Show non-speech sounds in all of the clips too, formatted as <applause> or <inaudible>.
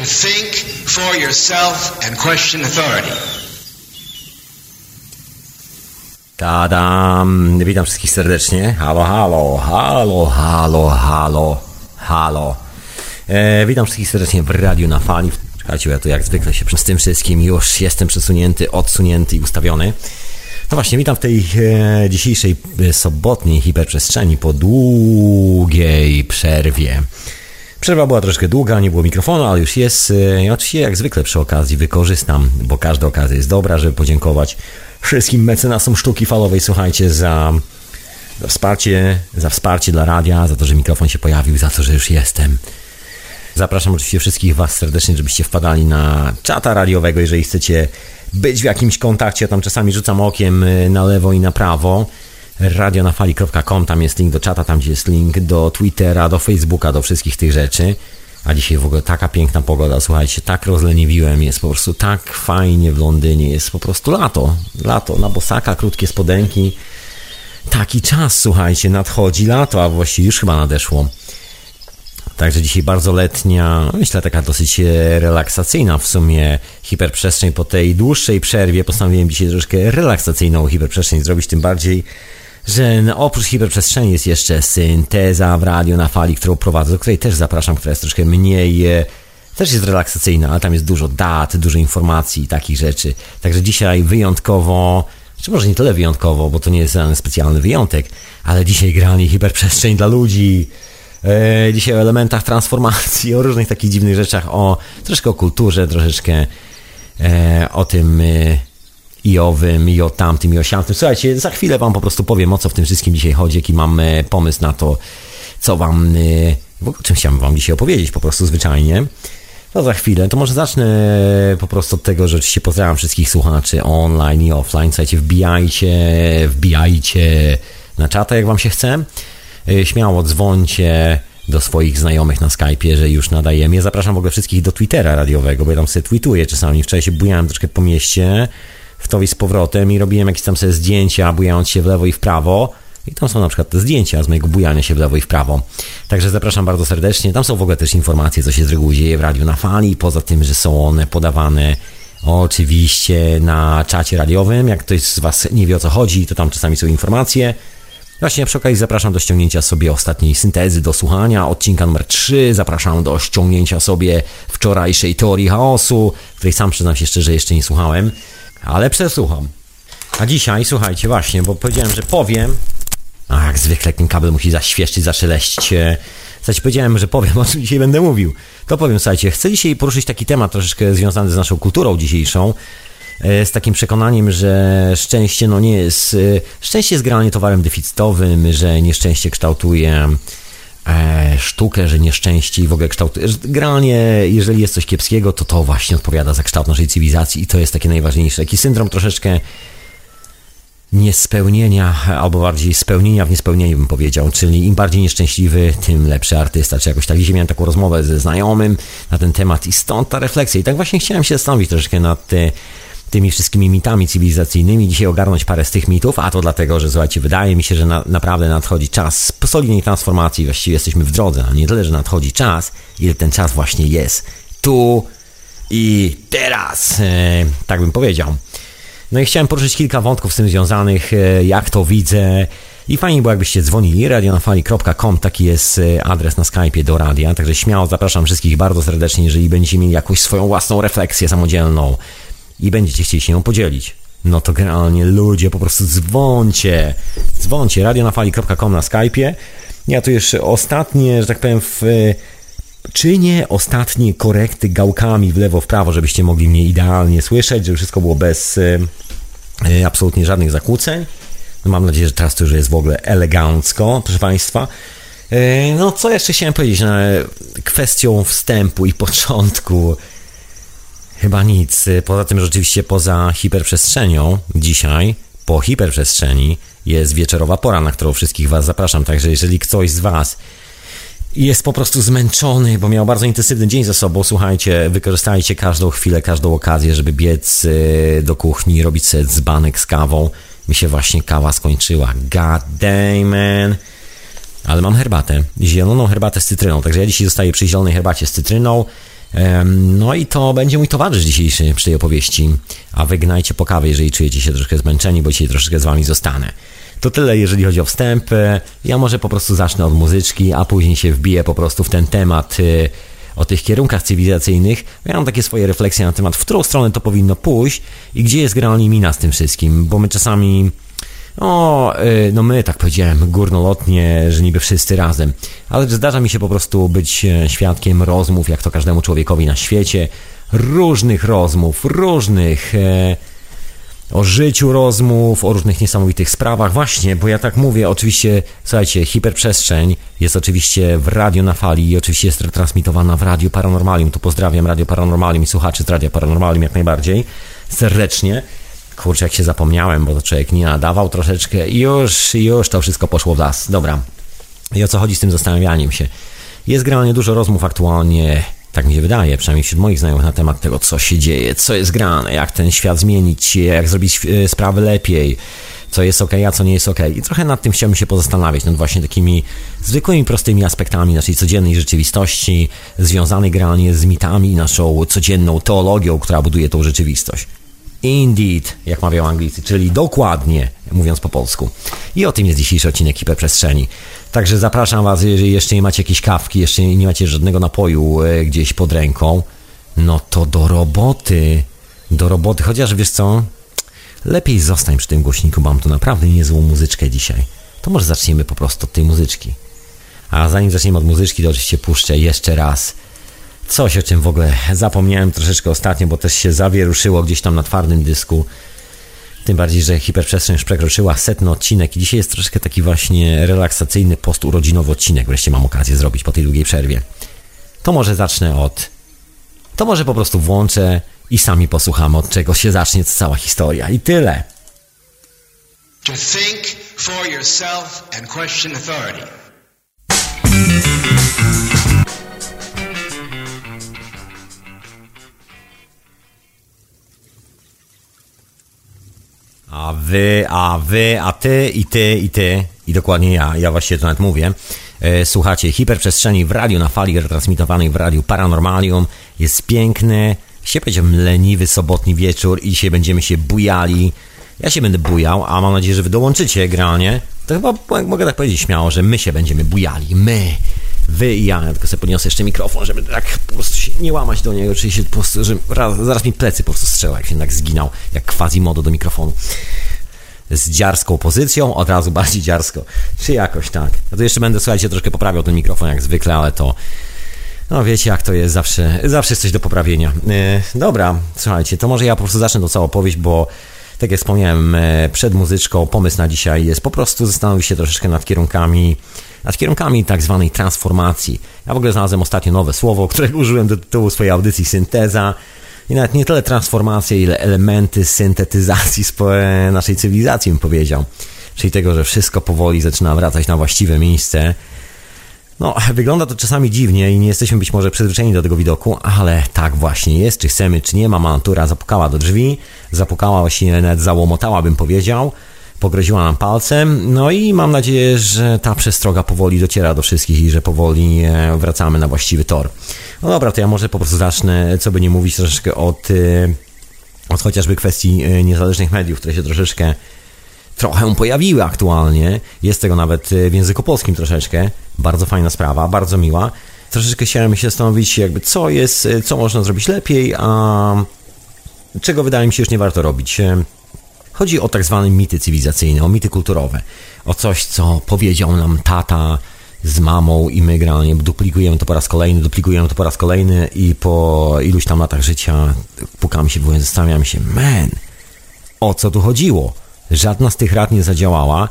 to think for yourself and question authority. Tadam! Witam wszystkich serdecznie. Halo, halo, halo, halo, halo, halo. E, witam wszystkich serdecznie w radiu na fali. Czekajcie, ja tu jak zwykle się z tym wszystkim już jestem przesunięty, odsunięty i ustawiony. No właśnie, witam w tej e, dzisiejszej e, sobotniej hiperprzestrzeni po długiej przerwie. Przerwa była troszkę długa, nie było mikrofonu, ale już jest. E, I oczywiście jak zwykle przy okazji wykorzystam, bo każda okazja jest dobra, żeby podziękować wszystkim mecenasom sztuki falowej, słuchajcie, za, za wsparcie, za wsparcie dla radia, za to, że mikrofon się pojawił, za to, że już jestem. Zapraszam oczywiście wszystkich Was serdecznie, żebyście wpadali na czata radiowego, jeżeli chcecie być w jakimś kontakcie. Tam czasami rzucam okiem y, na lewo i na prawo. radionafali.com, tam jest link do czata, tam gdzie jest link do Twittera, do Facebooka, do wszystkich tych rzeczy. A dzisiaj w ogóle taka piękna pogoda, słuchajcie, tak rozleniwiłem, jest po prostu tak fajnie w Londynie, jest po prostu lato, lato, na bosaka, krótkie spodenki. Taki czas, słuchajcie, nadchodzi lato, a właściwie już chyba nadeszło. Także dzisiaj bardzo letnia, myślę taka dosyć relaksacyjna w sumie hiperprzestrzeń po tej dłuższej przerwie. Postanowiłem dzisiaj troszkę relaksacyjną hiperprzestrzeń zrobić, tym bardziej, że oprócz hiperprzestrzeni jest jeszcze synteza w radio na fali, którą prowadzę, do której też zapraszam, która jest troszkę mniej, e, też jest relaksacyjna, ale tam jest dużo dat, dużo informacji i takich rzeczy. Także dzisiaj wyjątkowo, czy może nie tyle wyjątkowo, bo to nie jest specjalny wyjątek, ale dzisiaj granie hiperprzestrzeń dla ludzi. E, dzisiaj o elementach transformacji, o różnych takich dziwnych rzeczach, o troszkę o kulturze, troszeczkę e, o tym i owym, i o tamtym, i o siamtym. Słuchajcie, za chwilę wam po prostu powiem, o co w tym wszystkim dzisiaj chodzi, jaki mam e, pomysł na to, co wam, e, w ogóle czym chciałbym wam dzisiaj opowiedzieć, po prostu zwyczajnie. No za chwilę, to może zacznę po prostu od tego, że oczywiście pozdrawiam wszystkich słuchaczy online i offline. Słuchajcie, wbijajcie, wbijajcie na czata, jak wam się chce. E, śmiało dzwońcie do swoich znajomych na Skype'ie, że już nadajemy. Ja zapraszam w ogóle wszystkich do Twittera radiowego, bo ja tam sobie tweetuję czasami. Wczoraj się bujałem troszkę po mieście, w to i z powrotem i robiłem jakieś tam sobie zdjęcia, bujając się w lewo i w prawo. I tam są na przykład te zdjęcia z mojego bujania się w lewo i w prawo. Także zapraszam bardzo serdecznie. Tam są w ogóle też informacje, co się z reguły dzieje w radiu na fali, poza tym, że są one podawane oczywiście na czacie radiowym. Jak ktoś z Was nie wie o co chodzi, to tam czasami są informacje. Właśnie przy okazji zapraszam do ściągnięcia sobie ostatniej syntezy, do słuchania odcinka numer 3. Zapraszam do ściągnięcia sobie wczorajszej teorii chaosu, której sam przyznam się szczerze jeszcze nie słuchałem ale przesłucham. A dzisiaj, słuchajcie, właśnie, bo powiedziałem, że powiem. A jak zwykle ten kabel musi zaświeszczyć, zaszeleścić. Zaś powiedziałem, że powiem, <laughs> o czym dzisiaj będę mówił. To powiem, słuchajcie, chcę dzisiaj poruszyć taki temat troszeczkę związany z naszą kulturą dzisiejszą. E, z takim przekonaniem, że szczęście no nie jest. E, szczęście jest generalnie towarem deficytowym, że nieszczęście kształtuje sztukę, że nieszczęście i w ogóle kształt. Generalnie, jeżeli jest coś kiepskiego, to to właśnie odpowiada za kształt naszej cywilizacji i to jest takie najważniejsze. Taki syndrom troszeczkę niespełnienia, albo bardziej spełnienia w niespełnieniu bym powiedział, czyli im bardziej nieszczęśliwy, tym lepszy artysta, czy jakoś tak. Dzisiaj miałem taką rozmowę ze znajomym na ten temat i stąd ta refleksja. I tak właśnie chciałem się zastanowić troszeczkę nad te tymi wszystkimi mitami cywilizacyjnymi, dzisiaj ogarnąć parę z tych mitów, a to dlatego, że słuchajcie, wydaje mi się, że na, naprawdę nadchodzi czas solidnej transformacji, właściwie jesteśmy w drodze, a nie tyle, że nadchodzi czas, ile ten czas właśnie jest tu i teraz, e, tak bym powiedział. No i chciałem poruszyć kilka wątków z tym związanych, e, jak to widzę, i fajnie było, jakbyście dzwonili. radionafali.com, taki jest e, adres na Skype'ie do radia. Także śmiało zapraszam wszystkich bardzo serdecznie, jeżeli będziecie mieli jakąś swoją własną refleksję samodzielną, i będziecie chcieli się nią podzielić, no to generalnie ludzie po prostu dzwoncie, dzwoncie, radionafali.com na Skype'ie. Ja tu jeszcze ostatnie, że tak powiem, w, czynię ostatnie korekty gałkami w lewo, w prawo, żebyście mogli mnie idealnie słyszeć, żeby wszystko było bez y, absolutnie żadnych zakłóceń. No mam nadzieję, że teraz to już jest w ogóle elegancko, proszę Państwa. No, co jeszcze chciałem powiedzieć? No, kwestią wstępu i początku Chyba nic. Poza tym, że oczywiście poza hiperprzestrzenią dzisiaj, po hiperprzestrzeni, jest wieczorowa pora, na którą wszystkich Was zapraszam. Także jeżeli ktoś z Was jest po prostu zmęczony, bo miał bardzo intensywny dzień za sobą, słuchajcie, wykorzystajcie każdą chwilę, każdą okazję, żeby biec y, do kuchni, robić sobie dzbanek z kawą. Mi się właśnie kawa skończyła. God damn, man. Ale mam herbatę, zieloną herbatę z cytryną, także ja dzisiaj zostaję przy zielonej herbacie z cytryną No i to będzie mój towarzysz dzisiejszy przy tej opowieści. A wygnajcie po kawie, jeżeli czujecie się troszkę zmęczeni, bo dzisiaj troszkę z wami zostanę. To tyle, jeżeli chodzi o wstęp. Ja może po prostu zacznę od muzyczki, a później się wbiję po prostu w ten temat y, o tych kierunkach cywilizacyjnych. Ja mam takie swoje refleksje na temat, w którą stronę to powinno pójść i gdzie jest generalnie mina z tym wszystkim, bo my czasami o, y, no my tak powiedziałem górnolotnie, że niby wszyscy razem, ale zdarza mi się po prostu być e, świadkiem rozmów, jak to każdemu człowiekowi na świecie, różnych rozmów, różnych e, o życiu rozmów, o różnych niesamowitych sprawach. Właśnie, bo ja tak mówię, oczywiście, słuchajcie, hiperprzestrzeń jest oczywiście w radio na fali i oczywiście jest retransmitowana w Radio Paranormalium. Tu pozdrawiam Radio Paranormalium i słuchaczy z Radio Paranormalium jak najbardziej serdecznie. Kurczę, jak się zapomniałem, bo to człowiek nie nadawał troszeczkę i już, już to wszystko poszło w las. Dobra. I o co chodzi z tym zastanawianiem się? Jest granie dużo rozmów aktualnie, tak mi się wydaje, przynajmniej wśród moich znajomych, na temat tego, co się dzieje, co jest grane, jak ten świat zmienić, jak zrobić e, sprawy lepiej, co jest ok, a co nie jest ok. I trochę nad tym chciałbym się pozastanawiać, nad właśnie takimi zwykłymi, prostymi aspektami naszej codziennej rzeczywistości, związanej granie z mitami naszą codzienną teologią, która buduje tą rzeczywistość. Indeed, jak mawiał Anglicy, czyli dokładnie, mówiąc po polsku. I o tym jest dzisiejszy odcinek Hiperprzestrzeni. Także zapraszam Was, jeżeli jeszcze nie macie jakiejś kawki, jeszcze nie macie żadnego napoju e, gdzieś pod ręką, no to do roboty. Do roboty, chociaż wiesz co, lepiej zostań przy tym głośniku, mam tu naprawdę niezłą muzyczkę dzisiaj. To może zaczniemy po prostu od tej muzyczki. A zanim zaczniemy od muzyczki, to oczywiście puszczę jeszcze raz Coś, o czym w ogóle zapomniałem troszeczkę ostatnio, bo też się zawieruszyło gdzieś tam na twardym dysku. Tym bardziej, że hiperprzestrzeń już przekroczyła setny odcinek i dzisiaj jest troszkę taki właśnie relaksacyjny posturodzinowy odcinek. Wreszcie mam okazję zrobić po tej długiej przerwie. To może zacznę od... To może po prostu włączę i sami posłuchamy, od czego się zacznie cała historia. I tyle. To think for yourself and question authority. A wy, a wy, a ty i ty i ty. I dokładnie ja, ja właściwie to nawet mówię. E, słuchacie hiperprzestrzeni w radiu na fali retransmitowanej w radiu Paranormalium. Jest piękny, się powiedziałem leniwy sobotni wieczór i dzisiaj będziemy się bujali. Ja się będę bujał, a mam nadzieję, że wy dołączycie granie. To chyba mogę tak powiedzieć śmiało, że my się będziemy bujali. My wy i ja. ja tylko sobie podniosę jeszcze mikrofon, żeby tak po prostu się nie łamać do niego, oczywiście po prostu, że raz, zaraz mi plecy po prostu strzela, jak się tak zginął, jak quasi-modo do mikrofonu. Z dziarską pozycją, od razu bardziej dziarsko, czy jakoś tak. No to jeszcze będę, słuchajcie, troszkę poprawiał ten mikrofon jak zwykle, ale to no wiecie jak to jest, zawsze, zawsze jest coś do poprawienia. Yy, dobra, słuchajcie, to może ja po prostu zacznę tą całą opowieść, bo tak jak wspomniałem e, przed muzyczką, pomysł na dzisiaj jest po prostu zastanowić się troszeczkę nad kierunkami nad kierunkami tak zwanej transformacji. Ja w ogóle znalazłem ostatnio nowe słowo, którego użyłem do tytułu swojej audycji synteza. I nawet nie tyle transformacja, ile elementy syntetyzacji naszej cywilizacji, bym powiedział. Czyli tego, że wszystko powoli zaczyna wracać na właściwe miejsce. No, wygląda to czasami dziwnie i nie jesteśmy być może przyzwyczajeni do tego widoku, ale tak właśnie jest, czy chcemy, czy nie. Mama natura zapukała do drzwi, zapukała właśnie, nawet załomotała, bym powiedział pogroziła nam palcem. No i mam nadzieję, że ta przestroga powoli dociera do wszystkich i że powoli e, wracamy na właściwy tor. No dobra, to ja może po prostu zacznę, co by nie mówić, troszeczkę od, e, od chociażby kwestii e, niezależnych mediów, które się troszeczkę trochę pojawiły aktualnie. Jest tego nawet w języku polskim troszeczkę. Bardzo fajna sprawa, bardzo miła. Troszeczkę chciałem się zastanowić, jakby co jest, co można zrobić lepiej, a czego wydaje mi się już nie warto robić. Chodzi o tak zwane mity cywilizacyjne, o mity kulturowe, o coś, co powiedział nam tata z mamą i my generalnie duplikujemy to po raz kolejny, duplikujemy to po raz kolejny i po iluś tam latach życia pukamy się zastanawiamy się, man, o co tu chodziło? Żadna z tych rad nie zadziałała,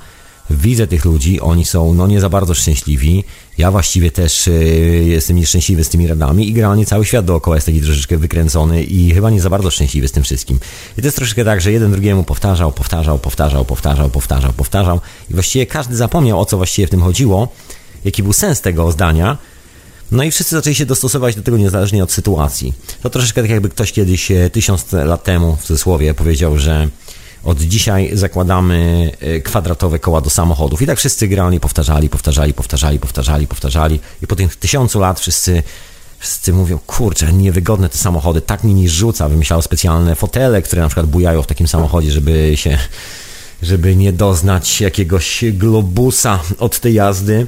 widzę tych ludzi, oni są no nie za bardzo szczęśliwi. Ja właściwie też y, jestem nieszczęśliwy z tymi radami i generalnie cały świat dookoła jest taki troszeczkę wykręcony i chyba nie za bardzo szczęśliwy z tym wszystkim. I to jest troszeczkę tak, że jeden drugiemu powtarzał, powtarzał, powtarzał, powtarzał, powtarzał, powtarzał i właściwie każdy zapomniał o co właściwie w tym chodziło, jaki był sens tego zdania. No i wszyscy zaczęli się dostosować do tego niezależnie od sytuacji. To troszeczkę tak jakby ktoś kiedyś e, tysiąc lat temu w cudzysłowie powiedział, że od dzisiaj zakładamy e, kwadratowe koła do samochodów. I tak wszyscy generalnie powtarzali, powtarzali, powtarzali, powtarzali, powtarzali. I po tych tysiącu lat wszyscy Wszyscy mówią, kurczę, niewygodne te samochody, tak mi rzuca. Wymyślał specjalne fotele, które na przykład bujają w takim samochodzie, żeby się, żeby nie doznać jakiegoś globusa od tej jazdy.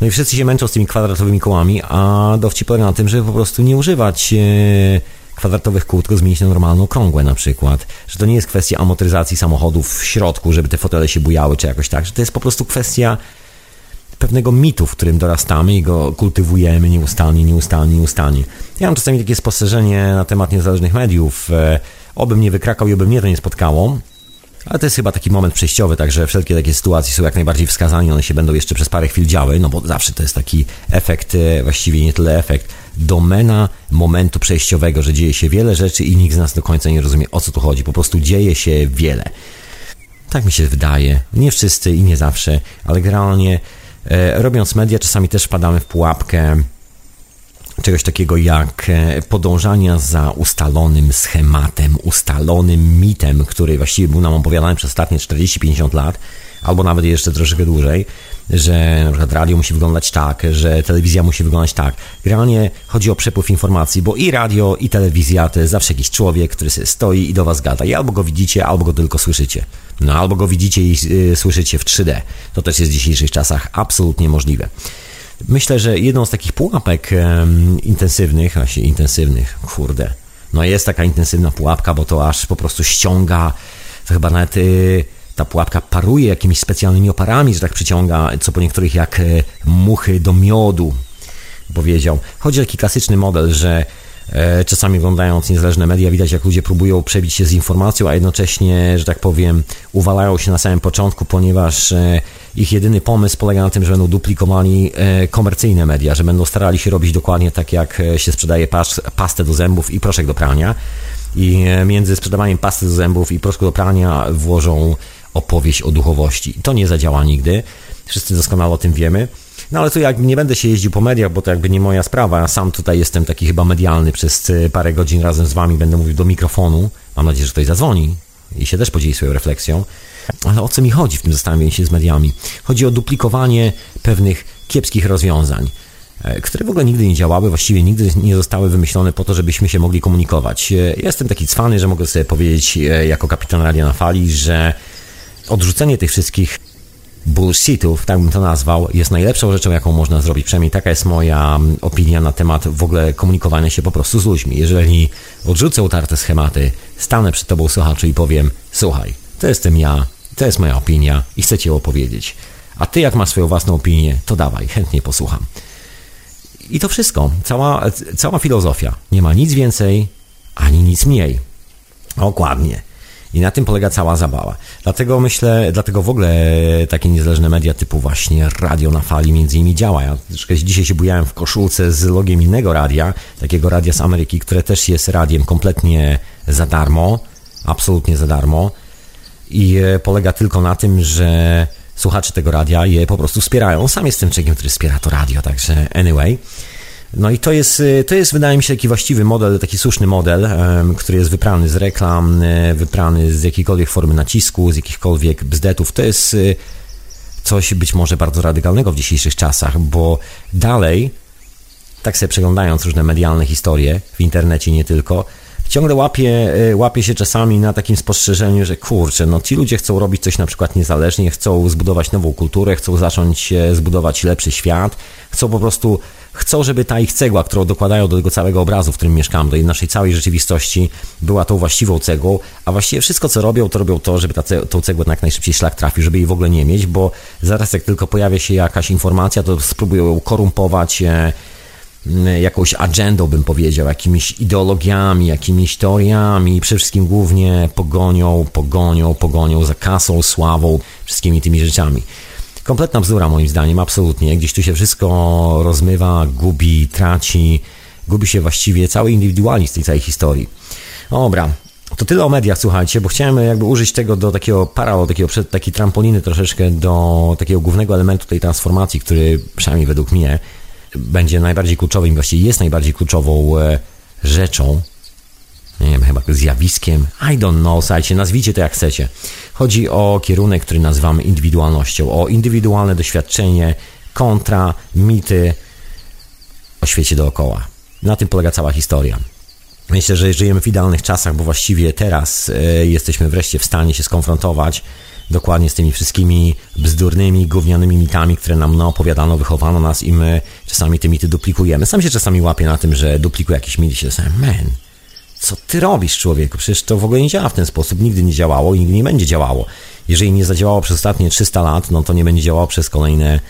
No i wszyscy się męczą z tymi kwadratowymi kołami, a dowcip polega na tym, żeby po prostu nie używać e, kwadratowych kół, tylko zmienić na normalną okrągłe na przykład. Że to nie jest kwestia amortyzacji samochodów w środku, żeby te fotele się bujały czy jakoś tak, że to jest po prostu kwestia pewnego mitu, w którym dorastamy i go kultywujemy nieustannie, nieustannie, nieustannie. Ja mam czasami takie spostrzeżenie na temat niezależnych mediów. E, obym nie wykrakał i oby mnie to nie spotkało. Ale to jest chyba taki moment przejściowy, także wszelkie takie sytuacje są jak najbardziej wskazane, one się będą jeszcze przez parę chwil działy, no bo zawsze to jest taki efekt, e, właściwie nie tyle efekt, domena momentu przejściowego, że dzieje się wiele rzeczy i nikt z nas do końca nie rozumie o co tu chodzi, po prostu dzieje się wiele. Tak mi się wydaje, nie wszyscy i nie zawsze, ale generalnie e, robiąc media czasami też wpadamy w pułapkę czegoś takiego jak e, podążania za ustalonym schematem, ustalonym mitem, który właściwie był nam opowiadany przez ostatnie 40-50 lat, albo nawet jeszcze troszeczkę dłużej, że na przykład radio musi wyglądać tak, że telewizja musi wyglądać tak. Generalnie chodzi o przepływ informacji, bo i radio, i telewizja to jest zawsze jakiś człowiek, który stoi i do was gada. I albo go widzicie, albo go tylko słyszycie. No albo go widzicie i y, słyszycie w 3D. To też jest w dzisiejszych czasach absolutnie możliwe. Myślę, że jedną z takich pułapek um, intensywnych, właśnie intensywnych, kurde, no jest taka intensywna pułapka, bo to aż po prostu ściąga, to chyba nawet y, ta pułapka paruje jakimiś specjalnymi oparami, że tak przyciąga, co po niektórych jak y, muchy do miodu, powiedział. Chodzi o taki klasyczny model, że E, czasami oglądając niezależne media widać, jak ludzie próbują przebić się z informacją, a jednocześnie, że tak powiem, uwalają się na samym początku, ponieważ e, ich jedyny pomysł polega na tym, że będą duplikowali e, komercyjne media, że będą starali się robić dokładnie tak, jak się sprzedaje pastę do zębów i proszek do prania. I między sprzedawaniem pasty do zębów i proszku do prania włożą opowieść o duchowości. To nie zadziała nigdy. Wszyscy doskonale o tym wiemy. No ale tu jakby nie będę się jeździł po mediach, bo to jakby nie moja sprawa. Ja sam tutaj jestem taki chyba medialny przez e, parę godzin razem z wami, będę mówił do mikrofonu. Mam nadzieję, że ktoś zadzwoni i się też podzieli swoją refleksją. Ale o co mi chodzi w tym zastanawianiu się z mediami? Chodzi o duplikowanie pewnych kiepskich rozwiązań e, które w ogóle nigdy nie działały, właściwie nigdy nie zostały wymyślone po to, żebyśmy się mogli komunikować. E, jestem taki cwany, że mogę sobie powiedzieć jako kapitan Radia na Fali, że odrzucenie tych wszystkich bullshitów, tak bym to nazwał, jest najlepszą rzeczą, jaką można zrobić. Przynajmniej taka jest moja opinia na temat w ogóle komunikowania się po prostu z ludźmi. Jeżeli odrzucę utarte schematy, stanę przed tobą słuchaczu i powiem, słuchaj, to jestem ja, to jest moja opinia i chcę cię opowiedzieć. A ty jak masz swoją własną opinię, to dawaj, chętnie posłucham. I to wszystko, cała, cała filozofia. Nie ma nic więcej, ani nic mniej. Dokładnie. I na tym polega cała zabawa. Dlatego myślę, dlatego w ogóle takie niezależne media typu właśnie Radio na Fali między innymi działa. Ja dzisiaj się bujałem w koszulce z logiem innego radia, takiego radia z Ameryki, które też jest radiem kompletnie za darmo, absolutnie za darmo i e, polega tylko na tym, że słuchacze tego radia je po prostu wspierają. Sam jestem człowiekiem, który wspiera to radio, także anyway. No i to jest, y, to jest, wydaje mi się, taki właściwy model, taki słuszny model, który jest wyprany z reklam, y, wyprany z jakiejkolwiek formy nacisku, z jakichkolwiek bzdetów. To jest y, coś być może bardzo radykalnego w dzisiejszych czasach, bo dalej, tak sobie przeglądając różne medialne historie w internecie nie tylko, ciągle łapie, łapie się czasami na takim spostrzeżeniu, że kurczę, no ci ludzie chcą robić coś na przykład niezależnie, chcą zbudować nową kulturę, chcą zacząć zbudować lepszy świat, chcą po prostu chcą, żeby ta ich cegła, którą dokładają do tego całego obrazu, w którym mieszkamy, do naszej całej rzeczywistości, była tą właściwą cegłą, a właściwie wszystko, co robią, to robią to, żeby ta ce tą cegłę jak najszybciej szlak trafił, żeby jej w ogóle nie mieć, bo zaraz jak tylko pojawia się jakaś informacja, to spróbują ją korumpować, e, jakąś agendą, bym powiedział, jakimiś ideologiami, jakimiś teoriami, przede wszystkim głównie pogonią, pogonią, pogonią za kasą, sławą, wszystkimi tymi rzeczami. Kompletna bzdura moim zdaniem, absolutnie. Gdzieś tu się wszystko rozmywa, gubi, traci, gubi się właściwie cały indywidualizm tej całej historii. Dobra, to tyle o mediach, słuchajcie, bo chciałem jakby użyć tego do takiego parao, takiego, takiej trampoliny troszeczkę do takiego głównego elementu tej transformacji, który przynajmniej według mnie będzie najbardziej kluczowym, właściwie jest najbardziej kluczową e, rzeczą, nie wiem, chyba zjawiskiem, I don't know, słuchajcie, nazwijcie to jak chcecie. Chodzi o kierunek, który nazywamy indywidualnością, o indywidualne doświadczenie kontra mity o świecie dookoła. Na tym polega cała historia. Myślę, że żyjemy w idealnych czasach, bo właściwie teraz e, jesteśmy wreszcie w stanie się skonfrontować dokładnie z tymi wszystkimi bzdurnymi, gównianymi mitami, które nam no, opowiadano, wychowano nas i my czasami te mity duplikujemy. Sam się czasami łapię na tym, że duplikuję jakiś mit i się zastanawiam, man, co ty robisz, człowieku? Przecież to w ogóle nie działa w ten sposób, nigdy nie działało i nigdy nie będzie działało. Jeżeli nie zadziałało przez ostatnie 300 lat, no to nie będzie działało przez kolejne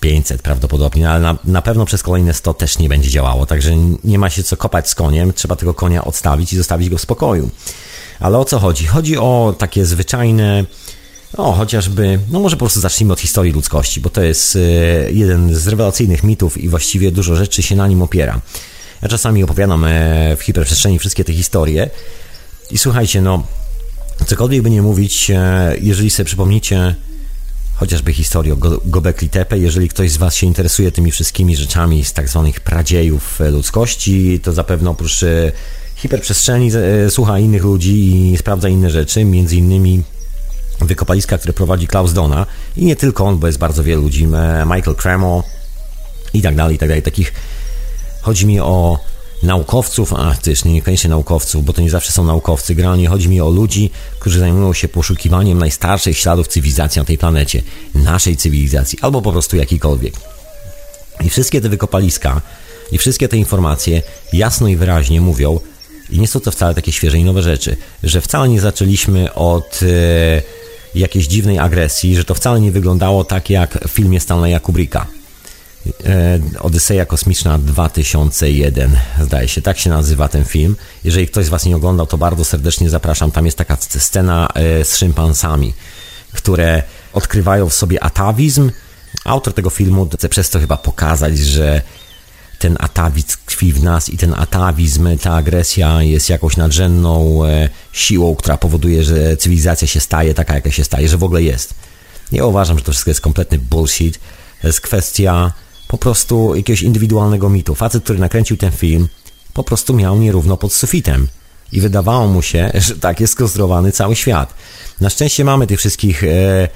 500 prawdopodobnie, ale na, na pewno przez kolejne 100 też nie będzie działało, także nie ma się co kopać z koniem, trzeba tego konia odstawić i zostawić go w spokoju. Ale o co chodzi? Chodzi o takie zwyczajne, no chociażby, no może po prostu zacznijmy od historii ludzkości, bo to jest e, jeden z rewelacyjnych mitów i właściwie dużo rzeczy się na nim opiera. Ja czasami opowiadam e, w hiperprzestrzeni wszystkie te historie i słuchajcie, no cokolwiek by nie mówić, e, jeżeli sobie przypomnicie chociażby historię o Gobekli Tepe. Jeżeli ktoś z Was się interesuje tymi wszystkimi rzeczami z tak zwanych pradziejów ludzkości, to zapewne oprócz hiperprzestrzeni e, słucha innych ludzi i sprawdza inne rzeczy, między innymi wykopaliska, które prowadzi Klaus Dona i nie tylko on, bo jest bardzo wielu ludzi, Michael Cremo i tak dalej, i tak dalej. Takich chodzi mi o naukowców, a też niekoniecznie naukowców, bo to nie zawsze są naukowcy. Generalnie chodzi mi o ludzi, którzy zajmują się poszukiwaniem najstarszych śladów cywilizacji na tej planecie, naszej cywilizacji, albo po prostu jakikolwiek. I wszystkie te wykopaliska i wszystkie te informacje jasno i wyraźnie mówią, i nie są to wcale takie świeże i nowe rzeczy, że wcale nie zaczęliśmy od e, jakiejś dziwnej agresji, że to wcale nie wyglądało tak jak w filmie Stanleya Kubricka. E, Odyseja Kosmiczna 2001, zdaje się, tak się nazywa ten film. Jeżeli ktoś z Was nie oglądał, to bardzo serdecznie zapraszam. Tam jest taka scena e, z szympansami, które odkrywają w sobie atawizm. Autor tego filmu chce przez to chyba pokazać, że ten atawizm tkwi w nas i ten atawizm, ta agresja jest jakąś nadrzędną e, siłą, która powoduje, że cywilizacja się staje taka, jaka się staje, że w ogóle jest. Ja uważam, że to wszystko jest kompletny bullshit. To jest kwestia po prostu jakiegoś indywidualnego mitu. Facet, który nakręcił ten film, po prostu miał nierówno pod sufitem. I wydawało mu się, <laughs> że tak jest skonstruowany cały świat. Na szczęście mamy tych wszystkich e,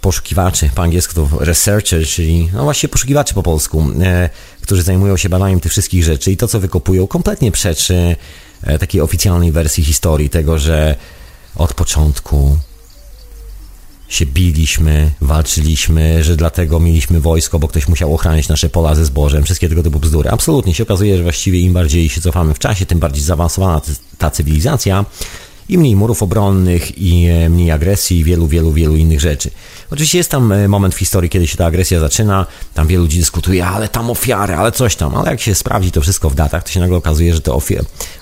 poszukiwaczy, po angielsku to researcher, czyli no właśnie poszukiwaczy po polsku, e, którzy zajmują się badaniem tych wszystkich rzeczy i to, co wykopują, kompletnie przeczy e, takiej oficjalnej wersji historii tego, że od początku się biliśmy, walczyliśmy, że dlatego mieliśmy wojsko, bo ktoś musiał ochraniać nasze pola ze zbożem, wszystkie tego typu bzdury. Absolutnie się okazuje, że właściwie im bardziej się cofamy w czasie, tym bardziej zaawansowana ta cywilizacja i mniej murów obronnych i e, mniej agresji i wielu, wielu, wielu innych rzeczy. Oczywiście jest tam e, moment w historii, kiedy się ta agresja zaczyna, tam wielu ludzi dyskutuje, ale tam ofiary, ale coś tam, ale jak się sprawdzi to wszystko w datach, to się nagle okazuje, że te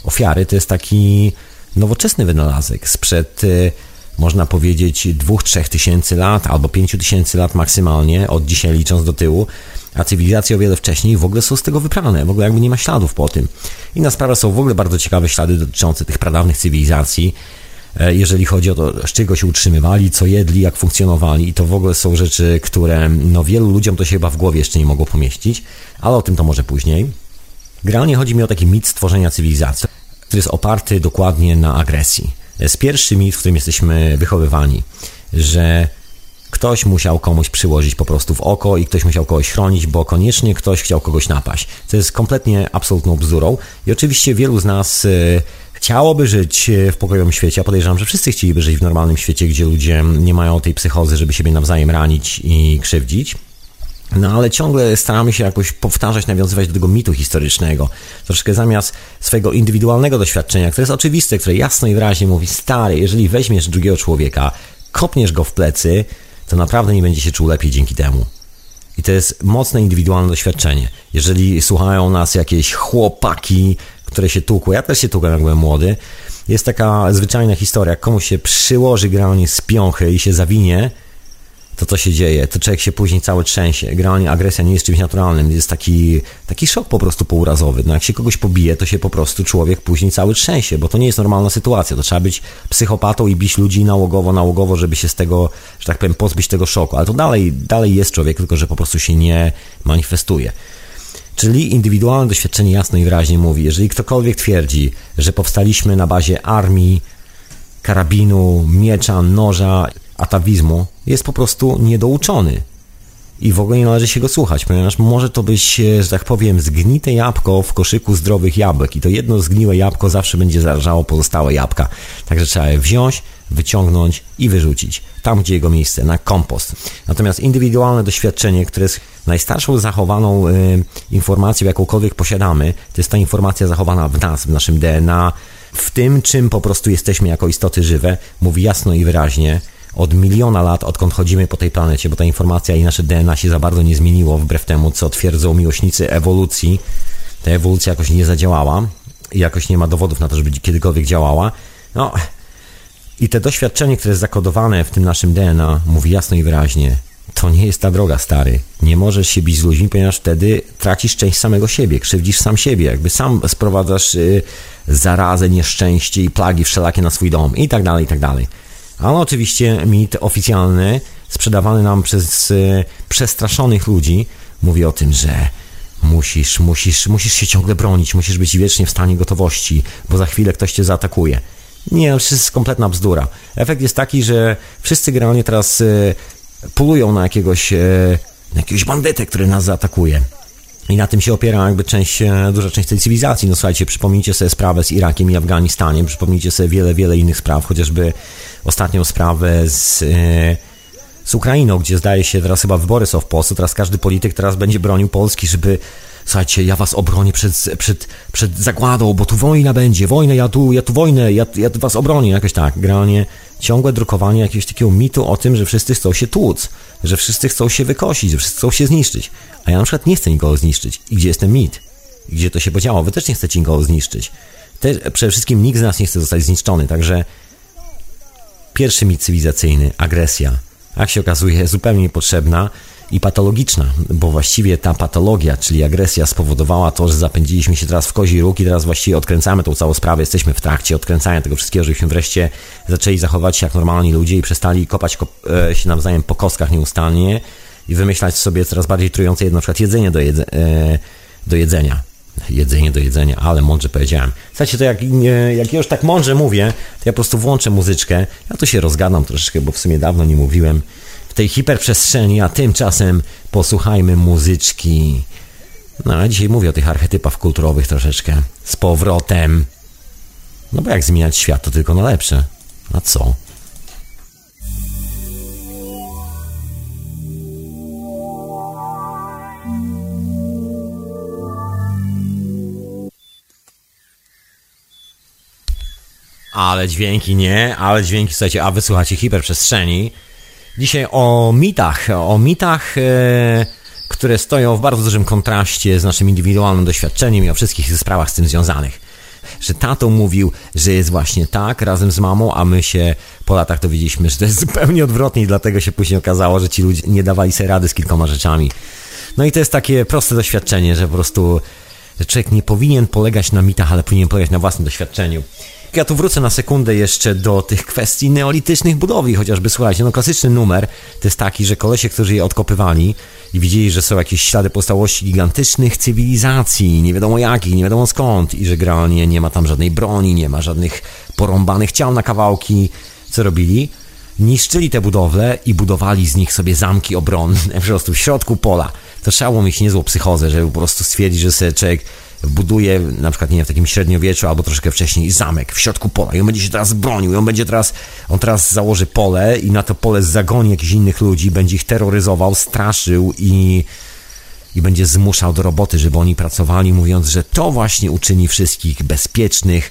ofiary to jest taki nowoczesny wynalazek sprzed e, można powiedzieć, dwóch, trzech tysięcy lat albo pięciu tysięcy lat maksymalnie, od dzisiaj licząc do tyłu, a cywilizacje o wiele wcześniej w ogóle są z tego wyprane, w ogóle jakby nie ma śladów po tym. Inna sprawa są w ogóle bardzo ciekawe ślady dotyczące tych pradawnych cywilizacji, e, jeżeli chodzi o to, z czego się utrzymywali, co jedli, jak funkcjonowali i to w ogóle są rzeczy, które no wielu ludziom to się chyba w głowie jeszcze nie mogło pomieścić, ale o tym to może później. Generalnie chodzi mi o taki mit stworzenia cywilizacji, który jest oparty dokładnie na agresji jest pierwszy mit, w którym jesteśmy wychowywani, że ktoś musiał komuś przyłożyć po prostu w oko i ktoś musiał kogoś chronić, bo koniecznie ktoś chciał kogoś napaść. To jest kompletnie absolutną bzdurą i oczywiście wielu z nas e, chciałoby żyć w pokojowym świecie. Ja podejrzewam, że wszyscy chcieliby żyć w normalnym świecie, gdzie ludzie nie mają tej psychozy, żeby siebie nawzajem ranić i krzywdzić. No ale ciągle staramy się jakoś powtarzać, nawiązywać do tego mitu historycznego. Troszkę zamiast swojego indywidualnego doświadczenia, które jest oczywiste, które jasno i wyraźnie mówi, stary, jeżeli weźmiesz drugiego człowieka, kopniesz go w plecy, to naprawdę nie będzie się czuł lepiej dzięki temu. I to jest mocne indywidualne doświadczenie. Jeżeli słuchają nas jakieś chłopaki, które się tłukły, ja też się tłukłem jak byłem młody, jest taka zwyczajna historia, komuś się przyłoży generalnie z piąchy i się zawinie, to co się dzieje, to człowiek się później cały trzęsie. Generalnie agresja nie jest czymś naturalnym, jest taki, taki szok po prostu pourazowy. No jak się kogoś pobije, to się po prostu człowiek później cały trzęsie, bo to nie jest normalna sytuacja. To trzeba być psychopatą i bić ludzi nałogowo, nałogowo, żeby się z tego, że tak powiem, pozbyć tego szoku. Ale to dalej, dalej jest człowiek, tylko że po prostu się nie manifestuje. Czyli indywidualne doświadczenie jasno i wyraźnie mówi, jeżeli ktokolwiek twierdzi, że powstaliśmy na bazie armii, karabinu, miecza, noża, atawizmu jest po prostu niedouczony. i w ogóle nie należy się go słuchać, ponieważ może to być, e, że tak powiem, zgnite jabłko w koszyku zdrowych jabłek i to jedno zgniłe jabłko zawsze będzie zarażało pozostałe jabłka. Także trzeba je wziąć, wyciągnąć i wyrzucić tam, gdzie jego miejsce, na kompost. Natomiast indywidualne doświadczenie, które jest najstarszą zachowaną y, informacją, jakąkolwiek posiadamy, to jest ta informacja zachowana w nas, w naszym DNA, w tym, czym po prostu jesteśmy jako istoty żywe, mówi jasno i wyraźnie, od miliona lat, odkąd chodzimy po tej planecie, bo ta informacja i nasze DNA się za bardzo nie zmieniło, wbrew temu, co twierdzą miłośnicy ewolucji. Ta ewolucja jakoś nie zadziałała i jakoś nie ma dowodów na to, żeby kiedykolwiek działała. No, i te doświadczenie, które jest zakodowane w tym naszym DNA, mówi jasno i wyraźnie: to nie jest ta droga, stary. Nie możesz się bić z ludźmi, ponieważ wtedy tracisz część samego siebie, krzywdzisz sam siebie, jakby sam sprowadzasz y, zarazę, nieszczęście i plagi wszelakie na swój dom i tak dalej, i tak dalej. Ale oczywiście mit oficjalny, sprzedawany nam przez y, przestraszonych ludzi, mówi o tym, że musisz, musisz, musisz się ciągle bronić, musisz być wiecznie w stanie gotowości, bo za chwilę ktoś cię zaatakuje. Nie, to jest kompletna bzdura. Efekt jest taki, że wszyscy generalnie teraz y, polują na jakiegoś, y, na jakiegoś bandytę, który nas zaatakuje. I na tym się opiera jakby część, e, duża część tej cywilizacji. No słuchajcie, przypomnijcie sobie sprawę z Irakiem i Afganistaniem, przypomnijcie sobie wiele, wiele innych spraw, chociażby ostatnią sprawę z, e, z Ukrainą, gdzie zdaje się teraz chyba wybory są w Polsce, teraz każdy polityk teraz będzie bronił Polski, żeby słuchajcie, ja was obronię przed, przed, przed zagładą, bo tu wojna będzie, wojna, ja tu, ja tu wojnę, ja, ja was obronię, jakoś tak. Generalnie ciągłe drukowanie jakiegoś takiego mitu o tym, że wszyscy chcą się tłuc, że wszyscy chcą się wykosić, że wszyscy chcą się zniszczyć. A ja na przykład nie chcę nikogo zniszczyć. I gdzie jest ten mit? Gdzie to się podziało? Wy też nie chcecie nikogo zniszczyć. Przede wszystkim nikt z nas nie chce zostać zniszczony, także pierwszy mit cywilizacyjny, agresja, jak się okazuje, zupełnie niepotrzebna i patologiczna, bo właściwie ta patologia, czyli agresja spowodowała to, że zapędziliśmy się teraz w kozi róg i teraz właściwie odkręcamy tą całą sprawę, jesteśmy w trakcie odkręcania tego wszystkiego, żebyśmy wreszcie zaczęli zachować się jak normalni ludzie i przestali kopać e, się nawzajem po kostkach nieustannie i wymyślać sobie coraz bardziej trujące na przykład jedzenie do, jedze, e, do jedzenia. Jedzenie do jedzenia, ale mądrze powiedziałem. Słuchajcie, to jak, jak już tak mądrze mówię, to ja po prostu włączę muzyczkę. Ja tu się rozgadam troszeczkę, bo w sumie dawno nie mówiłem w tej hiperprzestrzeni, a tymczasem posłuchajmy muzyczki. No, a dzisiaj mówię o tych archetypach kulturowych troszeczkę. Z powrotem. No bo jak zmieniać świat, to tylko na lepsze. A co? Ale dźwięki nie, ale dźwięki, słuchajcie, a wysłuchacie hiperprzestrzeni. Dzisiaj o mitach, o mitach, e, które stoją w bardzo dużym kontraście z naszym indywidualnym doświadczeniem i o wszystkich sprawach z tym związanych. Że tato mówił, że jest właśnie tak razem z mamą, a my się po latach dowiedzieliśmy, że to jest zupełnie odwrotnie i dlatego się później okazało, że ci ludzie nie dawali sobie rady z kilkoma rzeczami. No i to jest takie proste doświadczenie, że po prostu człowiek nie powinien polegać na mitach, ale powinien polegać na własnym doświadczeniu. Ja tu wrócę na sekundę jeszcze do tych kwestii neolitycznych budowli, chociażby słuchajcie, no klasyczny numer to jest taki, że kolesie, którzy je odkopywali i widzieli, że są jakieś ślady pozostałości gigantycznych cywilizacji, nie wiadomo jakich, nie wiadomo skąd i że generalnie nie ma tam żadnej broni, nie ma żadnych porąbanych ciał na kawałki, co robili? Niszczyli te budowle i budowali z nich sobie zamki obronne po prostu w środku pola. To trzeba było mieć niezłą psychozę, żeby po prostu stwierdzić, że sobie człowiek buduje na przykład nie wiem, w takim średniowieczu albo troszkę wcześniej zamek w środku pola i on będzie się teraz bronił i on będzie teraz, on teraz założy pole i na to pole zagoni jakichś innych ludzi, będzie ich terroryzował, straszył i i będzie zmuszał do roboty, żeby oni pracowali, mówiąc, że to właśnie uczyni wszystkich bezpiecznych,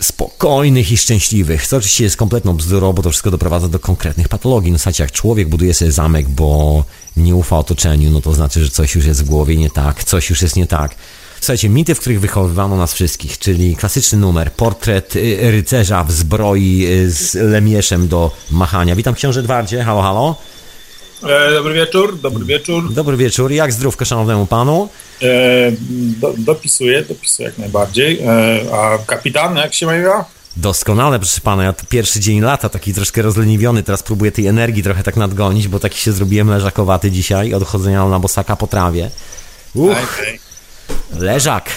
spokojnych i szczęśliwych. Co oczywiście jest kompletną bzdurą, bo to wszystko doprowadza do konkretnych patologii. No słuchajcie, jak człowiek buduje sobie zamek, bo nie ufa otoczeniu, no to znaczy, że coś już jest w głowie nie tak, coś już jest nie tak. Słuchajcie, mity, w których wychowywano nas wszystkich, czyli klasyczny numer, portret y, rycerza w zbroi y, z lemieszem do machania. Witam książę Edwardzie, halo, halo. E, dobry wieczór, dobry wieczór. Dobry wieczór, jak zdrówko szanownemu panu? E, do, dopisuję, dopisuję jak najbardziej. E, a kapitan, jak się ma Doskonale, proszę pana. Ja pierwszy dzień lata, taki troszkę rozleniwiony. Teraz próbuję tej energii trochę tak nadgonić, bo taki się zrobiłem leżakowaty dzisiaj od chodzenia na bosaka po trawie. Uch, leżak.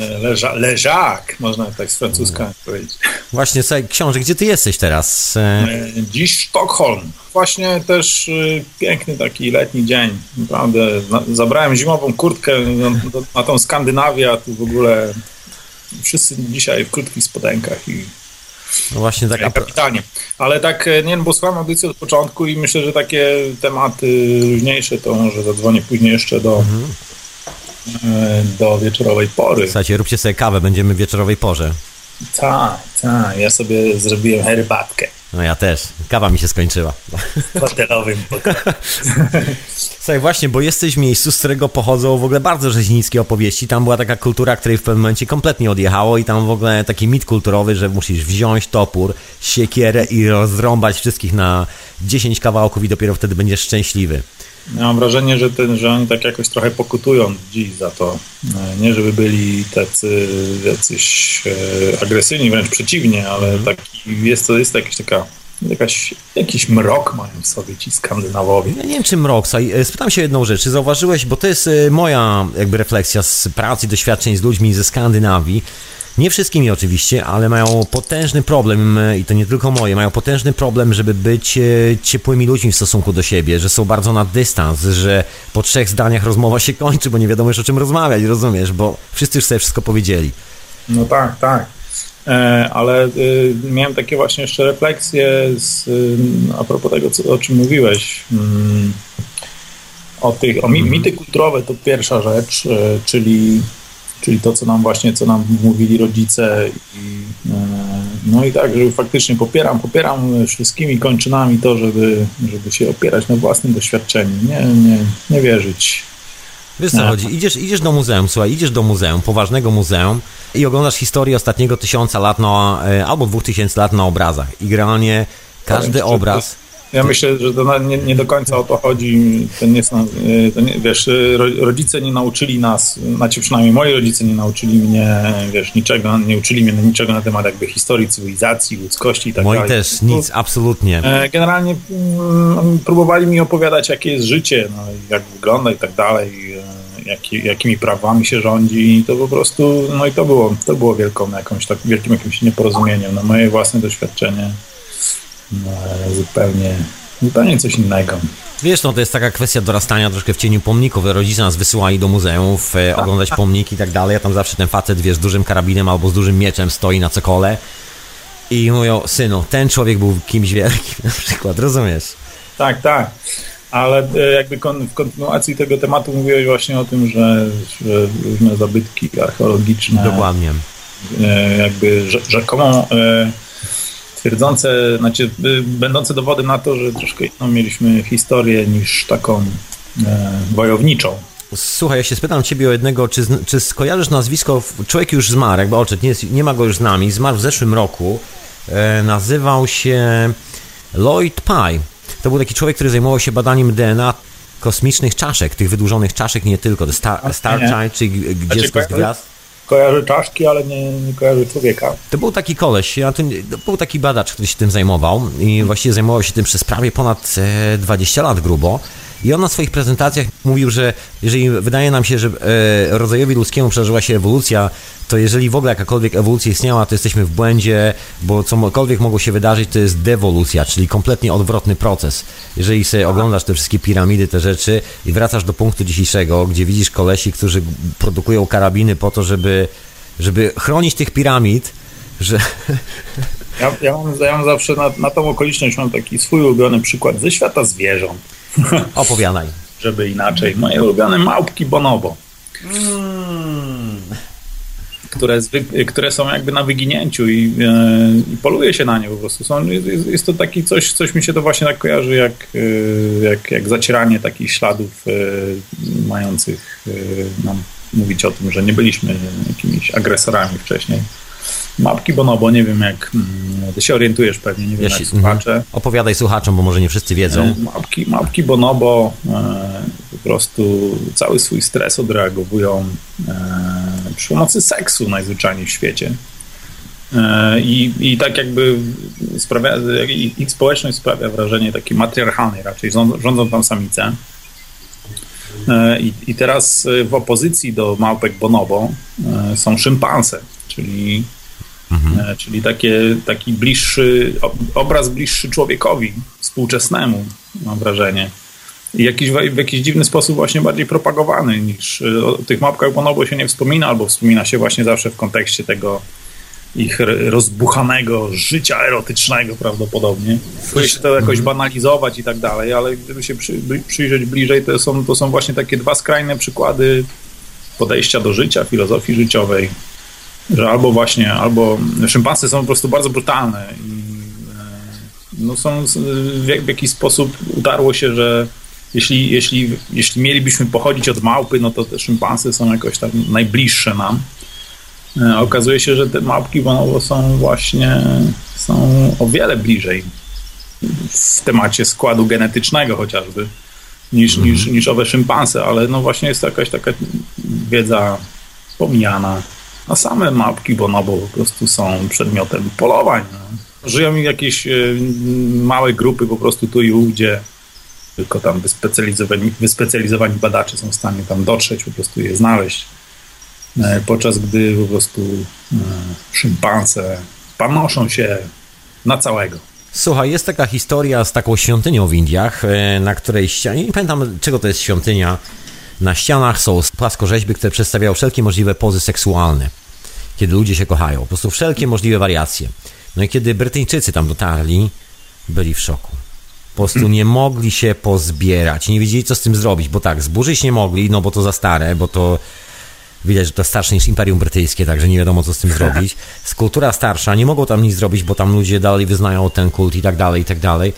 e, leża, leżak, można tak z francuska powiedzieć. Właśnie, słuchaj, książę, gdzie ty jesteś teraz? E, E, Dziś Sztokholm. Właśnie też piękny taki letni dzień. Naprawdę na, zabrałem zimową kurtkę na, na tą Skandynawię, a tu w ogóle wszyscy dzisiaj w krótkich spodenkach i No właśnie tak, kapitalnie. Ale tak, e, nie no, bo słucham audycji od początku i myślę, że takie tematy luźniejsze to może zadzwonię później jeszcze do, e, do wieczorowej pory. słuchajcie, róbcie sobie kawę, będziemy w wieczorowej porze. Tak, tak, ja sobie zrobiłem herbatkę No ja też, kawa mi się skończyła. w hotelowym pokoju. <laughs> Słuchaj, właśnie, bo jesteś w miejscu, z którego pochodzą w ogóle bardzo rzeźnickie opowieści. Tam była taka kultura, której w pewnym momencie kompletnie odjechało i tam w ogóle taki mit kulturowy, że musisz wziąć topór, siekierę i rozrąbać wszystkich na 10 kawałków i dopiero wtedy będziesz szczęśliwy. Ja mam wrażenie, że, ten, że oni tak jakoś trochę pokutują dziś za to. E, Nie, żeby byli tacy jacyś e, agresywni, wręcz przeciwnie, ale taki, jest to jest jakaś taka, jakaś, jakiś mrok mają w sobie ci Skandynawowie. Ja nie wiem, czy mrok, e, spytam się jedną rzecz, czy zauważyłeś, bo to jest moja jakby refleksja z pracy, doświadczeń z ludźmi ze Skandynawii, nie wszystkimi oczywiście, ale mają potężny problem, e, i to nie tylko moje, mają potężny problem, żeby być e, ciepłymi ludźmi w stosunku do siebie, że są bardzo na dystans, że po trzech zdaniach rozmowa się kończy, bo nie wiadomo już o czym rozmawiać, rozumiesz, bo wszyscy już sobie wszystko powiedzieli. No tak, tak. E, ale miałem takie właśnie jeszcze refleksje z, a propos tego, co, o czym mówiłeś. Mm, o tych, o mi, mity kulturowe to pierwsza rzecz, czyli, czyli to, co nam właśnie, co nam mówili rodzice i e, no i tak, że faktycznie popieram, popieram wszystkimi kończynami to, żeby, żeby się opierać na własnym doświadczeniu, nie, nie, nie wierzyć Wiesz co No. chodzi, idziesz, idziesz do muzeum, słuchaj, idziesz do muzeum, poważnego muzeum i oglądasz historię ostatniego tysiąca lat e, albo dwóch tysięcy lat na obrazach i generalnie każdy obraz... Ja myślę, że to na- nie, nie do końca o to chodzi. To nie y, to nie, wiesz, ro- rodzice nie nauczyli nas, znaczy przynajmniej moi rodzice nie nauczyli mnie, wiesz, niczego, nie uczyli mnie niczego na temat jakby historii cywilizacji, ludzkości i tak Moi dalej. też, nic, absolutnie. E, Generalnie mm, próbowali mi opowiadać, jakie jest życie, no, jak wygląda i tak dalej, e, jaki, jakimi prawami się rządzi i to po prostu, no i to było, to było wielką jakąś, tak, wielkim jakimś nieporozumieniem. No, moje własne doświadczenie zupełnie, zupełnie coś innego. Wiesz, no to jest taka kwestia dorastania troszkę w cieniu pomników. Rodzice nas wysyłali do muzeów, e, oglądać pomniki i tak dalej, a tam zawsze ten facet, wiesz, z dużym karabinem albo z dużym mieczem stoi na cokole i mówią, synu, ten człowiek był kimś wielkim <laughs> na przykład, rozumiesz? Tak, tak. Ale e, jakby kon, w kontynuacji tego tematu mówiłeś właśnie o tym, że, że różne zabytki archeologiczne Dokładnie. e, jakby rze- rzekomo e, twierdzące, znaczy y, będące dowodem na to, że troszkę inną mieliśmy historię niż taką e, wojowniczą. Słuchaj, ja się spytam ciebie o jednego, czy, czy skojarzysz nazwisko, człowiek już zmarł, jakby oczek, nie, nie ma go już z nami, zmarł w zeszłym roku, e, nazywał się Lloyd Pye. To był taki człowiek, który zajmował się badaniem DNA kosmicznych czaszek, tych wydłużonych czaszek, nie tylko, Star, Star. Child, czyli g- Znaczy, dziecko z gwiazd. Kojarzę czaszki, ale nie, nie człowieka. To był taki koleś, ja to, to był taki badacz, który się tym zajmował i właściwie zajmował się tym przez prawie ponad e, 20 lat grubo. I on na swoich prezentacjach mówił, że jeżeli wydaje nam się, że e, rodzajowi ludzkiemu przeżyła się ewolucja, to jeżeli w ogóle jakakolwiek ewolucja istniała, to jesteśmy w błędzie, bo cokolwiek mogło się wydarzyć, to jest dewolucja, czyli kompletnie odwrotny proces. Jeżeli sobie oglądasz te wszystkie piramidy, te rzeczy i wracasz do punktu dzisiejszego, gdzie widzisz kolesi, którzy produkują karabiny po to, żeby, żeby chronić tych piramid, że Ja, ja, mam, ja mam zawsze na, na tą okoliczność mam taki swój ulubiony przykład ze świata zwierząt, <laughs> opowiadaj. żeby inaczej. Moje ulubione małpki bonobo. które, zwyk- które są jakby na wyginięciu i, e, i poluje się na nie po prostu. Są, jest, jest to taki coś, coś mi się to właśnie tak kojarzy jak, e, jak, jak zacieranie takich śladów e, mających e, nam mówić o tym, że nie byliśmy jakimiś agresorami wcześniej. Mapki bonobo, nie wiem jak, mm, ty się orientujesz pewnie, nie wiem Ja jak słuchacze. mhm. Opowiadaj słuchaczom, bo może nie wszyscy wiedzą. E, Małpki, małpki bonobo e, po prostu cały swój stres odreagowują e, przy pomocy seksu najzwyczajniej w świecie. I, I tak jakby sprawia, ich, społeczność sprawia wrażenie takiej matriarchalnej, raczej rządzą, tam samice. I, I teraz w opozycji do małpek bonobo są szympanse, czyli, mhm. czyli takie, taki bliższy, obraz bliższy człowiekowi współczesnemu, mam wrażenie i jakiś, w jakiś dziwny sposób właśnie bardziej propagowany niż o tych mapkach bonobo się nie wspomina, albo wspomina się właśnie zawsze w kontekście tego ich rozbuchanego życia erotycznego prawdopodobnie. Próbuje się to jakoś mhm. banalizować i tak dalej, ale gdyby się przy, przyjrzeć bliżej, to są, to są właśnie takie dwa skrajne przykłady podejścia do życia, filozofii życiowej, że albo właśnie, albo szympansy są po prostu bardzo brutalne i e, no są w, w jakiś sposób utarło się, że jeśli, jeśli, jeśli mielibyśmy pochodzić od małpy, no to te szympansy są jakoś tak najbliższe nam. E, okazuje się, że te małpki bonobo są właśnie są o wiele bliżej w temacie składu genetycznego chociażby niż, mm. niż, niż owe szympanse, ale no właśnie jest to jakaś taka wiedza pomijana. A same małpki bonobo po prostu są przedmiotem polowań. No. Żyją jakieś y, małe grupy po prostu tu i ówdzie tylko tam wyspecjalizowani, wyspecjalizowani badacze są w stanie tam dotrzeć, po prostu je znaleźć. E, podczas gdy po prostu e, szympanse panoszą się na całego. Słuchaj, jest taka historia z taką świątynią w Indiach, e, na której ścianie, nie pamiętam czego to jest świątynia, na ścianach są płaskorzeźby, które przedstawiają wszelkie możliwe pozy seksualne, kiedy ludzie się kochają, po prostu wszelkie możliwe wariacje. No i kiedy Brytyjczycy tam dotarli, byli w szoku. Po prostu nie mogli się pozbierać, nie wiedzieli co z tym zrobić, bo tak, zburzyć nie mogli, no bo to za stare, bo to widać, że to starsze niż Imperium Brytyjskie, także nie wiadomo co z tym <laughs> zrobić. Kultura starsza, nie mogą tam nic zrobić, bo tam ludzie dalej wyznają ten kult i tak dalej, i tak dalej.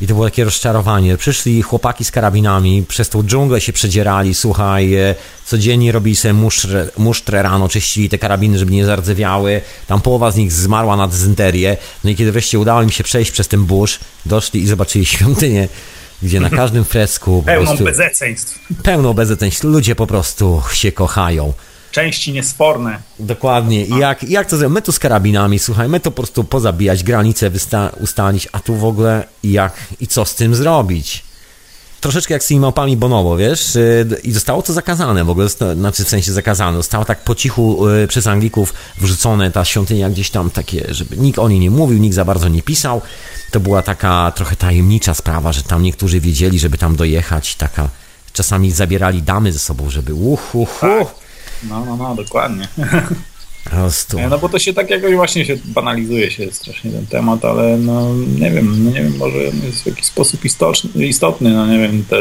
I to było takie rozczarowanie. Przyszli chłopaki z karabinami, przez tą dżunglę się przedzierali, słuchaj, e, codziennie robili sobie musztrę, musztrę rano, czyścili te karabiny, żeby nie zardzewiały. Tam połowa z nich zmarła na dezynterię. No i kiedy wreszcie udało im się przejść przez ten burz, doszli i zobaczyli <laughs> świątynię, gdzie na każdym fresku... Prostu, bezeceństw. Pełną bezeceństw. Ludzie po prostu się kochają części niesporne. Dokładnie. I jak, jak to zrobić? My tu z karabinami, słuchaj, my to po prostu pozabijać, granice wysta- ustalić, a tu w ogóle jak i co z tym zrobić? Troszeczkę jak z tymi małpami Bonobo, wiesz? Y, I zostało to zakazane w ogóle, znaczy w sensie zakazane. Zostało tak po cichu y, przez Anglików wrzucone ta świątynia gdzieś tam takie, żeby nikt o niej nie mówił, nikt za bardzo nie pisał. To była taka trochę tajemnicza sprawa, że tam niektórzy wiedzieli, żeby tam dojechać, taka czasami zabierali damy ze sobą, żeby uhu, uhu. Tak no, no, no, dokładnie. Nie, no bo to się tak jakoś właśnie się banalizuje się strasznie ten temat, ale no nie wiem, no nie wiem, może jest w jakiś sposób istotny, istotny no nie wiem, te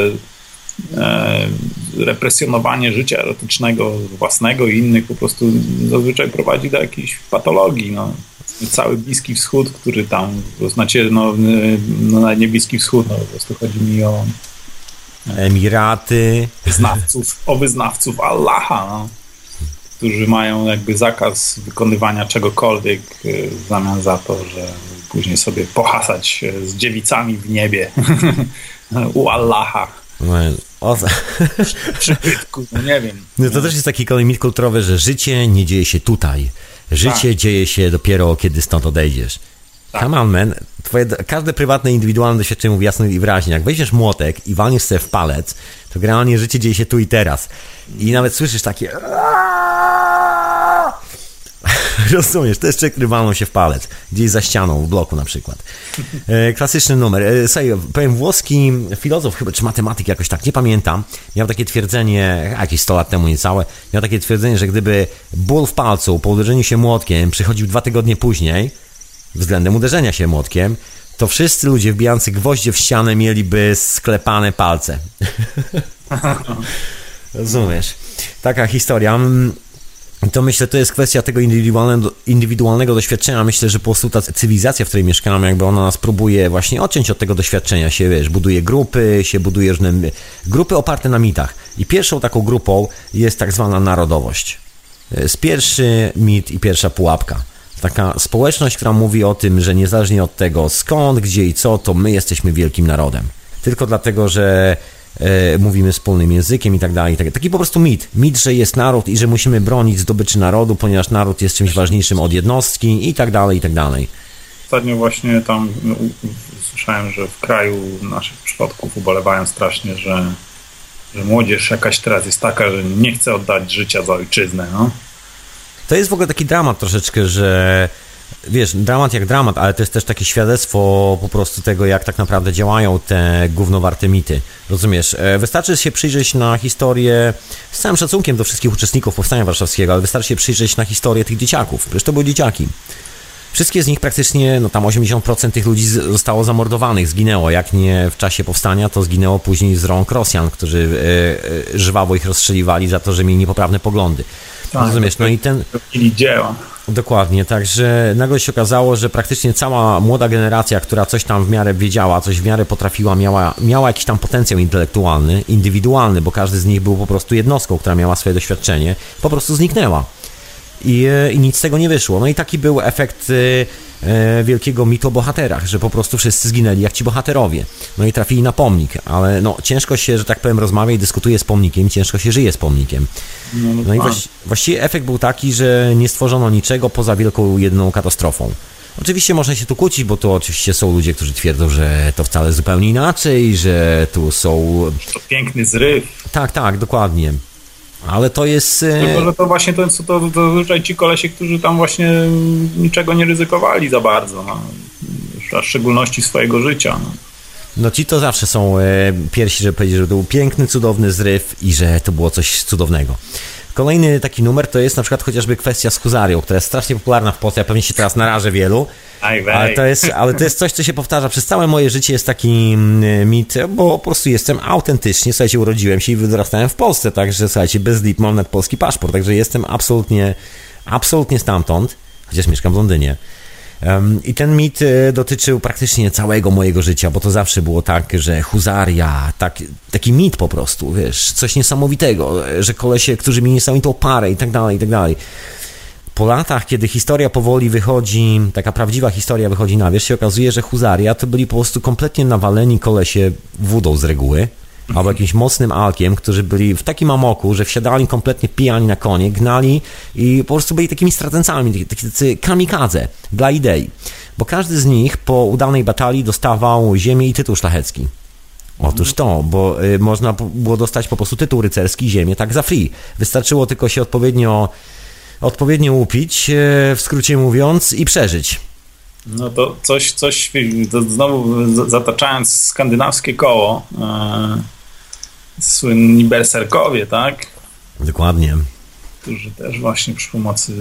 e, represjonowanie życia erotycznego własnego i innych po prostu zazwyczaj prowadzi do jakiejś patologii, no. Cały Bliski Wschód, który tam, znaczy, no, no na nie Bliski Wschód, no po prostu chodzi mi o Emiraty. Wyznawców, o wyznawców Allaha. No którzy mają jakby zakaz wykonywania czegokolwiek y, w zamian za to, że później sobie pohasać z dziewicami w niebie <laughs> u Allaha. No, o... Przybytku, <laughs> no nie wiem. No to też jest taki kolejny kulturowy, że życie nie dzieje się tutaj. Życie tak. dzieje się dopiero, kiedy stąd odejdziesz. Tak. Come on, man. Twoje, każde prywatne, indywidualne doświadczenie mówi jasno i wyraźnie. Jak weźmiesz młotek i walniesz sobie w palec, to generalnie życie dzieje się tu i teraz. I nawet słyszysz takie <laughs> Rozumiesz, czek, który walną się w palec. Gdzieś za ścianą, w bloku na przykład. E, klasyczny numer. E, słuchaj, powiem, włoski filozof chyba, czy matematyk jakoś tak, nie pamiętam, miał takie twierdzenie, jakieś 100 lat temu niecałe, miał takie twierdzenie, że gdyby ból w palcu po uderzeniu się młotkiem przychodził dwa tygodnie później, względem uderzenia się młotkiem, to wszyscy ludzie wbijający gwoździe w ścianę mieliby sklepane palce. <laughs> Rozumiesz? Taka historia. Mm, to myślę, to jest kwestia tego indywidualnego, indywidualnego doświadczenia. Myślę, że po prostu ta cywilizacja, w której mieszkamy, jakby ona nas próbuje właśnie odciąć od tego doświadczenia się, wiesz, buduje grupy, się buduje różne grupy oparte na mitach. I pierwszą taką grupą jest tak zwana narodowość. Jest pierwszy mit i pierwsza pułapka. Taka społeczność, która mówi o tym, że niezależnie od tego skąd, gdzie i co, to my jesteśmy wielkim narodem. Tylko dlatego, że e, mówimy wspólnym językiem i tak dalej. Taki po prostu mit. Mit, że jest naród i że musimy bronić zdobyczy narodu, ponieważ naród jest czymś ważniejszym od jednostki i tak dalej, i tak dalej. Ostatnio właśnie tam no, słyszałem, że w kraju naszych przodków ubolewają strasznie, że że młodzież jakaś teraz jest taka, że nie chce oddać życia za ojczyznę. No. To jest w ogóle taki dramat troszeczkę, że wiesz, dramat jak dramat, ale to jest też takie świadectwo po prostu tego, jak tak naprawdę działają te gównowarte mity. Rozumiesz? E, wystarczy się przyjrzeć na historię, z całym szacunkiem do wszystkich uczestników Powstania Warszawskiego, ale wystarczy się przyjrzeć na historię tych dzieciaków. Przecież to były dzieciaki. Wszystkie z nich praktycznie, no tam 80% tych ludzi zostało zamordowanych, zginęło. Jak nie w czasie powstania, to zginęło później z rąk Rosjan, którzy e, e, żwawo ich rozstrzeliwali za to, że mieli niepoprawne poglądy. Tak, Rozumiesz? No i ten. dzieła. Dokładnie, także nagle się okazało, że praktycznie cała młoda generacja, która coś tam w miarę wiedziała, coś w miarę potrafiła, miała, miała jakiś tam potencjał intelektualny, indywidualny, bo każdy z nich był po prostu jednostką, która miała swoje doświadczenie, po prostu zniknęła. I, e, i nic z tego nie wyszło. No i taki był efekt e, e, wielkiego mitu o bohaterach, że po prostu wszyscy zginęli jak ci bohaterowie. No i trafili na pomnik, ale no ciężko się, że tak powiem, rozmawia i dyskutuje z pomnikiem, ciężko się żyje z pomnikiem. No, no, no i właści właściwie efekt był taki, że nie stworzono niczego poza wielką jedną katastrofą. Oczywiście można się tu kłócić, bo to oczywiście są ludzie, którzy twierdzą, że to wcale zupełnie inaczej, że tu są... To piękny zryw. Tak, tak, dokładnie. Ale to jest... E, Tylko, że to właśnie to, to, to zazwyczaj ci kolesie, którzy tam właśnie niczego nie ryzykowali za bardzo, no. w szczególności swojego życia. No. No ci to zawsze są e, pierwsi, żeby powiedzieć, że to był piękny, cudowny zryw i że to było coś cudownego. Kolejny taki numer to jest na przykład chociażby kwestia z Huzarią, która jest strasznie popularna w Polsce, ja pewnie się teraz narażę wielu, ale to, jest, ale to jest coś, co się powtarza przez całe moje życie, jest taki mm, mit, bo po prostu jestem autentycznie, słuchajcie, urodziłem się i wyrastałem w Polsce, także słuchajcie, bez lip mam nawet polski paszport, także jestem absolutnie, absolutnie stamtąd, chociaż mieszkam w Londynie. I ten mit e, dotyczył praktycznie całego mojego życia, bo to zawsze było tak, że huzaria, tak, taki mit po prostu, wiesz, coś niesamowitego, że kolesie, którzy mieli niesamowitą parę i tak dalej, i tak dalej. Po latach, kiedy historia powoli wychodzi, taka prawdziwa historia wychodzi na wierzch, się okazuje, że huzaria to byli po prostu kompletnie nawaleni kolesie wódą z reguły, albo jakimś mocnym alkiem, którzy byli w takim amoku, że wsiadali kompletnie pijani na konie, gnali i po prostu byli takimi stracencami, tacy kamikadze dla idei. Bo każdy z nich po udanej batalii dostawał ziemię i tytuł szlachecki. Otóż to, bo y, można było dostać po prostu tytuł rycerski, ziemię, tak za free. Wystarczyło tylko się odpowiednio, odpowiednio upić, y, w skrócie mówiąc, i przeżyć. No to coś, coś to znowu zataczając skandynawskie koło, e, słynni berserkowie, tak? Dokładnie. Którzy też właśnie przy pomocy,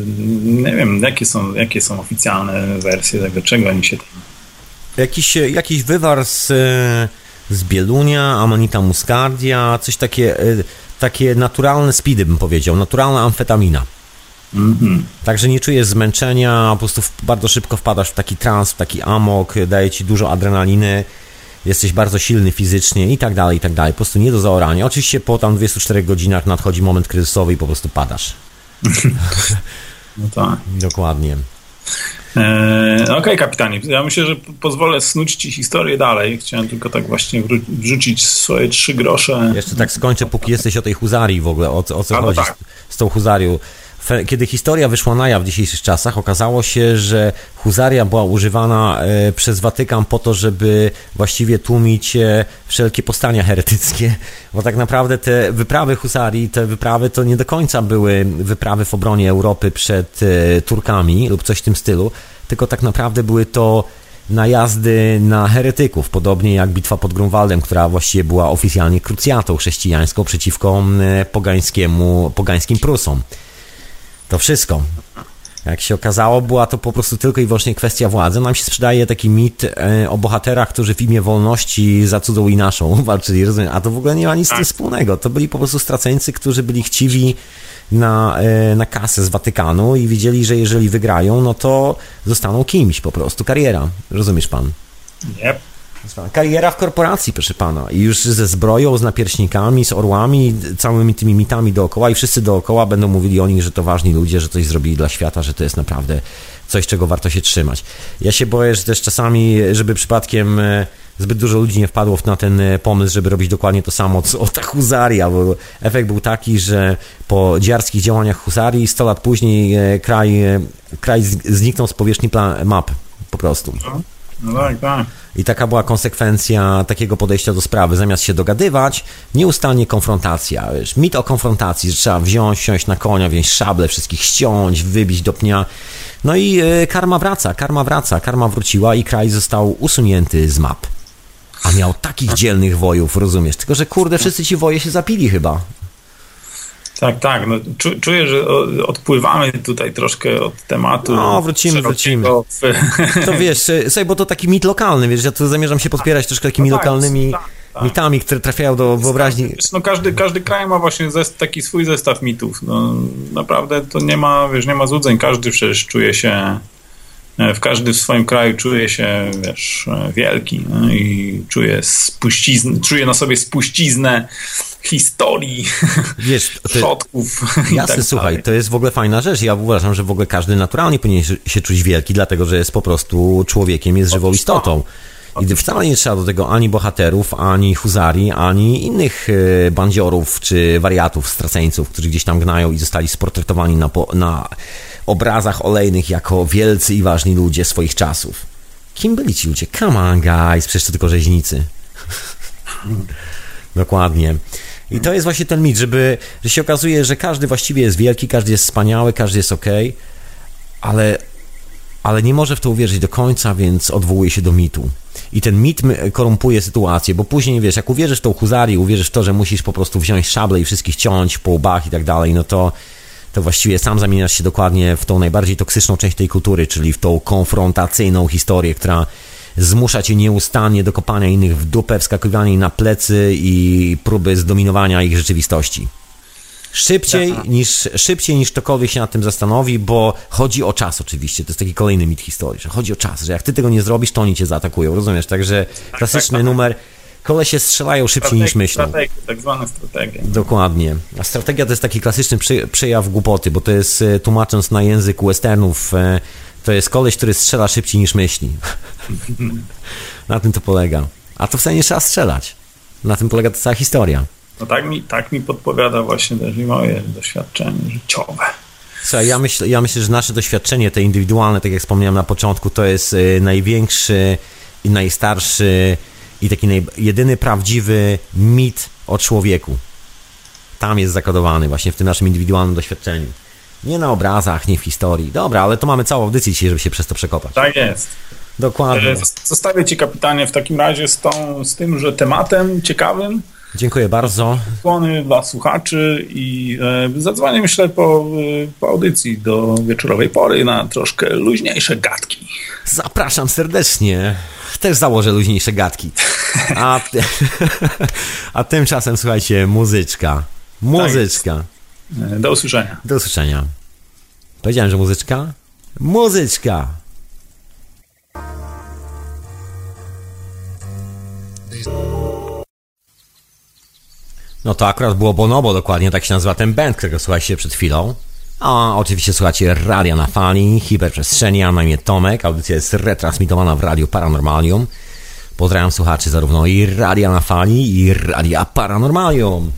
nie wiem, jakie są, jakie są oficjalne wersje tego, czego oni się tam... Jakiś, jakiś wywar z, z Bielunia, Amanita muscardia, coś takie, e, takie naturalne speedy bym powiedział, naturalna amfetamina. Mm-hmm. Także nie czujesz zmęczenia, po prostu bardzo szybko wpadasz w taki trans, w taki amok, daje ci dużo adrenaliny, jesteś bardzo silny fizycznie i tak dalej, i tak dalej. Po prostu nie do zaorania. Oczywiście po tam 24 godzinach nadchodzi moment kryzysowy i po prostu padasz. <laughs> No tak. Dokładnie. Eee, Okej, okay, kapitanie. Ja myślę, że pozwolę snuć ci historię dalej. Chciałem tylko tak właśnie wrzucić swoje trzy grosze. Jeszcze tak skończę, póki jesteś o tej huzarii w ogóle. O, o co chodzi tak. z, z tą huzarią kiedy historia wyszła na jaw w dzisiejszych czasach, okazało się, że huzaria była używana e, przez Watykan po to, żeby właściwie tłumić e, wszelkie powstania heretyckie, <laughs> bo tak naprawdę te wyprawy husarii, te wyprawy to nie do końca były wyprawy w obronie Europy przed e, Turkami lub coś w tym stylu, tylko tak naprawdę były to najazdy na heretyków, podobnie jak bitwa pod Grunwaldem, która właściwie była oficjalnie krucjatą chrześcijańską przeciwko pogańskiemu, pogańskim Prusom. To wszystko. Jak się okazało, była to po prostu tylko i wyłącznie kwestia władzy. Nam się sprzedaje taki mit e, o bohaterach, którzy w imię wolności za cudzą i naszą <laughs> walczyli, rozumiem? A to w ogóle nie ma nic tak. wspólnego. To byli po prostu straceńcy, którzy byli chciwi na, e, na kasę z Watykanu i widzieli, że jeżeli wygrają, no to zostaną kimś po prostu. Kariera. Rozumiesz pan? Yep. Kariera w korporacji, proszę pana. I już ze zbroją, z napierśnikami, z orłami, całymi tymi mitami dookoła i wszyscy dookoła będą mówili o nich, że to ważni ludzie, że coś zrobili dla świata, że to jest naprawdę coś, czego warto się trzymać. Ja się boję, że też czasami, żeby przypadkiem e, zbyt dużo ludzi nie wpadło na ten e, pomysł, żeby robić dokładnie to samo, co ta huzaria, bo efekt był taki, że po dziarskich działaniach huzarii 100 lat później e, kraj, kraj zniknął z powierzchni map po prostu. No tak, tak. I taka była konsekwencja takiego podejścia do sprawy. Zamiast się dogadywać, nieustannie konfrontacja. Wiesz, mit o konfrontacji, że trzeba wziąć, siąść na konia, wziąć szable, wszystkich ściąć, wybić do pnia. No i e, karma wraca, karma wraca, karma wróciła i kraj został usunięty z map. A miał takich dzielnych wojów, rozumiesz? Tylko, że kurde, wszyscy ci woje się zapili chyba. Tak, tak. No, czu, czuję, że odpływamy tutaj troszkę od tematu. No, wrócimy, wrócimy. To wiesz, sobie, bo to taki mit lokalny, wiesz, ja tu zamierzam się podpierać troszkę takimi no tak, lokalnymi tak, tak. mitami, które trafiają do wyobraźni. Wiesz, no każdy, każdy kraj ma właśnie zest, taki swój zestaw mitów. No, naprawdę to nie ma, wiesz, nie ma złudzeń. Każdy przecież czuje się w każdy w swoim kraju czuje się, wiesz, wielki no, i czuje spuściznę, czuje na sobie spuściznę historii, wiesz, <laughs> przodków. Jasne, tak słuchaj, to jest w ogóle fajna rzecz. Ja uważam, że w ogóle każdy naturalnie powinien się czuć wielki, dlatego że jest po prostu człowiekiem, jest żywą istotą. I wcale nie trzeba do tego ani bohaterów, ani huzarii, ani innych e, bandziorów czy wariatów, straceńców, którzy gdzieś tam gnają i zostali sportretowani na, na obrazach olejnych jako wielcy i ważni ludzie swoich czasów. Kim byli ci ludzie? Come on, guys, przecież to tylko rzeźnicy. <laughs> Dokładnie. I to jest właśnie ten mit, żeby, że się okazuje, że każdy właściwie jest wielki, każdy jest wspaniały, każdy jest ok, ale, ale nie może w to uwierzyć do końca, więc odwołuje się do mitu. I ten mit korumpuje sytuację, bo później, wiesz, jak uwierzysz w tą huzarię, uwierzysz w to, że musisz po prostu wziąć szable i wszystkich ciąć po łbach i tak dalej, no to to właściwie sam zamieniasz się dokładnie w tą najbardziej toksyczną część tej kultury, czyli w tą konfrontacyjną historię, która zmusza cię nieustannie do kopania innych w dupę, wskakiwania na plecy i próby zdominowania ich rzeczywistości. Szybciej niż, szybciej niż ktokolwiek się nad tym zastanowi, bo chodzi o czas oczywiście. To jest taki kolejny mit historii, że chodzi o czas, że jak ty tego nie zrobisz, to oni cię zaatakują, rozumiesz? Także klasyczny tak, tak, numer Kolesie strzelają szybciej niż myślą. Strategie, tak zwane strategie. Dokładnie. A strategia to jest taki klasyczny przejaw głupoty, bo to jest, e, tłumacząc na język westernów, e, to jest koleś, który strzela szybciej niż myśli. <laughs> na tym to polega. A to wcale nie trzeba strzelać. Na tym polega ta cała historia. No tak mi, tak mi podpowiada właśnie też i moje doświadczenie życiowe. Słuchaj, ja myślę, ja myślę, że nasze doświadczenie, te indywidualne, tak jak wspomniałem na początku, to jest e, największy i najstarszy i taki jedyny prawdziwy mit o człowieku. Tam jest zakodowany właśnie w tym naszym indywidualnym doświadczeniu. Nie na obrazach, nie w historii. Dobra, ale to mamy całą audycję dzisiaj, żeby się przez to przekopać. Tak jest. Dokładnie. E, zostawię Ci, kapitanie, w takim razie z, tą, z tym, że tematem ciekawym. Dziękuję bardzo. Skłony dla słuchaczy i e, zadzwonię, myślę, po, e, po audycji do wieczorowej pory na troszkę luźniejsze gadki. Zapraszam serdecznie też założę luźniejsze gadki. A, <laughs> a tymczasem, słuchajcie, muzyczka. Muzyczka. Tak Do usłyszenia. Do usłyszenia. Powiedziałem, że muzyczka? Muzyczka! No to akurat było Bonobo, dokładnie tak się nazywa ten band, którego słuchaliście przed chwilą. A oczywiście słuchacie Radia na Fali, Hiperprzestrzeni, a na imię Tomek. Audycja jest retransmitowana w Radiu Paranormalium. Pozdrawiam słuchaczy zarówno i Radia na Fali, i Radia Paranormalium.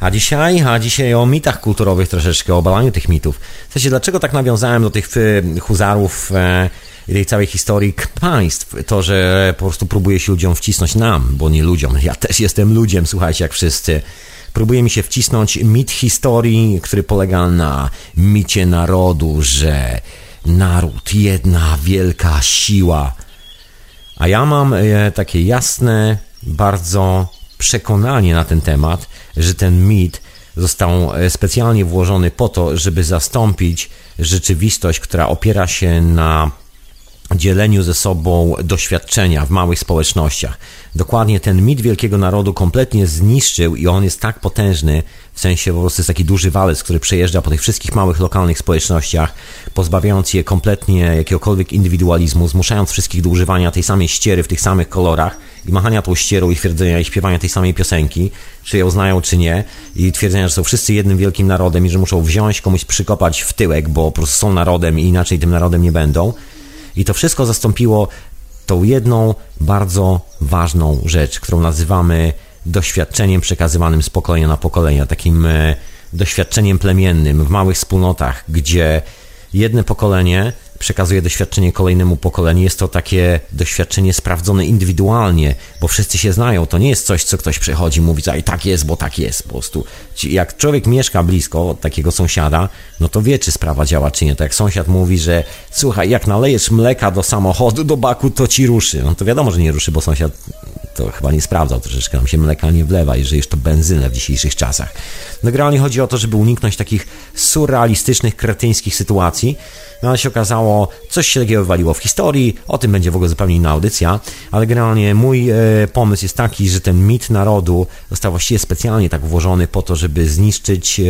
A dzisiaj, a dzisiaj o mitach kulturowych troszeczkę, o obalaniu tych mitów. W sensie, dlaczego tak nawiązałem do tych e, huzarów e, i tej całej historii państw? To, że po prostu próbuje się ludziom wcisnąć nam, bo nie ludziom. Ja też jestem ludziem, słuchajcie, jak wszyscy próbuje mi się wcisnąć mit historii, który polega na micie narodu, że naród, jedna wielka siła. A ja mam e, takie jasne, bardzo przekonanie na ten temat, że ten mit został e, specjalnie włożony po to, żeby zastąpić rzeczywistość, która opiera się na dzieleniu ze sobą doświadczenia w małych społecznościach. Dokładnie ten mit wielkiego narodu kompletnie zniszczył i on jest tak potężny, w sensie po prostu jest taki duży walec, który przejeżdża po tych wszystkich małych lokalnych społecznościach, pozbawiając je kompletnie jakiegokolwiek indywidualizmu, zmuszając wszystkich do używania tej samej ściery w tych samych kolorach i machania tą ścierą i twierdzenia i śpiewania tej samej piosenki, czy ją znają, czy nie, i twierdzenia, że są wszyscy jednym wielkim narodem i że muszą wziąć komuś przykopać w tyłek, bo po prostu są narodem i inaczej tym narodem nie będą. I to wszystko zastąpiło tą jedną bardzo ważną rzecz, którą nazywamy doświadczeniem przekazywanym z pokolenia na pokolenie, takim e, doświadczeniem plemiennym w małych wspólnotach, gdzie jedno pokolenie przekazuje doświadczenie kolejnemu pokoleniu. Jest to takie doświadczenie sprawdzone indywidualnie, bo wszyscy się znają. To nie jest coś, co ktoś przychodzi i mówi, i tak jest, bo tak jest po prostu. Jak człowiek mieszka blisko takiego sąsiada, no to wie, czy sprawa działa, czy nie. To jak sąsiad mówi, że słuchaj, jak nalejesz mleka do samochodu, do baku, to ci ruszy. No to wiadomo, że nie ruszy, bo sąsiad to chyba nie sprawdzał troszeczkę, nam się mleka nie wlewa, jeżeli już to benzynę w dzisiejszych czasach. No generalnie chodzi o to, żeby uniknąć takich surrealistycznych, kretyńskich sytuacji, no ale się okazało, coś się takiego wywaliło w historii, o tym będzie w ogóle zupełnie inna audycja, ale generalnie mój e, pomysł jest taki, że ten mit narodu został właściwie specjalnie tak włożony po to, żeby zniszczyć e,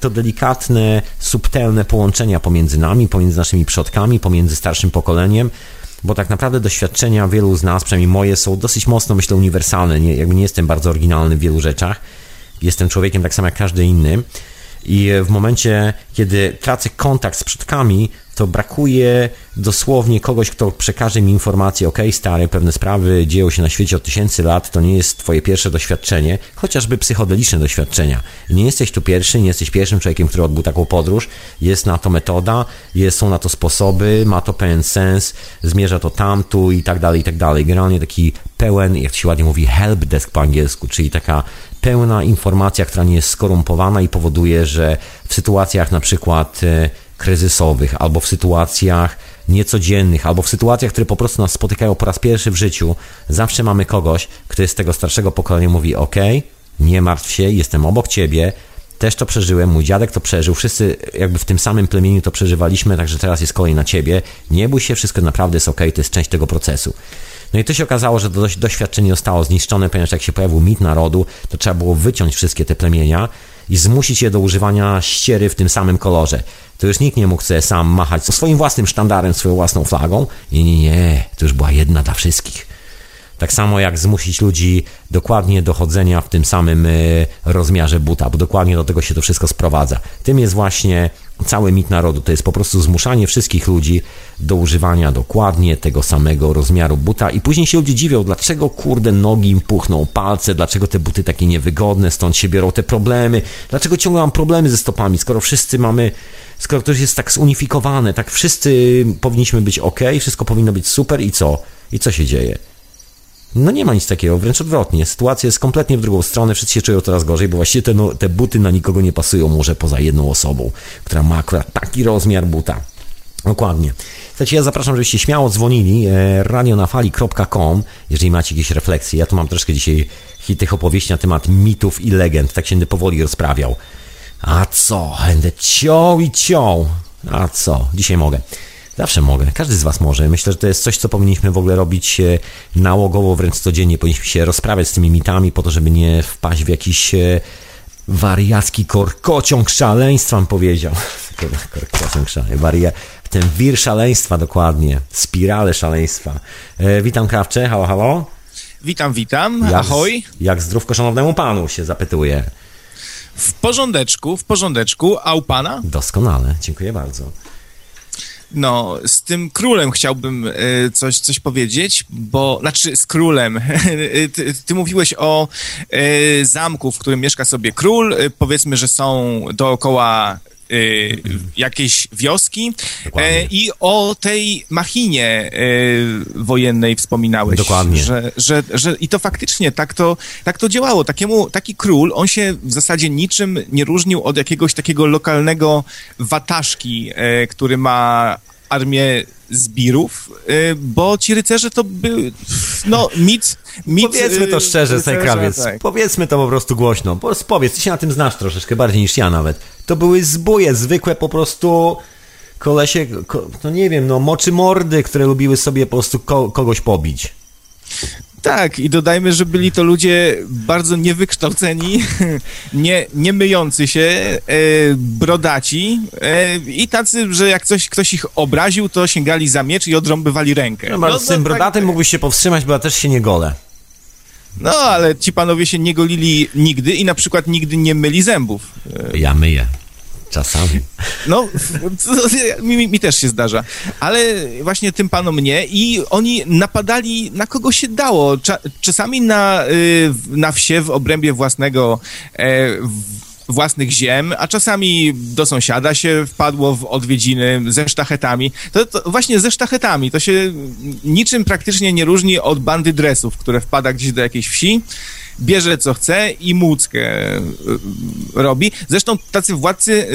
to delikatne, subtelne połączenia pomiędzy nami, pomiędzy naszymi przodkami, pomiędzy starszym pokoleniem, bo tak naprawdę doświadczenia wielu z nas, przynajmniej moje, są dosyć mocno, myślę, uniwersalne. Nie, jakby nie jestem bardzo oryginalny w wielu rzeczach. Jestem człowiekiem tak samo jak każdy inny. I w momencie, kiedy tracę kontakt z przodkami, to brakuje dosłownie kogoś, kto przekaże mi informację, ok, stary, pewne sprawy dzieją się na świecie od tysięcy lat, to nie jest twoje pierwsze doświadczenie, chociażby psychodeliczne doświadczenia. Nie jesteś tu pierwszy, nie jesteś pierwszym człowiekiem, który odbył taką podróż, jest na to metoda, jest, są na to sposoby, ma to pewien sens, zmierza to tamtu i tak dalej, i tak dalej. Generalnie taki pełen, jak to się ładnie mówi, helpdesk po angielsku, czyli taka pełna informacja, która nie jest skorumpowana i powoduje, że w sytuacjach na przykład e, kryzysowych, albo w sytuacjach niecodziennych, albo w sytuacjach, które po prostu nas spotykają po raz pierwszy w życiu, zawsze mamy kogoś, kto jest z tego starszego pokolenia, mówi: OK, nie martw się, jestem obok ciebie, też to przeżyłem, mój dziadek to przeżył, wszyscy jakby w tym samym plemieniu to przeżywaliśmy, także teraz jest kolej na ciebie. Nie bój się, wszystko naprawdę jest ok, to jest część tego procesu. No i to się okazało, że to doświadczenie zostało zniszczone, ponieważ jak się pojawił mit narodu, to trzeba było wyciąć wszystkie te plemienia i zmusić je do używania ściery w tym samym kolorze. To już nikt nie mógł sobie sam machać swoim własnym sztandarem, swoją własną flagą. Nie, nie, nie, to już była jedna dla wszystkich. Tak samo jak zmusić ludzi dokładnie do chodzenia w tym samym e, rozmiarze buta, bo dokładnie do tego się to wszystko sprowadza. Tym jest właśnie cały mit narodu. To jest po prostu zmuszanie wszystkich ludzi do używania dokładnie tego samego rozmiaru buta i później się ludzie dziwią, dlaczego kurde nogi im puchną, palce, dlaczego te buty takie niewygodne, stąd się biorą te problemy, dlaczego ciągle mam problemy ze stopami, skoro wszyscy mamy skoro to jest tak zunifikowane, tak wszyscy powinniśmy być ok, wszystko powinno być super i co? I co się dzieje? No nie ma nic takiego, wręcz odwrotnie. Sytuacja jest kompletnie w drugą stronę, wszyscy się czują coraz gorzej, bo właściwie te, no, te buty na nikogo nie pasują, może poza jedną osobą, która ma akurat taki rozmiar buta. Dokładnie. Słuchajcie, ja zapraszam, żebyście śmiało dzwonili e, radionafali.com, jeżeli macie jakieś refleksje. Ja tu mam troszkę dzisiaj tych opowieści na temat mitów i legend, tak się będę powoli rozprawiał. A co? Będę ciął i ciął. A co? Dzisiaj mogę. Zawsze mogę. Każdy z Was może. Myślę, że to jest coś, co powinniśmy w ogóle robić e, nałogowo, wręcz codziennie. Powinniśmy się rozprawiać z tymi mitami po to, żeby nie wpaść w jakiś e, wariacki korkociąg szaleństwa, powiedział. <laughs> korkociąg szaleństwa. Waria... Ten wir szaleństwa dokładnie. Spirale szaleństwa. E, witam Krawcze. Halo, halo. Witam, witam. Jak, Ahoj. Jak zdrówko szanownego panu się zapytuje. W porządeczku, w porządeczku. A u pana? Doskonale. Dziękuję bardzo. No, z tym królem chciałbym y, coś, coś powiedzieć, bo, znaczy z królem. <laughs> ty, ty, mówiłeś o y, zamku, w którym mieszka sobie król. Powiedzmy, że są dookoła y, jakiejś wioski e, i o tej machinie y, wojennej wspominałeś. Dokładnie. Że, że, że, I to faktycznie tak to, tak to działało. Takiemu, taki król, on się w zasadzie niczym nie różnił od jakiegoś takiego lokalnego wataszki, e, który ma armię zbirów, y, bo ci rycerze to był, no, mit... mit Powiedzmy to y, szczerze, Sejkrawiec, tak. powiedzmy to po prostu głośno. Powiedz, ty się na tym znasz troszeczkę, bardziej niż ja nawet. To były zbóje, zwykłe po prostu kolesie, no nie wiem, no moczy mordy, które lubiły sobie po prostu ko kogoś pobić. Tak, i dodajmy, że byli to ludzie bardzo niewykształceni, <laughs> nie, nie myjący się, e, brodaci e, i tacy, że jak coś, ktoś ich obraził, to sięgali za miecz i odrąbywali rękę. No, no, z tym no, brodatym tak, mógłbyś się powstrzymać, bo ja też się nie golę. No, ale ci panowie się nie golili nigdy i na przykład nigdy nie myli zębów. Ja myję. Czasami. No, mi, mi, też się zdarza. Ale właśnie tym panom nie i oni napadali na kogo się dało. czasami na, y, na wsie w obrębie własnego e, własnych ziem, a czasami do sąsiada się wpadło w odwiedziny ze sztachetami. To, to właśnie ze sztachetami to się niczym praktycznie nie różni od bandy dresów, które wpada gdzieś do jakiejś wsi bierze co chce i muckę y, robi. Zresztą tacy władcy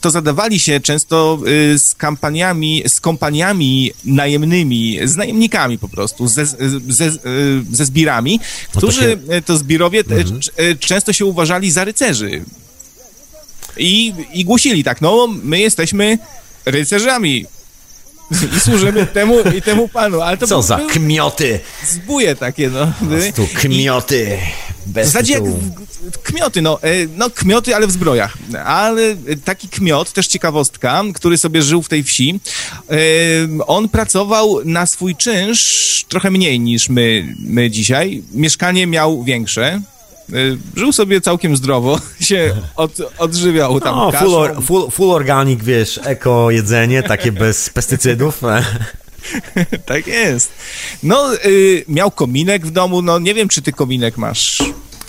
to zadawali się często y, z kampaniami, z kompaniami najemnymi, z najemnikami po prostu, ze, ze, y, ze zbirami, którzy, no to, się... to zbirowie mhm. często się uważali za rycerzy. I, I głosili tak, no my jesteśmy rycerzami, <laughs> i służymy temu i temu panu. Ale to Co za kmioty! Zbuje takie, no. Tu kmioty. Bez w zasadzie jak kmioty, no, e, no kmioty, ale w zbrojach. Ale taki kmiot, też ciekawostka, który sobie żył w tej wsi, e, on pracował na swój czynsz trochę mniej niż my, my dzisiaj. Mieszkanie miał większe, Y, żył sobie całkiem zdrowo, <laughs> się od, odżywiał tam no, full, or, full, full organic, wiesz, eko jedzenie, takie bez <laughs> pestycydów. <laughs> tak jest. No, y, miał kominek w domu, no nie wiem, czy ty kominek masz.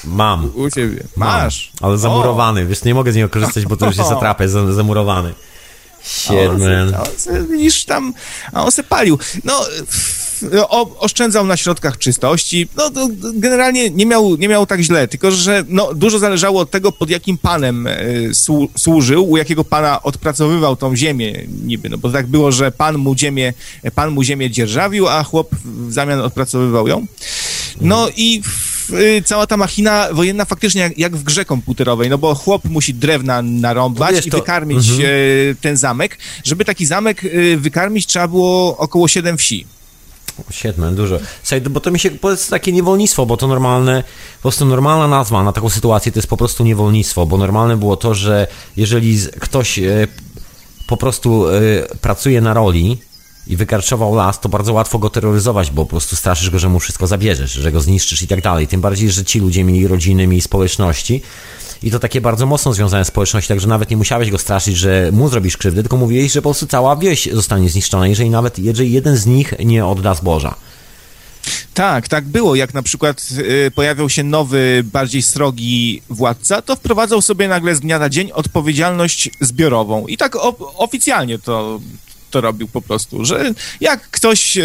Mam. U ciebie. Masz. Mam, ale zamurowany, o. wiesz, nie mogę z niego korzystać, bo to już jest <laughs> atrapę, jest zamurowany. Man. Widzisz tam, a on se palił. No, o, oszczędzał na środkach czystości. No, generalnie nie miał, nie miał tak źle, tylko że no, dużo zależało od tego, pod jakim panem e, służył, u jakiego pana odpracowywał tą ziemię niby, no bo tak było, że pan mu ziemię, pan mu ziemię dzierżawił, a chłop w zamian odpracowywał ją. No i y, cała ta machina wojenna faktycznie jak, jak, w grze komputerowej, no bo chłop musi drewna narąbać wiesz, i wykarmić mhm. E, ten zamek. Żeby taki zamek e, wykarmić, trzeba było około 7 wsi. Siedem, dużo. Słuchaj, bo to mi się to jest takie niewolnictwo, bo to normalne, po prostu normalna nazwa na taką sytuację to jest po prostu niewolnictwo, bo normalne było to, że jeżeli ktoś e, po prostu e, pracuje na roli i wykarczował las, to bardzo łatwo go terroryzować, bo po prostu straszysz go, że mu wszystko zabierzesz, że go zniszczysz i tak dalej. Tym bardziej, że ci ludzie mieli rodziny, mieli społeczności, i to takie bardzo mocno związane z społecznością, także nawet nie musiałeś go straszyć, że mu zrobisz krzywdę, tylko mówiłeś, że po prostu cała wieś zostanie zniszczona, jeżeli nawet, jeżeli jeden z nich nie odda zboża. Tak, tak było. Jak na przykład y, pojawiał się nowy, bardziej srogi władca, to wprowadzał sobie nagle z dnia na dzień odpowiedzialność zbiorową. I tak oficjalnie to, to robił po prostu, że jak ktoś e,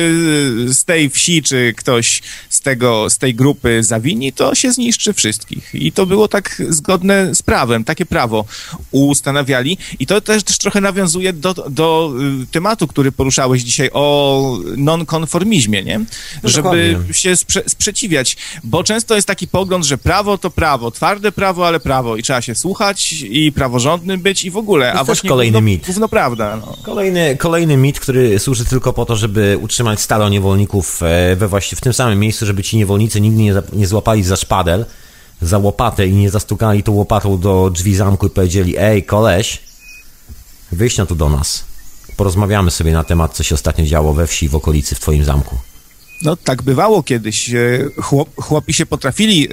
z tej wsi, czy ktoś z, tego, z tej grupy zawini, to się zniszczy wszystkich. I to było tak zgodne z prawem, takie prawo ustanawiali. I to też, też trochę nawiązuje do, do e, tematu, który poruszałeś dzisiaj o nonkonformizmie, nie? No Żeby dokładnie. się sprze sprzeciwiać, bo często jest taki pogląd, że prawo to prawo, twarde prawo, ale prawo i trzeba się słuchać i praworządnym być i w ogóle, a właśnie kolejny gówno, mit. Gówno prawda. No. Kolejny, kolejny kolejny mit, który służy tylko po to, żeby utrzymać stado niewolników e, we właśnie w tym samym miejscu, żeby ci niewolnicy nigdy nie, nie złapali za szpadel, za łopatę i nie zastukali tą łopatą do drzwi zamku i powiedzieli, ej koleś, wyjść na tu do nas. Porozmawiamy sobie na temat, co się ostatnio działo we wsi w okolicy w twoim zamku. No tak bywało kiedyś. E, chłop, chłopi się potrafili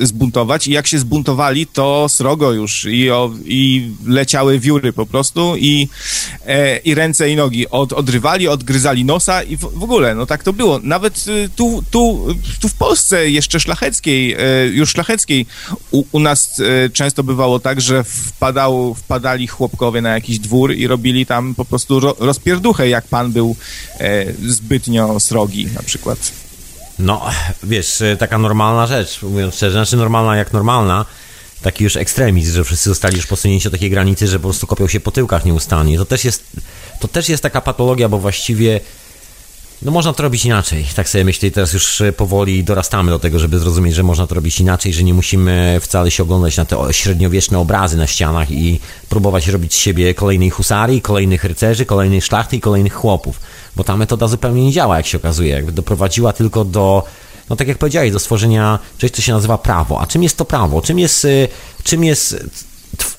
y, zbuntować i jak się zbuntowali, to srogo już i, o, i leciały wióry po prostu i, e, i ręce i nogi od, odrywali, odgryzali nosa i w, w, ogóle, no tak to było. Nawet y, tu, tu, tu w Polsce jeszcze szlacheckiej, y, już szlacheckiej u, u nas często bywało tak, że wpadał, wpadali chłopkowie na jakiś dwór i robili tam po prostu ro, rozpierduchę, jak pan był zbytnio srogi na przykład No, wiesz, taka normalna rzecz, mówiąc szczerze, znaczy normalna jak normalna, taki już ekstremizm, że wszyscy zostali już posunięci do takiej granicy, że po prostu kopią się po tyłkach nieustannie. To też jest, to też jest taka patologia, bo właściwie no można to robić inaczej. Tak sobie myślę i teraz już powoli dorastamy do tego, żeby zrozumieć, że można to robić inaczej, że nie musimy wcale się oglądać na te średniowieczne obrazy na ścianach i próbować robić z siebie kolejnej husarii, kolejnych rycerzy, kolejnej szlachty i kolejnych chłopów bo ta metoda zupełnie nie działa, jak się okazuje. Jakby doprowadziła tylko do, no tak jak powiedziałeś, do stworzenia czegoś, co się nazywa prawo. A czym jest to prawo? Czym jest, y, czym jest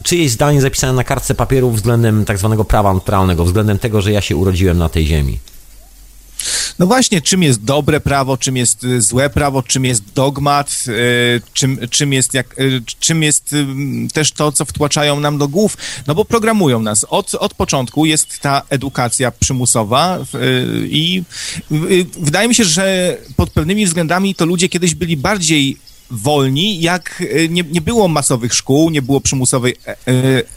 czyjeś zdanie zapisane na kartce papieru względem tak zwanego prawa naturalnego, względem tego, że ja się urodziłem na tej ziemi? No właśnie, czym jest dobre prawo, czym jest y, złe prawo, czym jest dogmat, y, czym, czym, jest, jak, y, czym jest też to, co wtłaczają nam do głów, no bo programują nas. Od, od początku jest ta edukacja przymusowa i wydaje mi się, że pod pewnymi względami to ludzie kiedyś byli bardziej wolni, jak e, nie, nie było masowych szkół, nie było przymusowej e, e,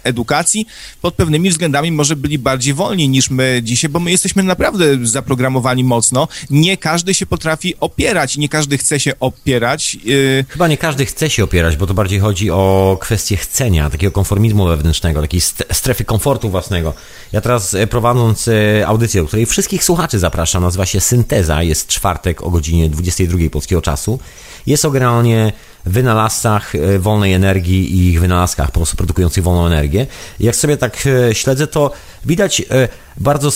edukacji, pod pewnymi względami może byli bardziej wolni niż my dzisiaj, bo my jesteśmy naprawdę zaprogramowani mocno. Nie każdy się potrafi opierać, nie każdy chce się opierać. Chyba nie każdy chce się opierać, bo to bardziej chodzi o kwestię chcenia, takiego konformizmu wewnętrznego, takiej strefy komfortu własnego. Ja teraz prowadząc audycję, do której wszystkich słuchaczy zapraszam, nazywa się Synteza, jest czwartek o godzinie 22 polskiego czasu. Jest o generalnie wynalazcach e, wolnej energii i ich wynalazkach po prostu produkujących wolną energię. Jak sobie tak e, śledzę, to widać e, bardzo,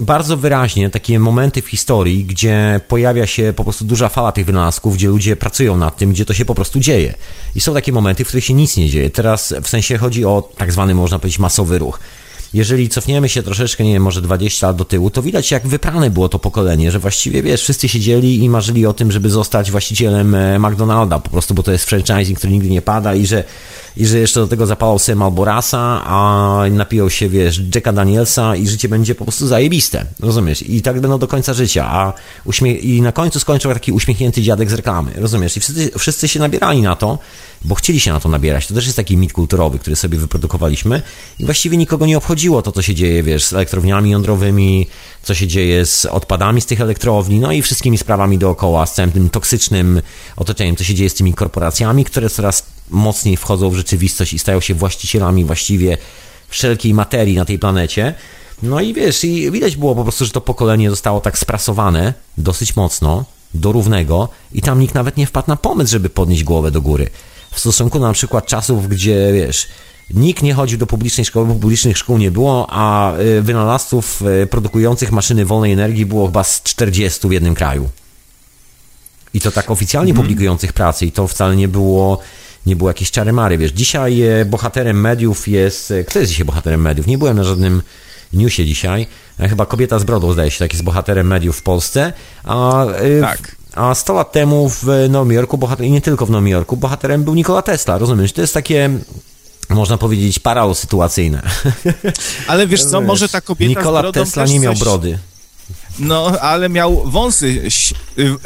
bardzo wyraźnie takie momenty w historii, gdzie pojawia się po prostu duża fala tych wynalazków, gdzie ludzie pracują nad tym, gdzie to się po prostu dzieje. I są takie momenty, w których się nic nie dzieje. Teraz w sensie chodzi o tak zwany, można powiedzieć, masowy ruch jeżeli cofniemy się troszeczkę, nie wiem, może 20 lat do tyłu, to widać jak wyprane było to pokolenie, że właściwie, wiesz, wszyscy siedzieli i marzyli o tym, żeby zostać właścicielem e, McDonalda, po prostu, bo to jest franchising, który nigdy nie pada i że, i że jeszcze do tego zapalał sobie Malborasa, a napiją się, wiesz, Jacka Danielsa i życie będzie po prostu zajebiste, rozumiesz? I tak będą do końca życia, a uśmiech... i na końcu skończył taki uśmiechnięty dziadek z reklamy, rozumiesz? I wszyscy, wszyscy się nabierali na to, bo chcieli się na to nabierać. To też jest taki mit kulturowy, który sobie wyprodukowaliśmy i właściwie nikogo nie obchodziło to, co się dzieje, wiesz, z elektrowniami jądrowymi, co się dzieje z odpadami z tych elektrowni, no i wszystkimi sprawami dookoła, z całym tym toksycznym otoczeniem, co się dzieje z tymi korporacjami, które coraz mocniej wchodzą w rzeczywistość i stają się właścicielami właściwie wszelkiej materii na tej planecie. No i wiesz, i widać było po prostu, że to pokolenie zostało tak sprasowane dosyć mocno, do równego i tam nikt nawet nie wpadł na pomysł, żeby podnieść głowę do góry w stosunku na przykład czasów, gdzie wiesz, nikt nie chodził do publicznej szkoły, bo publicznych szkół nie było, a y, wynalazców y, produkujących maszyny wolnej energii było chyba z 40 w jednym kraju. I to tak oficjalnie mm. publikujących pracy i to wcale nie było nie było jakieś czary mary, wiesz. Dzisiaj y, bohaterem mediów jest... Kto jest dzisiaj bohaterem mediów? Nie byłem na żadnym newsie dzisiaj. Chyba kobieta z brodą, zdaje się, tak jest bohaterem mediów w Polsce. A tak. A 100 lat temu w Nowym Jorku, bohater, i nie tylko w Nowym Jorku, bohaterem był Nikola Tesla, rozumiesz? To jest takie można powiedzieć, paralo sytuacyjne. <laughs> Ale wiesz co, może ta kobieta Nikola Tesla nie miał coś... brody. No, ale miał wąsy,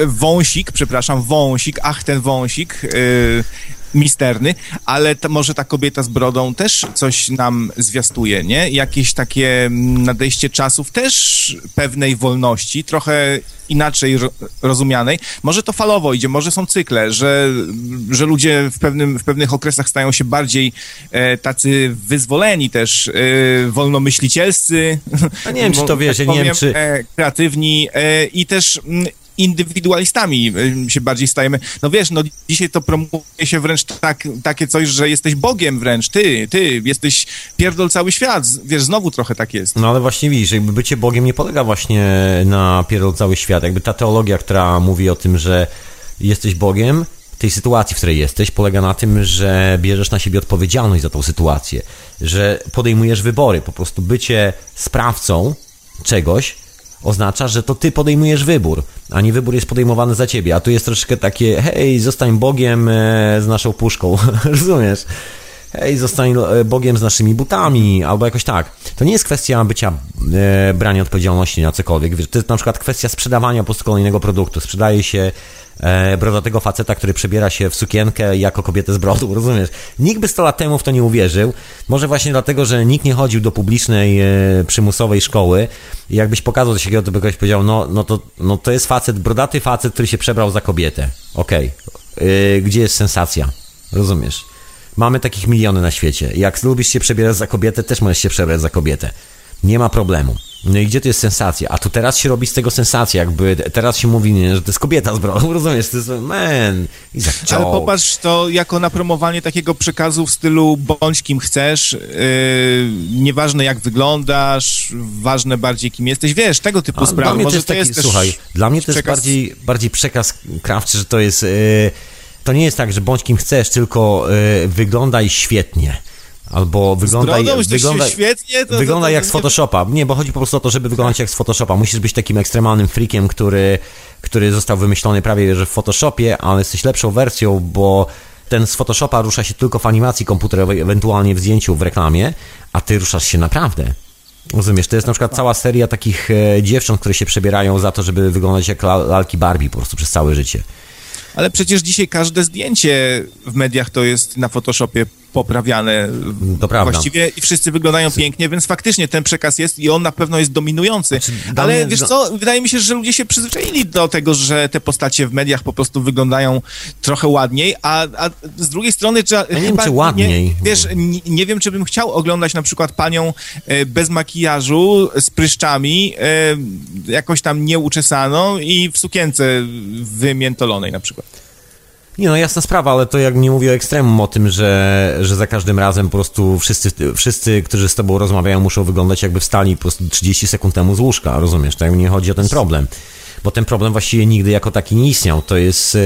wąsik, przepraszam, wąsik, ach, ten wąsik, yy, misterny, ale to, może ta kobieta z brodą też coś nam zwiastuje, nie? Jakieś takie nadejście czasów też pewnej wolności, trochę inaczej rozumianej. Może to falowo idzie, może są cykle, że, że ludzie w, pewnym, w pewnych okresach stają się bardziej e, tacy wyzwoleni też, e, wolnomyślicielscy. A nie wiem, czy to <laughs> wiesz, tak nie wiem, czy... E, kreatywni e, i też m, indywidualistami y, się bardziej stajemy. No wiesz, no dzisiaj to promuje się wręcz tak, takie coś, że jesteś Bogiem wręcz, ty, ty, jesteś pierdol cały świat, wiesz, znowu trochę tak jest. No ale właśnie widzisz, jakby bycie Bogiem nie polega właśnie na pierdol cały świat, jakby ta teologia, która mówi o tym, że jesteś Bogiem, tej sytuacji, w której jesteś, polega na tym, że bierzesz na siebie odpowiedzialność za tą sytuację, że podejmujesz wybory, po prostu bycie sprawcą czegoś oznacza, że to ty podejmujesz wybór, a nie wybór jest podejmowany za ciebie. A tu jest troszeczkę takie, hej, zostań Bogiem e, z naszą puszką, <laughs> rozumiesz? Hej, zostań e, Bogiem z naszymi butami, albo jakoś tak. To nie jest kwestia bycia, e, brania odpowiedzialności na cokolwiek. To jest na przykład kwestia sprzedawania po prostu kolejnego produktu. Sprzedaje się e, brodatego faceta, który przebiera się w sukienkę jako kobietę z brodu, <laughs> rozumiesz? Nikt by 100 lat temu w to nie uwierzył. Może właśnie dlatego, że nikt nie chodził do publicznej, e, przymusowej szkoły i jakbyś pokazał coś takiego, to by ktoś powiedział, no, no, to, no to jest facet, brodaty facet, który się przebrał za kobietę. Okej. Okay. E, gdzie jest sensacja? Rozumiesz? Mamy takich miliony na świecie. Jak lubisz się przebierać za kobietę, też możesz się przebrać za kobietę. Nie ma problemu. No i gdzie to jest sensacja? A tu teraz się robi z tego sensacja, jakby teraz się mówi, nie, że to jest kobieta z brodą, <laughs> rozumiesz? To jest, man, Ale popatrz to jako napromowanie takiego przekazu w stylu bądź kim chcesz, yy, nieważne jak wyglądasz, ważne bardziej kim jesteś, wiesz, tego typu sprawy. Dla mnie Może to jest, taki, słuchaj, dla mnie to jest bardziej, bardziej przekaz krawczy, że to jest... Yy, to nie jest tak, że bądź kim chcesz, tylko yy, wyglądaj świetnie. Albo wygląda, wygląda, świetnie, to, wygląda to, to, jak z Photoshopa. Nie, bo chodzi po prostu o to, żeby wyglądać jak z Photoshopa. Musisz być takim ekstremalnym freakiem, który, który został wymyślony prawie że w Photoshopie, ale jesteś lepszą wersją, bo ten z Photoshopa rusza się tylko w animacji komputerowej, ewentualnie w zdjęciu, w reklamie, a ty ruszasz się naprawdę. Rozumiesz, to jest na przykład cała seria takich e, dziewcząt, które się przebierają za to, żeby wyglądać jak lalki Barbie po prostu przez całe życie. Ale przecież dzisiaj każde zdjęcie w mediach to jest na Photoshopie poprawiane. To prawda. Właściwie i wszyscy wyglądają pięknie, więc faktycznie ten przekaz jest i on na pewno jest dominujący. Znaczy, Ale mnie- wiesz dla- co, wydaje mi się, że ludzie się przyzwyczaili do tego, że te postacie w mediach po prostu wyglądają trochę ładniej, a, a z drugiej strony trzeba... nie wiem, czy ładniej. Nie, wiesz, nie, nie wiem, czy bym chciał oglądać na przykład panią e, bez makijażu, z pryszczami, e, jakoś tam nieuczesaną i w sukience wymiętolonej na przykład. Nie no, jasna sprawa, ale to jak nie mówię o ekstremum, o tym, że, że za każdym razem po prostu wszyscy, wszyscy, którzy z tobą rozmawiają, muszą wyglądać jakby wstali po prostu 30 sekund temu z łóżka, rozumiesz? Tak nie chodzi o ten problem. Bo ten problem właściwie nigdy jako taki nie istniał. To jest e,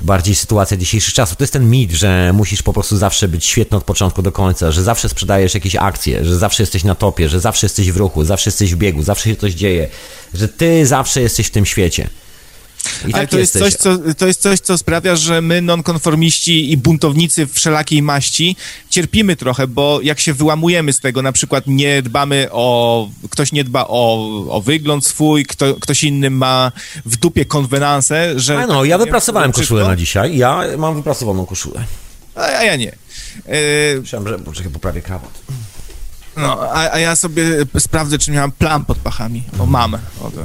bardziej sytuacja dzisiejszych czasów. To jest ten mit, że musisz po prostu zawsze być świetny od początku do końca, że zawsze sprzedajesz jakieś akcje, że zawsze jesteś na topie, że zawsze jesteś w ruchu, zawsze jesteś w biegu, zawsze się coś dzieje, że ty zawsze jesteś w tym świecie. I Ale tak to jest, coś, co, to jest coś, co sprawia, że my, nonkonformiści i buntownicy wszelakiej maści, cierpimy trochę, bo jak się wyłamujemy z tego, na przykład nie dbamy o, ktoś nie dba o, o wygląd swój, kto, ktoś inny ma w dupie konwenanse, że... A no, ja wszystko, koszulę na dzisiaj. Ja mam wypracowaną koszulę. A, a ja nie. E, Myślałem, że poczekaj, poprawię krawat. No, a, a ja sobie sprawdzę, czy miałem plan pod pachami. O, mam. O, to.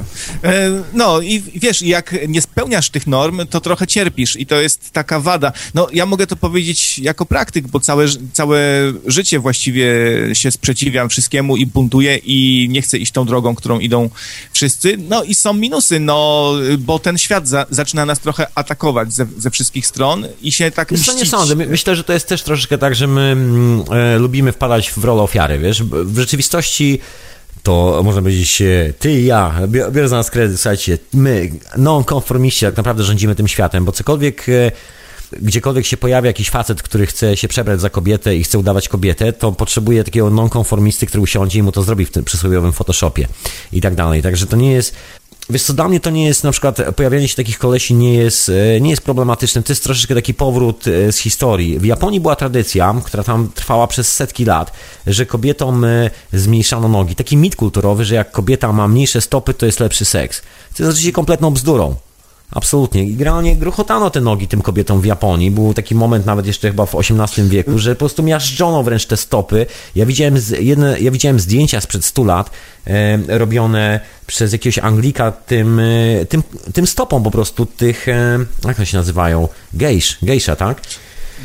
E, no i wiesz, jak nie spełniasz tych norm, to trochę cierpisz i to jest taka wada. No, ja mogę to powiedzieć jako praktyk, bo całe, całe życie właściwie się sprzeciwiam wszystkiemu i buntuję i nie chcę iść tą drogą, którą idą wszyscy. No i są minusy, no, bo ten świat za, zaczyna nas trochę atakować ze, ze wszystkich stron i się tak Wiesz co, nie mścić. sądzę. My- Myślę, że to jest też troszeczkę tak, że my mm, e, lubimy wpadać w rolę ofiary, wiesz? B- W rzeczywistości to można powiedzieć e, ty i ja, bi- biorę za nas kredyt, słuchajcie, my, non-konformiści tak naprawdę rządzimy tym światem, bo cokolwiek... e, Gdziekolwiek się pojawia jakiś facet, który chce się przebrać za kobietę i chce udawać kobietę, to potrzebuje takiego non-konformisty, który usiądzie i mu to zrobi w tym przysłowiowym Photoshopie i tak dalej. Także to nie jest Wiesz co, dla mnie to nie jest, na przykład pojawianie się takich kolesi nie jest, e, nie jest problematyczne, to jest troszeczkę taki powrót e, z historii. W Japonii była tradycja, która tam trwała przez setki lat, że kobietom e, zmniejszano nogi. Taki mit kulturowy, że jak kobieta ma mniejsze stopy, to jest lepszy seks. To jest oczywiście kompletną bzdurą. Absolutnie. I generalnie gruchotano te nogi tym kobietom w Japonii. Był taki moment nawet jeszcze chyba w XVIII wieku, że po prostu miażdżono wręcz te stopy. Ja widziałem, z, jedne, ja widziałem zdjęcia sprzed 100 lat e, robione przez jakiegoś Anglika tym, e, tym, tym stopą po prostu tych, e, jak one się nazywają? Gejsz, gejsza, tak?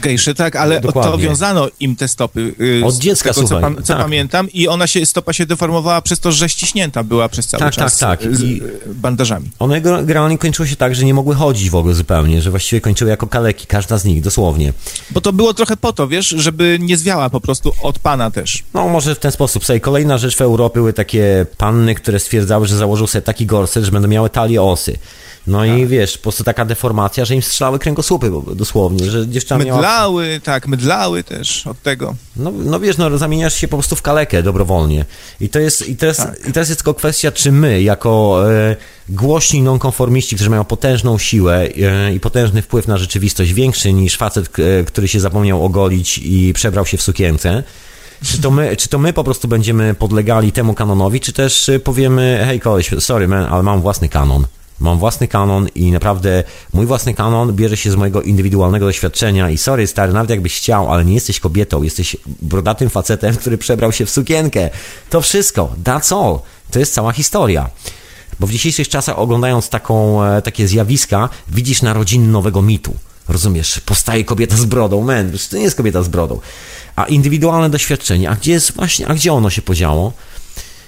Gejszy, tak, ale Dokładnie. to wiązano im te stopy. y, Od z dziecka, tego, co, pam- co tak. pamiętam. I ona się, stopa się deformowała przez to, że ściśnięta była przez cały Tak, czas tak, tak. z I- bandażami. One generalnie kończyło się tak, że nie mogły chodzić w ogóle zupełnie, że właściwie kończyły jako kaleki, każda z nich, dosłownie. Bo to było trochę po to, wiesz, żeby nie zwiała po prostu od pana też. No, może w ten sposób. Słuchaj, kolejna rzecz w Europie były takie panny, które stwierdzały, że założą sobie taki gorset, że będą miały talię osy. No Tak. i wiesz, po prostu taka deformacja, że im strzelały kręgosłupy dosłownie, że dziewczyna miała... Mydlały, tak, mydlały też od tego. No, no wiesz, no zamieniasz się po prostu w kalekę dobrowolnie. I to jest, i teraz, Tak. i teraz jest tylko kwestia, czy my, jako e, głośni nonkonformiści, którzy mają potężną siłę e, i potężny wpływ na rzeczywistość, większy niż facet, e, który się zapomniał ogolić i przebrał się w sukience, czy to, my, czy to my po prostu będziemy podlegali temu kanonowi, czy też e, powiemy, hej koleś, sorry man, ale mam własny kanon. Mam własny kanon i naprawdę mój własny kanon bierze się z mojego indywidualnego doświadczenia i sorry stary, nawet jakbyś chciał, ale nie jesteś kobietą, jesteś brodatym facetem, który przebrał się w sukienkę. To wszystko, that's all. To jest cała historia. Bo w dzisiejszych czasach oglądając taką, e, takie zjawiska, widzisz narodziny nowego mitu. Rozumiesz? Powstaje kobieta z brodą. Man, to nie jest kobieta z brodą. A indywidualne doświadczenie, a gdzie jest właśnie, a gdzie ono się podziało?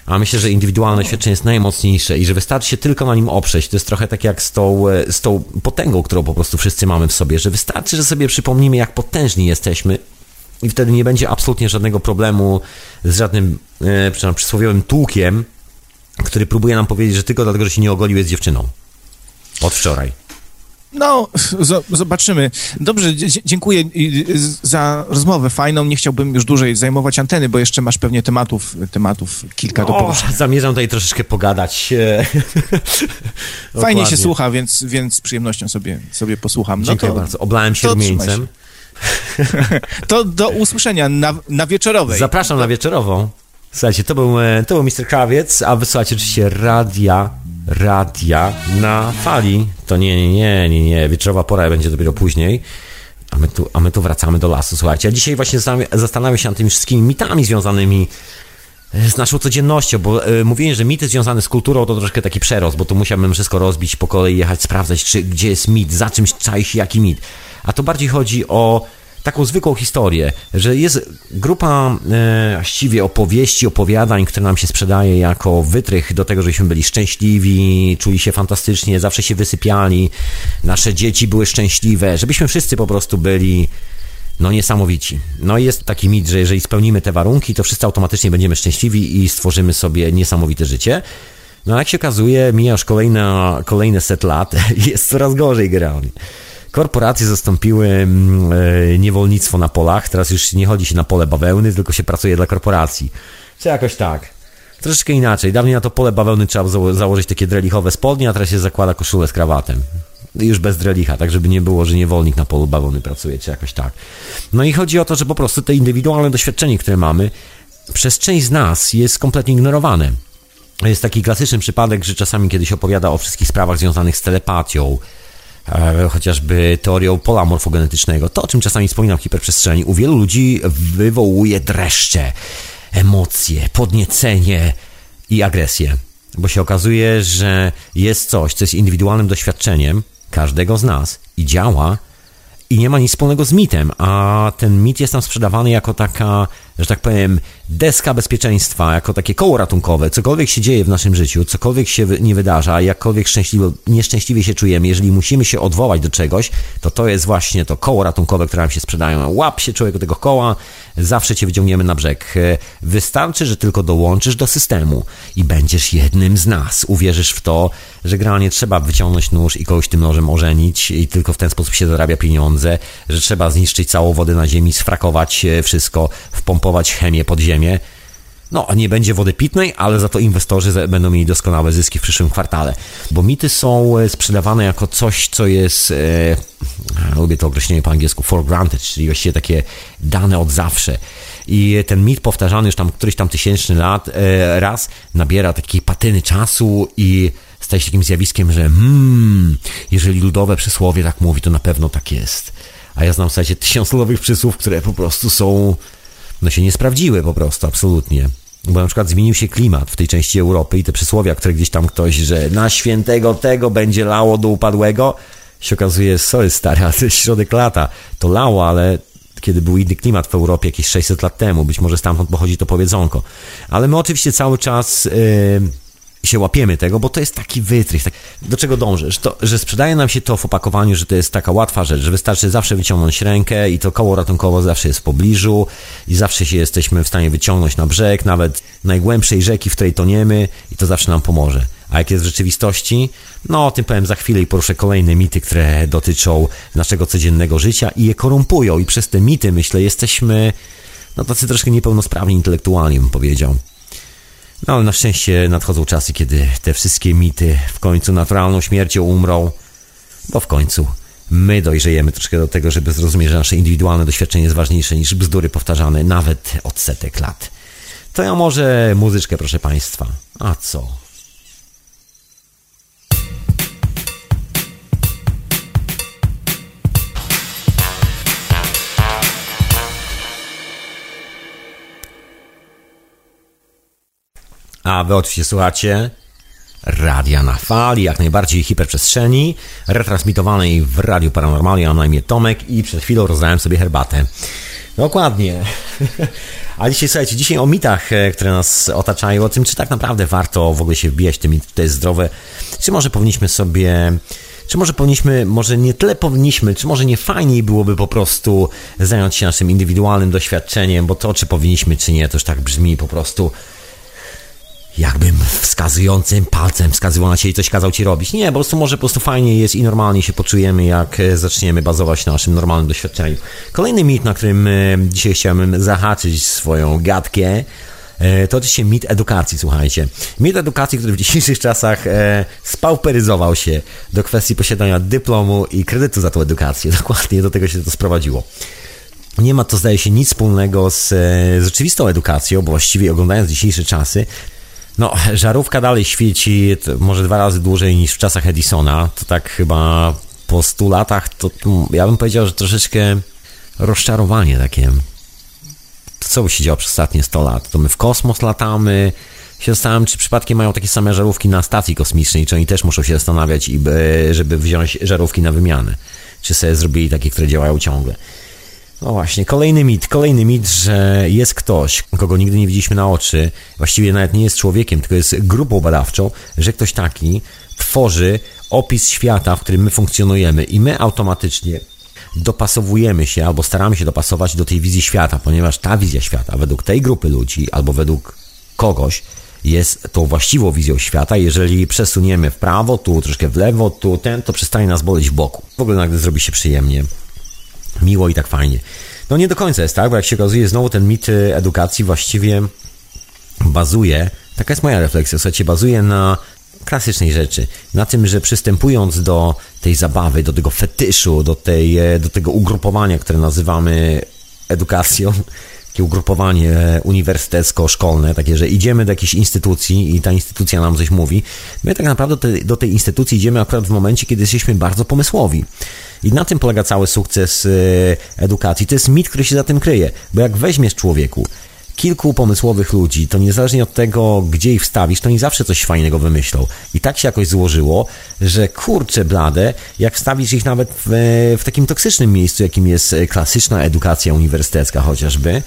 A myślę, że indywidualne doświadczenie jest najmocniejsze i że wystarczy się tylko na nim oprzeć. To jest trochę tak jak z tą, e, z tą potęgą, którą po prostu wszyscy mamy w sobie, że wystarczy, że sobie przypomnimy, jak potężni jesteśmy i wtedy nie będzie absolutnie żadnego problemu z żadnym e, przepraszam, przysłowiowym tłukiem, który próbuje nam powiedzieć, że tylko dlatego, że się nie ogolił, jest dziewczyną. Od wczoraj. No, zobaczymy. Dobrze, dziękuję za rozmowę fajną. Nie chciałbym już dłużej zajmować anteny, bo jeszcze masz pewnie tematów, tematów kilka do poruszenia. zamierzam tutaj troszeczkę pogadać. <laughs> e, Fajnie się słucha, więc, więc z przyjemnością sobie, sobie posłucham. No Dziękuję to, bardzo. Oblałem się rumieńcem. <laughs> to do usłyszenia na, na wieczorowej. Zapraszam na wieczorową. Słuchajcie, to był, e, to był Mr. Krawiec, a wysłuchajcie oczywiście radia radia na fali. To nie, nie, nie, nie, nie. Wieczorowa pora będzie dopiero później. A my, tu, a my tu wracamy do lasu, słuchajcie. A dzisiaj właśnie zastanawiam się nad tymi wszystkimi mitami związanymi z naszą codziennością, bo y, mówienie, że mity związane z kulturą to troszkę taki przerost, bo tu musiałbym wszystko rozbić po kolei, jechać, sprawdzać, czy, gdzie jest mit, za czymś czai się jaki mit. A to bardziej chodzi o taką zwykłą historię, że jest grupa e, właściwie opowieści, opowiadań, które nam się sprzedaje jako wytrych do tego, żebyśmy byli szczęśliwi, czuli się fantastycznie, zawsze się wysypiali, nasze dzieci były szczęśliwe, żebyśmy wszyscy po prostu byli no niesamowici. No i jest taki mit, że jeżeli spełnimy te warunki, to wszyscy automatycznie będziemy szczęśliwi i stworzymy sobie niesamowite życie. No jak się okazuje, mija już kolejne, kolejne set lat, jest coraz gorzej generalnie. Korporacje zastąpiły mm, e, niewolnictwo na polach. Teraz już nie chodzi się na pole bawełny, tylko się pracuje dla korporacji. Czy jakoś tak. Troszeczkę inaczej. Dawniej na to pole bawełny trzeba było założyć takie drelichowe spodnie, a teraz się zakłada koszulę z krawatem. Już bez drelicha, tak żeby nie było, że niewolnik na polu bawełny pracuje, czy jakoś tak. No i chodzi o to, że po prostu te indywidualne doświadczenie, które mamy, przez część z nas jest kompletnie ignorowane. Jest taki klasyczny przypadek, że czasami kiedyś opowiada o wszystkich sprawach związanych z telepatią, chociażby teorią pola morfogenetycznego. To, o czym czasami wspominam w hiperprzestrzeni, u wielu ludzi wywołuje dreszcze, emocje, podniecenie i agresję. Bo się okazuje, że jest coś, co jest indywidualnym doświadczeniem każdego z nas i działa i nie ma nic wspólnego z mitem, a ten mit jest nam sprzedawany jako taka, że tak powiem, deska bezpieczeństwa, jako takie koło ratunkowe. Cokolwiek się dzieje w naszym życiu, cokolwiek się nie wydarza, jakkolwiek szczęśliwie, nieszczęśliwie się czujemy, jeżeli musimy się odwołać do czegoś, to to jest właśnie to koło ratunkowe, które nam się sprzedają. Łap się człowieku tego koła, zawsze cię wyciągniemy na brzeg. Wystarczy, że tylko dołączysz do systemu i będziesz jednym z nas. Uwierzysz w to, że generalnie trzeba wyciągnąć nóż i kogoś tym nożem ożenić i tylko w ten sposób się zarabia pieniądze, że trzeba zniszczyć całą wodę na ziemi, sfrakować wszystko, wpompować chemię pod ziemię. No, nie będzie wody pitnej, ale za to inwestorzy będą mieli doskonałe zyski w przyszłym kwartale. Bo mity są e, sprzedawane jako coś, co jest, e, lubię to określenie po angielsku, for granted, czyli właściwie takie dane od zawsze. I ten mit powtarzany już tam któryś tam tysięczny lat e, raz nabiera takiej patyny czasu i staje się takim zjawiskiem, że hmm, jeżeli ludowe przysłowie tak mówi, to na pewno tak jest. A ja znam w zasadzie tysiąc ludowych przysłów, które po prostu są, no się nie sprawdziły po prostu, absolutnie. Bo na przykład zmienił się klimat w tej części Europy i te przysłowia, które gdzieś tam ktoś, że na świętego tego będzie lało do upadłego, się okazuje, sorry stary, ale środek lata. To lało, ale kiedy był inny klimat w Europie jakieś 600 lat temu, być może stamtąd pochodzi to powiedzonko. Ale my oczywiście cały czas... Yy, się łapiemy tego, bo to jest taki wytrych. Tak, do czego dążysz? To, że sprzedaje nam się to w opakowaniu, że to jest taka łatwa rzecz, że wystarczy zawsze wyciągnąć rękę i to koło ratunkowo zawsze jest w pobliżu i zawsze się jesteśmy w stanie wyciągnąć na brzeg, nawet najgłębszej rzeki, w której toniemy i to zawsze nam pomoże. A jak jest w rzeczywistości? No, o tym powiem za chwilę i poruszę kolejne mity, które dotyczą naszego codziennego życia i je korumpują i przez te mity, myślę, jesteśmy no tacy troszkę niepełnosprawni intelektualnie, bym powiedział. No na szczęście nadchodzą czasy, kiedy te wszystkie mity w końcu naturalną śmiercią umrą, bo w końcu my dojrzejemy troszkę do tego, żeby zrozumieć, że nasze indywidualne doświadczenie jest ważniejsze niż bzdury powtarzane nawet od setek lat. To ja może muzyczkę, proszę Państwa. A co? A wy oczywiście słuchacie Radia na Fali, jak najbardziej hiperprzestrzeni, retransmitowanej w Radiu Paranormalnie, mam na imię Tomek i przed chwilą rozdałem sobie herbatę. Dokładnie. <laughs> A dzisiaj, słuchajcie, dzisiaj o mitach, e, które nas otaczają, o tym, czy tak naprawdę warto w ogóle się wbijać te mity, to jest zdrowe, czy może powinniśmy sobie czy może powinniśmy, może nie tyle powinniśmy, czy może nie fajniej byłoby po prostu zająć się naszym indywidualnym doświadczeniem, bo to, czy powinniśmy, czy nie, to już tak brzmi po prostu jakbym wskazującym palcem wskazywał na ciebie i coś kazał ci robić. Nie, po prostu może po prostu fajnie jest i normalnie się poczujemy, jak e, zaczniemy bazować na naszym normalnym doświadczeniu. Kolejny mit, na którym e, dzisiaj chciałbym zahaczyć swoją gadkę, e, to oczywiście mit edukacji, słuchajcie. Mit edukacji, który w dzisiejszych czasach spauperyzował się do kwestii posiadania dyplomu i kredytu za tą edukację. <laughs> Dokładnie do tego się to sprowadziło. Nie ma to, zdaje się, nic wspólnego z, z rzeczywistą edukacją, bo właściwie oglądając dzisiejsze czasy, No, żarówka dalej świeci może dwa razy dłużej niż w czasach Edisona. To tak chyba po 100 latach, to ja bym powiedział, że troszeczkę rozczarowanie takie. To co by się działo przez ostatnie 100 lat? To my w kosmos latamy, się zastanawiam, czy przypadkiem mają takie same żarówki na stacji kosmicznej, czy oni też muszą się zastanawiać, żeby wziąć żarówki na wymianę. Czy sobie zrobili takie, które działają ciągle. No właśnie, kolejny mit, kolejny mit, że jest ktoś, kogo nigdy nie widzieliśmy na oczy, właściwie nawet nie jest człowiekiem, tylko jest grupą badawczą, że ktoś taki tworzy opis świata, w którym my funkcjonujemy i my automatycznie dopasowujemy się albo staramy się dopasować do tej wizji świata, ponieważ ta wizja świata według tej grupy ludzi albo według kogoś jest tą właściwą wizją świata. Jeżeli przesuniemy w prawo, tu troszkę w lewo, tu ten, to przestanie nas boleć w boku. W ogóle nagle zrobi się przyjemnie, miło i tak fajnie. No nie do końca jest tak, bo jak się okazuje, znowu ten mit edukacji właściwie bazuje, taka jest moja refleksja, słuchajcie, bazuje na klasycznej rzeczy. Na tym, że przystępując do tej zabawy, do tego fetyszu, do, tej, do tego ugrupowania, które nazywamy edukacją, takie ugrupowanie uniwersytecko-szkolne, takie, że idziemy do jakiejś instytucji i ta instytucja nam coś mówi. My tak naprawdę te, do tej instytucji idziemy akurat w momencie, kiedy jesteśmy bardzo pomysłowi. I na tym polega cały sukces e, edukacji. To jest mit, który się za tym kryje, bo jak weźmiesz człowieku kilku pomysłowych ludzi, to niezależnie od tego, gdzie ich wstawisz, to nie zawsze coś fajnego wymyślą. I tak się jakoś złożyło, że kurczę blade, jak wstawisz ich nawet w, w takim toksycznym miejscu, jakim jest klasyczna edukacja uniwersytecka chociażby,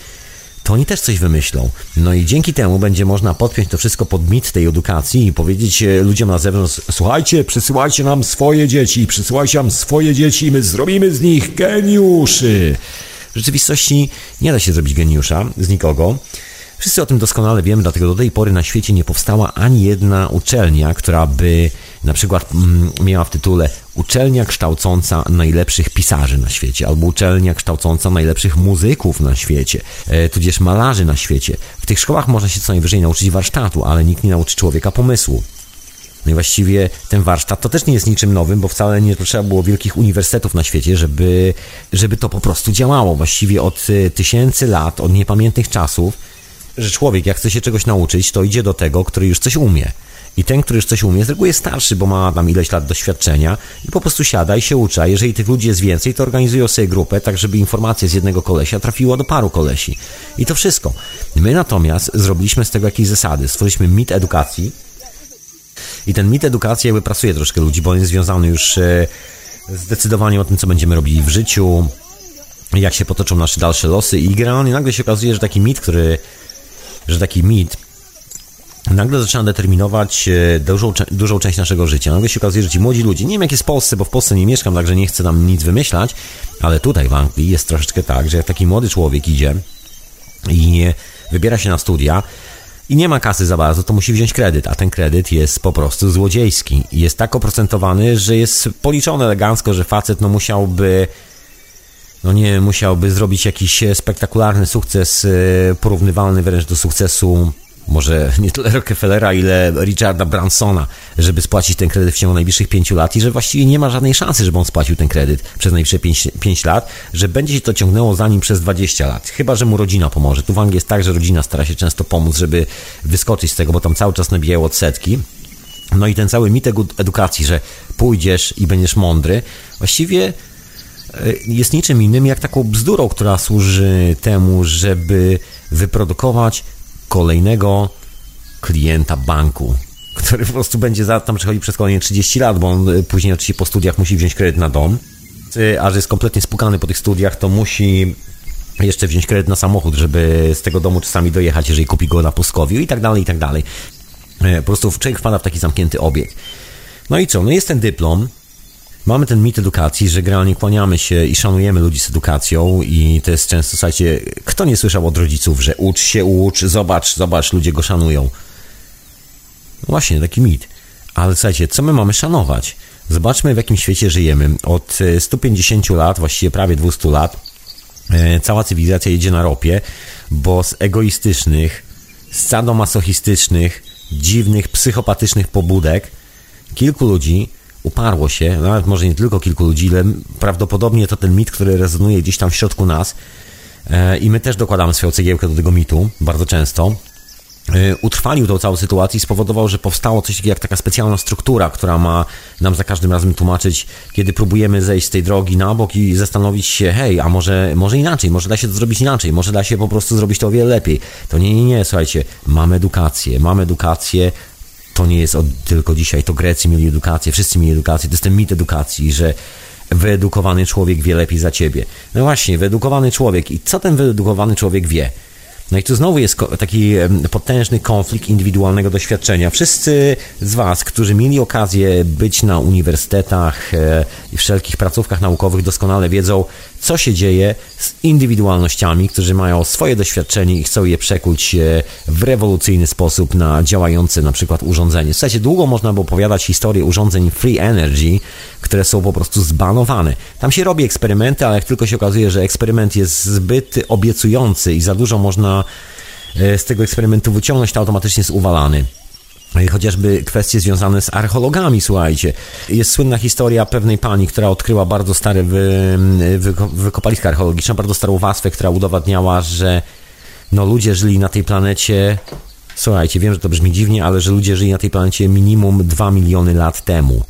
to oni też coś wymyślą. No i dzięki temu będzie można podpiąć to wszystko pod mit tej edukacji i powiedzieć e, ludziom na zewnątrz, słuchajcie, przysyłajcie nam swoje dzieci, przysyłajcie nam swoje dzieci, my zrobimy z nich geniuszy. W rzeczywistości nie da się zrobić geniusza z nikogo. Wszyscy o tym doskonale wiemy, dlatego do tej pory na świecie nie powstała ani jedna uczelnia, która by na przykład mm, miała w tytule uczelnia kształcąca najlepszych pisarzy na świecie, albo uczelnia kształcąca najlepszych muzyków na świecie, e, tudzież malarzy na świecie. W tych szkołach można się co najwyżej nauczyć warsztatu, ale nikt nie nauczy człowieka pomysłu. No i właściwie ten warsztat to też nie jest niczym nowym, bo wcale nie potrzeba było wielkich uniwersytetów na świecie, żeby, żeby to po prostu działało. Właściwie od e, tysięcy lat, od niepamiętnych czasów, że człowiek, jak chce się czegoś nauczyć, to idzie do tego, który już coś umie. I ten, który już coś umie, z reguły jest starszy, bo ma tam ileś lat doświadczenia i po prostu siada i się uczy. Jeżeli tych ludzi jest więcej, to organizują sobie grupę, tak żeby informacja z jednego kolesia trafiła do paru kolesi. I to wszystko. My natomiast zrobiliśmy z tego jakieś zasady. Stworzyliśmy mit edukacji, i ten mit edukacji jakby pracuje troszkę ludzi, bo on jest związany już e, zdecydowanie o tym, co będziemy robili w życiu, jak się potoczą nasze dalsze losy i generalnie nagle się okazuje, że taki mit, który, że taki mit nagle zaczyna determinować e, dużą, dużą część naszego życia. Nagle się okazuje, że ci młodzi ludzie, nie wiem jak jest w Polsce, bo w Polsce nie mieszkam, także nie chcę tam nic wymyślać, ale tutaj w Anglii jest troszeczkę tak, że jak taki młody człowiek idzie i wybiera się na studia, i nie ma kasy za bardzo, to musi wziąć kredyt, a ten kredyt jest po prostu złodziejski. Jest tak oprocentowany, że jest policzony elegancko, że facet no musiałby no nie musiałby zrobić jakiś spektakularny sukces e, porównywalny wręcz do sukcesu może nie tyle Rockefellera, ile Richarda Bransona, żeby spłacić ten kredyt w ciągu najbliższych pięciu lat i że właściwie nie ma żadnej szansy, żeby on spłacił ten kredyt przez najbliższe pięć, pięć lat, że będzie się to ciągnęło za nim przez 20 lat. Chyba, że mu rodzina pomoże. Tu w Anglii jest tak, że rodzina stara się często pomóc, żeby wyskoczyć z tego, bo tam cały czas nabijają odsetki. No i ten cały mit edukacji, że pójdziesz i będziesz mądry, właściwie e, jest niczym innym jak taką bzdurą, która służy temu, żeby wyprodukować kolejnego klienta banku, który po prostu będzie za, tam przechodzi przez kolejne 30 lat, bo on y, później oczywiście po studiach musi wziąć kredyt na dom, y, a że jest kompletnie spukany po tych studiach, to musi jeszcze wziąć kredyt na samochód, żeby z tego domu czasami dojechać, jeżeli kupi go na pustkowiu i tak dalej, i tak dalej. Y, po prostu człowiek wpada w taki zamknięty obieg. No i co? No jest ten dyplom, Mamy ten mit edukacji, że generalnie kłaniamy się i szanujemy ludzi z edukacją i to jest często, słuchajcie, kto nie słyszał od rodziców, że ucz się, ucz, zobacz, zobacz, ludzie go szanują. No właśnie, taki mit. Ale słuchajcie, co my mamy szanować? Zobaczmy, w jakim świecie żyjemy. Od 150 e, lat, właściwie prawie 200 lat, e, cała cywilizacja jedzie na ropie, bo z egoistycznych, sadomasochistycznych, dziwnych, psychopatycznych pobudek kilku ludzi uparło się, nawet może nie tylko kilku ludzi, ale prawdopodobnie to ten mit, który rezonuje gdzieś tam w środku nas e, i my też dokładamy swoją cegiełkę do tego mitu, bardzo często. E, utrwalił tą całą sytuację i spowodował, że powstało coś takiego jak taka specjalna struktura, która ma nam za każdym razem tłumaczyć, kiedy próbujemy zejść z tej drogi na bok i zastanowić się, hej, a może, może inaczej, może da się to zrobić inaczej, może da się po prostu zrobić to o wiele lepiej. To nie, nie, nie, słuchajcie, mamy edukację, mamy edukację, to nie jest od, tylko dzisiaj, to Grecy mieli edukację, wszyscy mieli edukację, to jest ten mit edukacji, że wyedukowany człowiek wie lepiej za ciebie. No właśnie, wyedukowany człowiek. I co ten wyedukowany człowiek wie? No i tu znowu jest taki potężny konflikt indywidualnego doświadczenia. Wszyscy z Was, którzy mieli okazję być na uniwersytetach e, i wszelkich placówkach naukowych, doskonale wiedzą, co się dzieje z indywidualnościami, którzy mają swoje doświadczenie i chcą je przekuć e, w rewolucyjny sposób na działające na przykład urządzenie. W sensie długo można by opowiadać historię urządzeń free energy, które są po prostu zbanowane. Tam się robi eksperymenty, ale jak tylko się okazuje, że eksperyment jest zbyt obiecujący i za dużo można e, z tego eksperymentu wyciągnąć, to automatycznie jest uwalany chociażby kwestie związane z archeologami, słuchajcie. Jest słynna historia pewnej pani, która odkryła bardzo stare wy, wy, wykopaliska archeologiczne, bardzo starą warstwę, która udowadniała, że no, ludzie żyli na tej planecie Słuchajcie, wiem, że to brzmi dziwnie, ale że ludzie żyli na tej planecie minimum 2 miliony lat temu.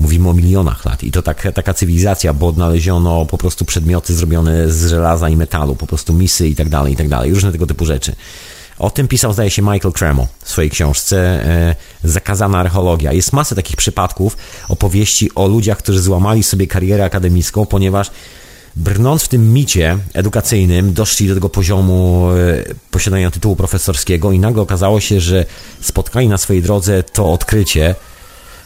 Mówimy o milionach lat. I to tak, taka cywilizacja, bo odnaleziono po prostu przedmioty zrobione z żelaza i metalu, po prostu misy i tak dalej, i tak dalej. Różne tego typu rzeczy. O tym pisał, zdaje się, Michael Cremo w swojej książce e, Zakazana archeologia. Jest masę takich przypadków, opowieści o ludziach, którzy złamali sobie karierę akademicką, ponieważ brnąc w tym micie edukacyjnym, doszli do tego poziomu e, posiadania tytułu profesorskiego i nagle okazało się, że spotkali na swojej drodze to odkrycie,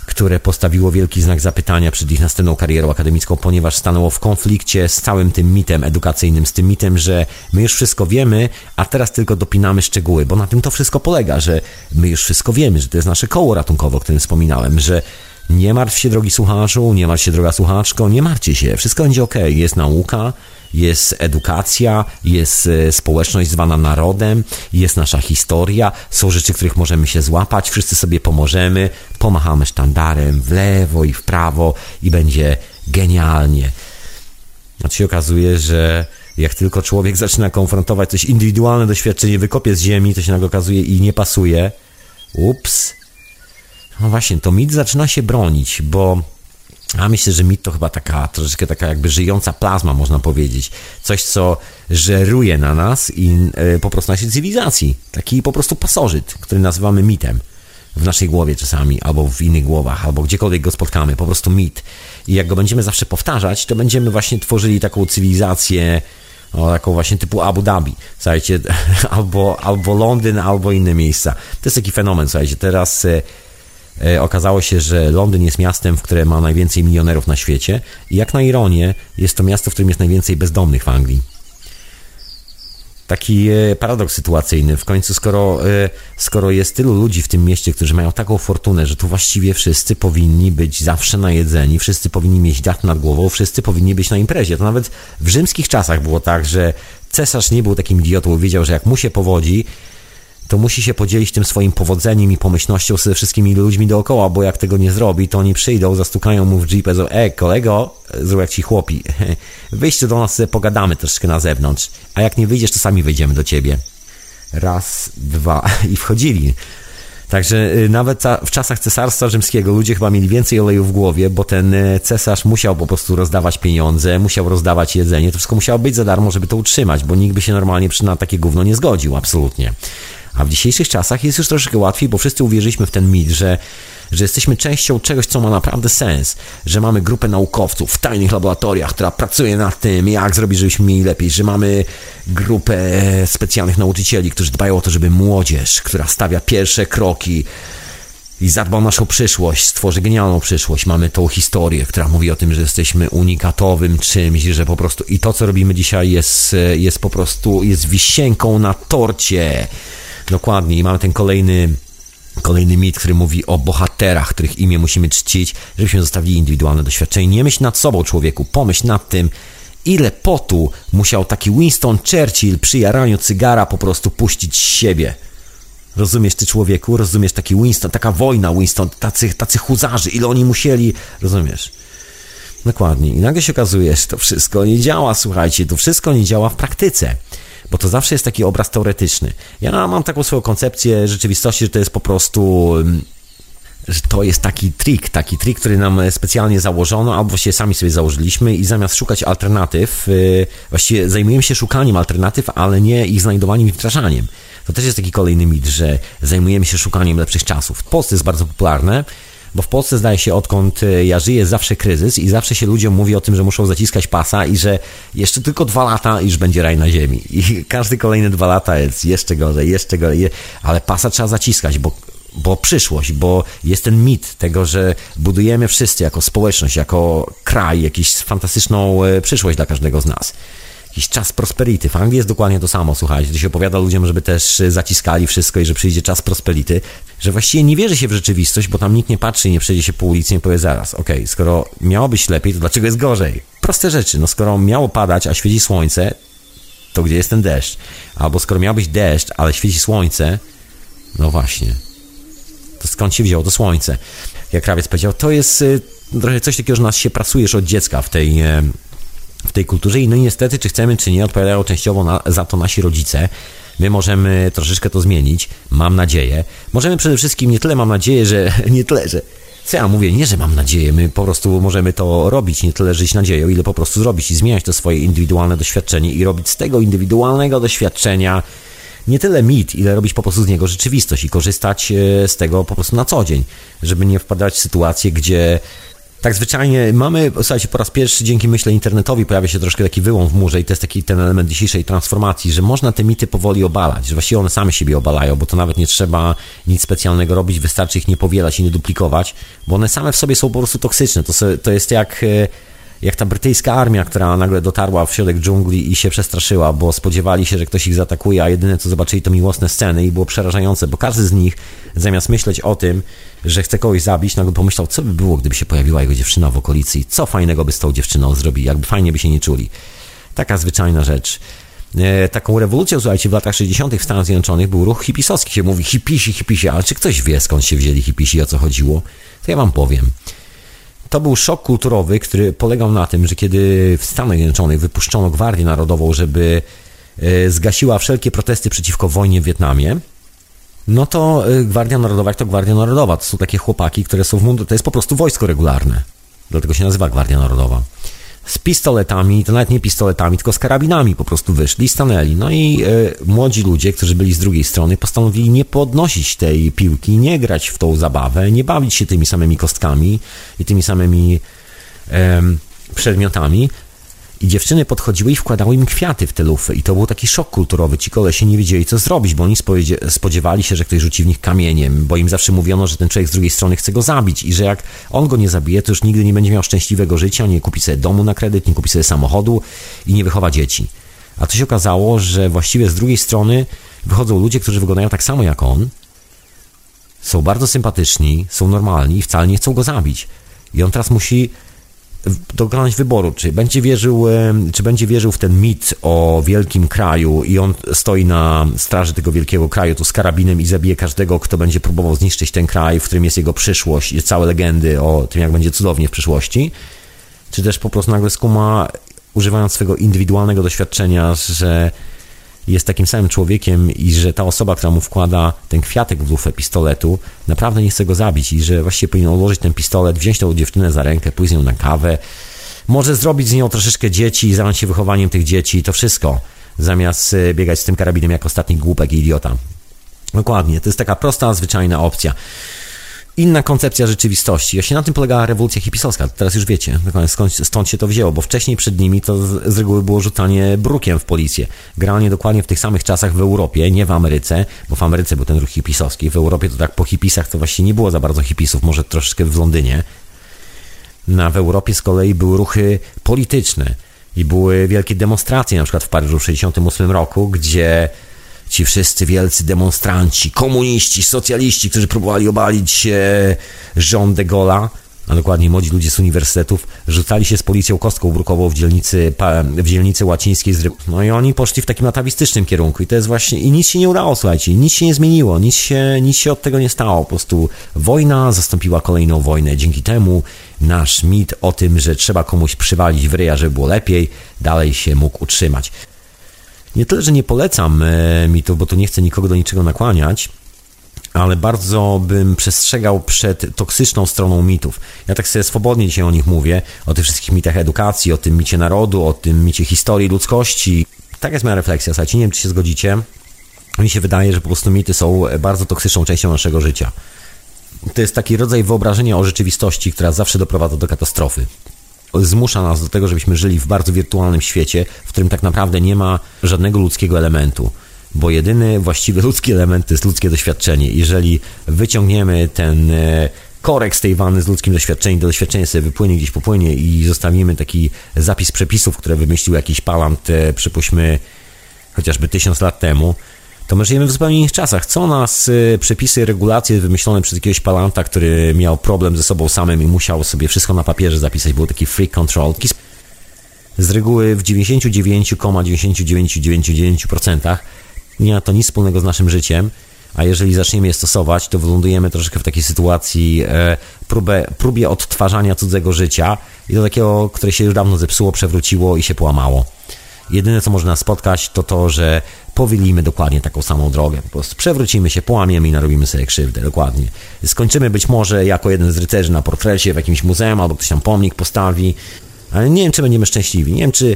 które postawiło wielki znak zapytania przed ich następną karierą akademicką, ponieważ stanęło w konflikcie z całym tym mitem edukacyjnym, z tym mitem, że my już wszystko wiemy, a teraz tylko dopinamy szczegóły, bo na tym to wszystko polega, że my już wszystko wiemy, że to jest nasze koło ratunkowe, o którym wspominałem, że nie martw się, drogi słuchaczu, nie martw się, droga słuchaczko, nie martwcie się, wszystko będzie ok. Jest nauka, jest edukacja, jest e, społeczność zwana narodem, jest nasza historia, są rzeczy, których możemy się złapać, wszyscy sobie pomożemy, pomachamy sztandarem w lewo i w prawo i będzie genialnie. A się okazuje, że jak tylko człowiek zaczyna konfrontować coś indywidualne doświadczenie, wykopie z ziemi, to się nagle okazuje i nie pasuje. Ups. No właśnie, to mit zaczyna się bronić, bo a myślę, że mit to chyba taka troszeczkę taka jakby żyjąca plazma, można powiedzieć. Coś, co żeruje na nas i e, po prostu naszej cywilizacji. Taki po prostu pasożyt, który nazywamy mitem. W naszej głowie czasami, albo w innych głowach, albo gdziekolwiek go spotkamy. Po prostu mit. I jak go będziemy zawsze powtarzać, to będziemy właśnie tworzyli taką cywilizację, o, taką właśnie typu Abu Dhabi, słuchajcie, <laughs> albo, albo Londyn, albo inne miejsca. To jest taki fenomen, słuchajcie, teraz e, okazało się, że Londyn jest miastem, w którym ma najwięcej milionerów na świecie i jak na ironię jest to miasto, w którym jest najwięcej bezdomnych w Anglii. Taki e, paradoks sytuacyjny. W końcu, skoro, e, skoro jest tylu ludzi w tym mieście, którzy mają taką fortunę, że tu właściwie wszyscy powinni być zawsze najedzeni, wszyscy powinni mieć dach nad głową, wszyscy powinni być na imprezie. To nawet w rzymskich czasach było tak, że cesarz nie był takim idiotą, wiedział, że jak mu się powodzi, to musi się podzielić tym swoim powodzeniem i pomyślnością ze wszystkimi ludźmi dookoła, bo jak tego nie zrobi, to oni przyjdą, zastukają mu w jeepę, że e, kolego, zrób jak ci chłopi, <laughs> wyjście do nas, pogadamy troszkę na zewnątrz, a jak nie wyjdziesz, to sami wyjdziemy do ciebie. Raz, dwa <laughs> i wchodzili. Także y, nawet w czasach cesarstwa rzymskiego ludzie chyba mieli więcej oleju w głowie, bo ten y, cesarz musiał po prostu rozdawać pieniądze, musiał rozdawać jedzenie, to wszystko musiało być za darmo, żeby to utrzymać, bo nikt by się normalnie przy na takie gówno nie zgodził, absolutnie. A w dzisiejszych czasach jest już troszkę łatwiej, bo wszyscy uwierzyliśmy w ten mit, że, że jesteśmy częścią czegoś, co ma naprawdę sens, że mamy grupę naukowców w tajnych laboratoriach, która pracuje nad tym, jak zrobić, żebyśmy mieli lepiej, że mamy grupę specjalnych nauczycieli, którzy dbają o to, żeby młodzież, która stawia pierwsze kroki, i zadba o naszą przyszłość, stworzy genialną przyszłość. Mamy tą historię, która mówi o tym, że jesteśmy unikatowym czymś, że po prostu i to, co robimy dzisiaj jest, jest po prostu, jest wisienką na torcie. Dokładnie. I mamy ten kolejny Kolejny mit, który mówi o bohaterach, których imię musimy czcić, żebyśmy zostawili indywidualne doświadczenie. Nie myśl nad sobą, człowieku, pomyśl nad tym, ile potu musiał taki Winston Churchill przy jaraniu cygara po prostu puścić z siebie. Rozumiesz ty człowieku? Rozumiesz taki Winston, taka wojna Winston, tacy, tacy huzarzy, ile oni musieli, rozumiesz? Dokładnie. I nagle się okazuje, że to wszystko nie działa, słuchajcie, to wszystko nie działa w praktyce. Bo to zawsze jest taki obraz teoretyczny. Ja mam taką swoją koncepcję rzeczywistości, że to jest po prostu mm, że to jest taki trik, taki trik, który nam specjalnie założono, albo właściwie sami sobie założyliśmy i zamiast szukać alternatyw, y, właściwie zajmujemy się szukaniem alternatyw, ale nie ich znajdowaniem i wdrażaniem. To też jest taki kolejny mit, że zajmujemy się szukaniem lepszych czasów. W Polsce jest bardzo popularne, bo w Polsce zdaje się, odkąd y, ja żyję, zawsze kryzys i zawsze się ludziom mówi o tym, że muszą zaciskać pasa i że jeszcze tylko dwa lata i już będzie raj na ziemi. I <laughs> każdy kolejne dwa lata jest jeszcze gorzej, jeszcze gorzej, ale pasa trzeba zaciskać, bo bo przyszłość, bo jest ten mit tego, że budujemy wszyscy jako społeczność, jako kraj, jakąś fantastyczną e, przyszłość dla każdego z nas. Jakiś czas prosperity. W Anglii jest dokładnie to samo, słuchajcie. To się opowiada ludziom, żeby też zaciskali wszystko i że przyjdzie czas prosperity, że właściwie nie wierzy się w rzeczywistość, bo tam nikt nie patrzy i nie przejdzie się po ulicy i nie powie zaraz, okej, okay, skoro miało być lepiej, to dlaczego jest gorzej? Proste rzeczy. No skoro miało padać, a świeci słońce, to gdzie jest ten deszcz? Albo skoro miał być deszcz, ale świeci słońce, no właśnie, to skąd się wzięło to słońce. Jak krawiec powiedział, to jest y, trochę coś takiego, że nas się pracujesz od dziecka w tej, w tej kulturze i no i niestety, czy chcemy, czy nie, odpowiadają częściowo na, za to nasi rodzice. My możemy troszeczkę to zmienić, mam nadzieję. Możemy przede wszystkim, nie tyle mam nadzieję, że <laughs> nie tyle, że co ja mówię, nie, że mam nadzieję, my po prostu możemy to robić, nie tyle żyć nadzieją, ile po prostu zrobić i zmieniać to swoje indywidualne doświadczenie i robić z tego indywidualnego doświadczenia nie tyle mit, ile robić po prostu z niego rzeczywistość i korzystać e, z tego po prostu na co dzień, żeby nie wpadać w sytuację, gdzie tak zwyczajnie mamy, słuchajcie, po raz pierwszy dzięki myślę internetowi pojawia się troszkę taki wyłom w murze i to jest taki ten element dzisiejszej transformacji, że można te mity powoli obalać, że właściwie one same siebie obalają, bo to nawet nie trzeba nic specjalnego robić, wystarczy ich nie powielać i nie duplikować, bo one same w sobie są po prostu toksyczne. To, to jest jak e, jak ta brytyjska armia, która nagle dotarła w środek dżungli i się przestraszyła, bo spodziewali się, że ktoś ich zaatakuje, a jedyne co zobaczyli to miłosne sceny i było przerażające, bo każdy z nich zamiast myśleć o tym, że chce kogoś zabić, nagle pomyślał, co by było, gdyby się pojawiła jego dziewczyna w okolicy i co fajnego by z tą dziewczyną zrobili, jakby fajnie by się nie czuli. Taka zwyczajna rzecz. E, taką rewolucją, słuchajcie, w latach 60. w Stanach Zjednoczonych był ruch hipisowski. Się mówi hipisi, hipisi, ale czy ktoś wie skąd się wzięli hipisi, o co chodziło? To ja wam powiem. To był szok kulturowy, który polegał na tym, że kiedy w Stanach Zjednoczonych wypuszczono Gwardię Narodową, żeby e, zgasiła wszelkie protesty przeciwko wojnie w Wietnamie, no to e, Gwardia Narodowa to Gwardia Narodowa. To są takie chłopaki, które są w mundu, to jest po prostu wojsko regularne. Dlatego się nazywa Gwardia Narodowa z pistoletami, to nawet nie pistoletami, tylko z karabinami po prostu wyszli, stanęli. No i e, młodzi ludzie, którzy byli z drugiej strony, postanowili nie podnosić tej piłki, nie grać w tą zabawę, nie bawić się tymi samymi kostkami i tymi samymi e, przedmiotami, i dziewczyny podchodziły i wkładały im kwiaty w te lufy. I to był taki szok kulturowy. Ci kolesie nie wiedzieli, co zrobić, bo oni spodziewali się, że ktoś rzuci w nich kamieniem, bo im zawsze mówiono, że ten człowiek z drugiej strony chce go zabić i że jak on go nie zabije, to już nigdy nie będzie miał szczęśliwego życia, nie kupi sobie domu na kredyt, nie kupi sobie samochodu i nie wychowa dzieci. A to się okazało, że właściwie z drugiej strony wychodzą ludzie, którzy wyglądają tak samo jak on, są bardzo sympatyczni, są normalni i wcale nie chcą go zabić. I on teraz musi dokonać wyboru, czy będzie wierzył, czy będzie wierzył w ten mit o wielkim kraju i on stoi na straży tego wielkiego kraju tu z karabinem i zabije każdego, kto będzie próbował zniszczyć ten kraj, w którym jest jego przyszłość i całe legendy o tym, jak będzie cudownie w przyszłości, czy też po prostu nagle skuma, używając swojego indywidualnego doświadczenia, że jest takim samym człowiekiem i że ta osoba, która mu wkłada ten kwiatek w lufę pistoletu, naprawdę nie chce go zabić i że właściwie powinien ułożyć ten pistolet, wziąć tą dziewczynę za rękę, pójść z nią na kawę, może zrobić z nią troszeczkę dzieci zająć się wychowaniem tych dzieci, to wszystko, zamiast e, biegać z tym karabinem jak ostatni głupek i idiota. Dokładnie, to jest taka prosta, zwyczajna opcja inna koncepcja rzeczywistości. Właśnie na tym polegała rewolucja hipisowska. Teraz już wiecie, skąd, stąd się to wzięło, bo wcześniej przed nimi to z, z reguły było rzucanie brukiem w policję. Generalnie dokładnie w tych samych czasach w Europie, nie w Ameryce, bo w Ameryce był ten ruch hipisowski. W Europie to tak po hipisach to właśnie nie było za bardzo hipisów, może troszeczkę w Londynie. Na w Europie z kolei były ruchy polityczne i były wielkie demonstracje, na przykład w Paryżu w 1968 roku, gdzie ci wszyscy wielcy demonstranci, komuniści, socjaliści, którzy próbowali obalić e, rząd de Gaulle'a, a dokładnie młodzi ludzie z uniwersytetów, rzucali się z policją kostką brukową w dzielnicy, w dzielnicy łacińskiej. No i oni poszli w takim atawistycznym kierunku i to jest właśnie, i nic się nie udało, słuchajcie, nic się nie zmieniło, nic się, nic się od tego nie stało. Po prostu wojna zastąpiła kolejną wojnę. Dzięki temu nasz mit o tym, że trzeba komuś przywalić w ryja, żeby było lepiej, dalej się mógł utrzymać. Nie tyle, że nie polecam e, mitów, bo tu nie chcę nikogo do niczego nakłaniać, ale bardzo bym przestrzegał przed toksyczną stroną mitów. Ja tak sobie swobodnie dzisiaj o nich mówię, o tych wszystkich mitach edukacji, o tym micie narodu, o tym micie historii ludzkości. Tak jest moja refleksja, słuchajcie, nie wiem, czy się zgodzicie. Mi się wydaje, że po prostu mity są bardzo toksyczną częścią naszego życia. To jest taki rodzaj wyobrażenia o rzeczywistości, która zawsze doprowadza do katastrofy. Zmusza nas do tego, żebyśmy żyli w bardzo wirtualnym świecie, w którym tak naprawdę nie ma żadnego ludzkiego elementu bo jedyny właściwy ludzki element to jest ludzkie doświadczenie. Jeżeli wyciągniemy ten e, korek z tej wanny z ludzkim doświadczeniem, to doświadczenie sobie wypłynie, gdzieś popłynie i zostawimy taki zapis przepisów, które wymyślił jakiś palant, e, przypuśćmy chociażby tysiąc lat temu, to my żyjemy w zupełnie innych czasach. Co nas e, przepisy, regulacje wymyślone przez jakiegoś palanta, który miał problem ze sobą samym i musiał sobie wszystko na papierze zapisać, był taki free control. Z reguły w 99,9999% nie ma to nic wspólnego z naszym życiem, a jeżeli zaczniemy je stosować, to wylądujemy troszeczkę w takiej sytuacji e, próbę, próbie odtwarzania cudzego życia i do takiego, które się już dawno zepsuło, przewróciło i się połamało. Jedyne, co może nas spotkać, to to, że powilimy dokładnie taką samą drogę. Po prostu przewrócimy się, połamiemy i narobimy sobie krzywdę, dokładnie. Skończymy być może jako jeden z rycerzy na portrecie w jakimś muzeum, albo ktoś tam pomnik postawi, ale nie wiem, czy będziemy szczęśliwi. Nie wiem, czy.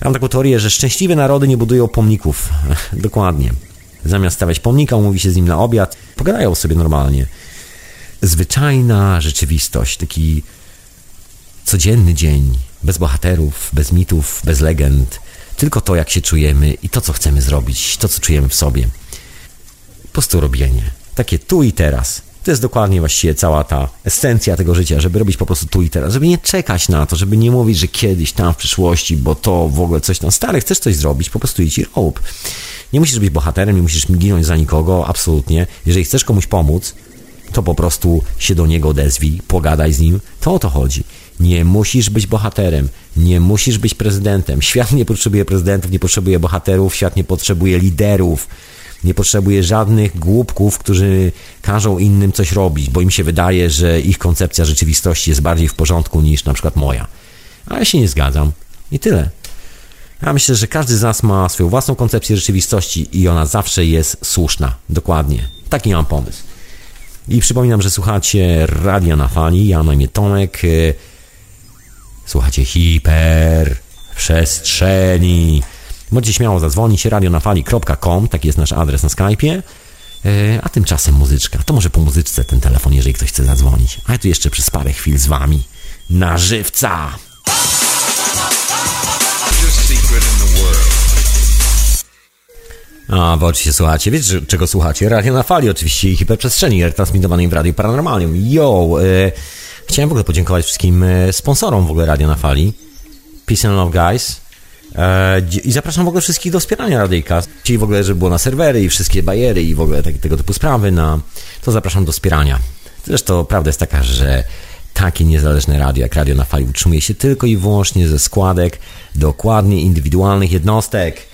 Ja mam taką teorię, że szczęśliwe narody nie budują pomników. <laughs> Dokładnie. Zamiast stawiać pomnika, umówi się z nim na obiad, pogadają sobie normalnie. Zwyczajna rzeczywistość, taki codzienny dzień, bez bohaterów, bez mitów, bez legend, tylko to, jak się czujemy i to, co chcemy zrobić, to, co czujemy w sobie. Po prostu robienie. Takie tu i teraz. To jest dokładnie właściwie cała ta esencja tego życia, żeby robić po prostu tu i teraz, żeby nie czekać na to, żeby nie mówić, że kiedyś tam w przyszłości, bo to w ogóle coś tam stare, chcesz coś zrobić, po prostu idź i rób. Nie musisz być bohaterem, nie musisz ginąć za nikogo, absolutnie. Jeżeli chcesz komuś pomóc, to po prostu się do niego odezwij, pogadaj z nim, to o to chodzi. Nie musisz być bohaterem, nie musisz być prezydentem. Świat nie potrzebuje prezydentów, nie potrzebuje bohaterów, świat nie potrzebuje liderów. Nie potrzebuje żadnych głupków, którzy każą innym coś robić, bo im się wydaje, że ich koncepcja rzeczywistości jest bardziej w porządku niż na przykład moja. A ja się nie zgadzam. I tyle. Ja myślę, że każdy z nas ma swoją własną koncepcję rzeczywistości i ona zawsze jest słuszna. Dokładnie. Taki mam pomysł. I przypominam, że słuchacie Radia na Fali. Ja na imię Tomek. Słuchacie hiper przestrzeni. Możecie śmiało zadzwonić radionafali.com, taki jest nasz adres na Skype'ie. E, a tymczasem muzyczka. To może po muzyczce ten telefon, jeżeli ktoś chce zadzwonić. A ja tu jeszcze przez parę chwil z wami. Na żywca! A, wy oczywiście słuchacie. Wiecie, czego słuchacie? Radio na fali oczywiście i hiperprzestrzeni retransmitowanej w Radiu Paranormalium. Yo! E, chciałem w ogóle podziękować wszystkim e, sponsorom w ogóle Radio na fali. Peace and Love Guys. E, I zapraszam w ogóle wszystkich do wspierania Radyjka. Czyli w ogóle, żeby było na serwery i wszystkie bariery i w ogóle tak, tego typu sprawy, na, to zapraszam do wspierania. Zresztą prawda jest taka, że takie niezależne radio jak Radio na Fali utrzymuje się tylko i wyłącznie ze składek dokładnie indywidualnych jednostek.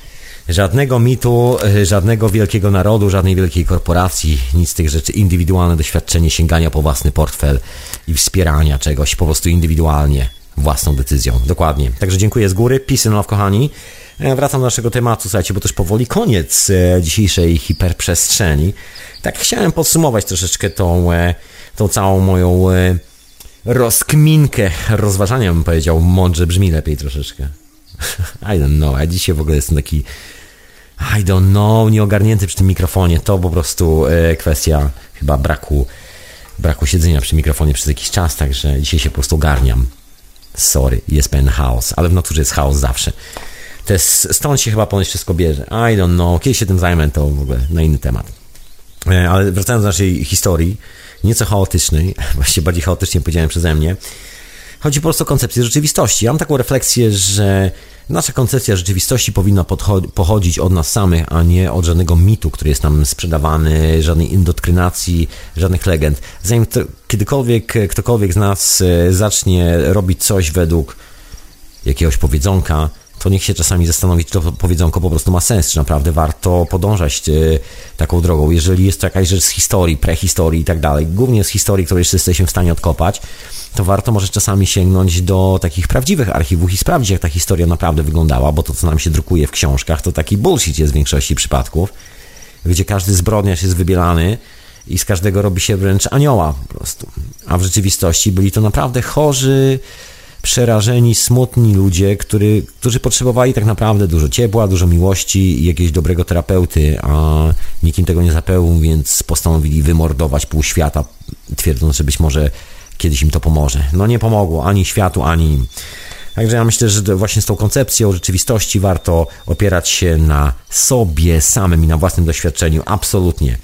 Żadnego mitu, e, żadnego wielkiego narodu, żadnej wielkiej korporacji, nic z tych rzeczy. Indywidualne doświadczenie sięgania po własny portfel i wspierania czegoś po prostu indywidualnie własną decyzją. Dokładnie. Także dziękuję z góry. Peace love, kochani. E, wracam do naszego tematu, słuchajcie, bo też powoli koniec e, dzisiejszej hiperprzestrzeni. Tak chciałem podsumować troszeczkę tą, e, tą całą moją rozkminkę, rozważania bym powiedział, mądrze brzmi lepiej troszeczkę. <laughs> I don't know, ja dzisiaj w ogóle jestem taki I don't know, nieogarnięty przy tym mikrofonie. To po prostu kwestia chyba braku, braku siedzenia przy mikrofonie przez jakiś czas, także dzisiaj się po prostu ogarniam. Sorry, jest pewien chaos, ale w naturze jest chaos zawsze. To jest, stąd się chyba ponoć wszystko bierze. I don't know, kiedy się tym zajmę, to w ogóle na inny temat. E, ale wracając do naszej historii, nieco chaotycznej, <laughs> właściwie bardziej chaotycznie powiedziałem przeze mnie, chodzi po prostu o koncepcję rzeczywistości. Ja mam taką refleksję, że nasza koncepcja rzeczywistości powinna pochodzić od nas samych, a nie od żadnego mitu, który jest nam sprzedawany, żadnej indoktrynacji, żadnych legend. Zanim to, kiedykolwiek ktokolwiek z nas e, zacznie robić coś według jakiegoś powiedzonka, to niech się czasami zastanowi, czy to powiedzonko po prostu ma sens, czy naprawdę warto podążać y, taką drogą. Jeżeli jest to jakaś rzecz z historii, prehistorii i tak dalej, głównie z historii, której jeszcze jesteśmy w stanie odkopać, to warto może czasami sięgnąć do takich prawdziwych archiwów i sprawdzić, jak ta historia naprawdę wyglądała, bo to, co nam się drukuje w książkach, to taki bullshit jest w większości przypadków, gdzie każdy zbrodniarz jest wybielany i z każdego robi się wręcz anioła po prostu. A w rzeczywistości byli to naprawdę chorzy, przerażeni, smutni ludzie, który, którzy potrzebowali tak naprawdę dużo ciepła, dużo miłości i jakiegoś dobrego terapeuty, a nikim tego nie zapełnił, więc postanowili wymordować pół świata, twierdząc, że być może kiedyś im to pomoże. No nie pomogło ani światu, ani im. Także ja myślę, że właśnie z tą koncepcją rzeczywistości warto opierać się na sobie samym i na własnym doświadczeniu. Absolutnie.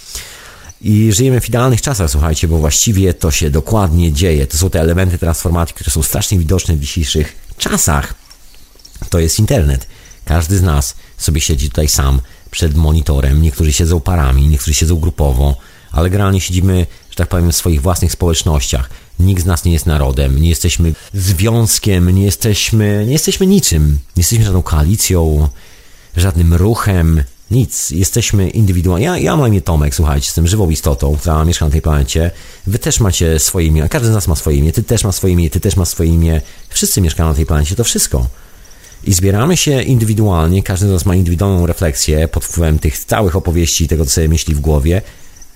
I żyjemy w idealnych czasach, słuchajcie, bo właściwie to się dokładnie dzieje. To są te elementy transformacji, które są strasznie widoczne w dzisiejszych czasach. To jest internet. Każdy z nas sobie siedzi tutaj sam przed monitorem. Niektórzy siedzą parami, niektórzy siedzą grupowo, ale generalnie siedzimy, że tak powiem, w swoich własnych społecznościach. Nikt z nas nie jest narodem, nie jesteśmy związkiem, nie jesteśmy, nie jesteśmy niczym. Nie jesteśmy żadną koalicją, żadnym ruchem, nic, jesteśmy indywidualni. Ja, ja mam imię Tomek, słuchajcie, jestem żywą istotą, która mieszka na tej planecie. Wy też macie swoje imię, każdy z nas ma swoje imię, ty też masz swoje imię, ty też masz swoje imię. Wszyscy mieszkają na tej planecie, to wszystko. I zbieramy się indywidualnie, każdy z nas ma indywidualną refleksję pod wpływem tych całych opowieści, tego, co sobie myśli w głowie.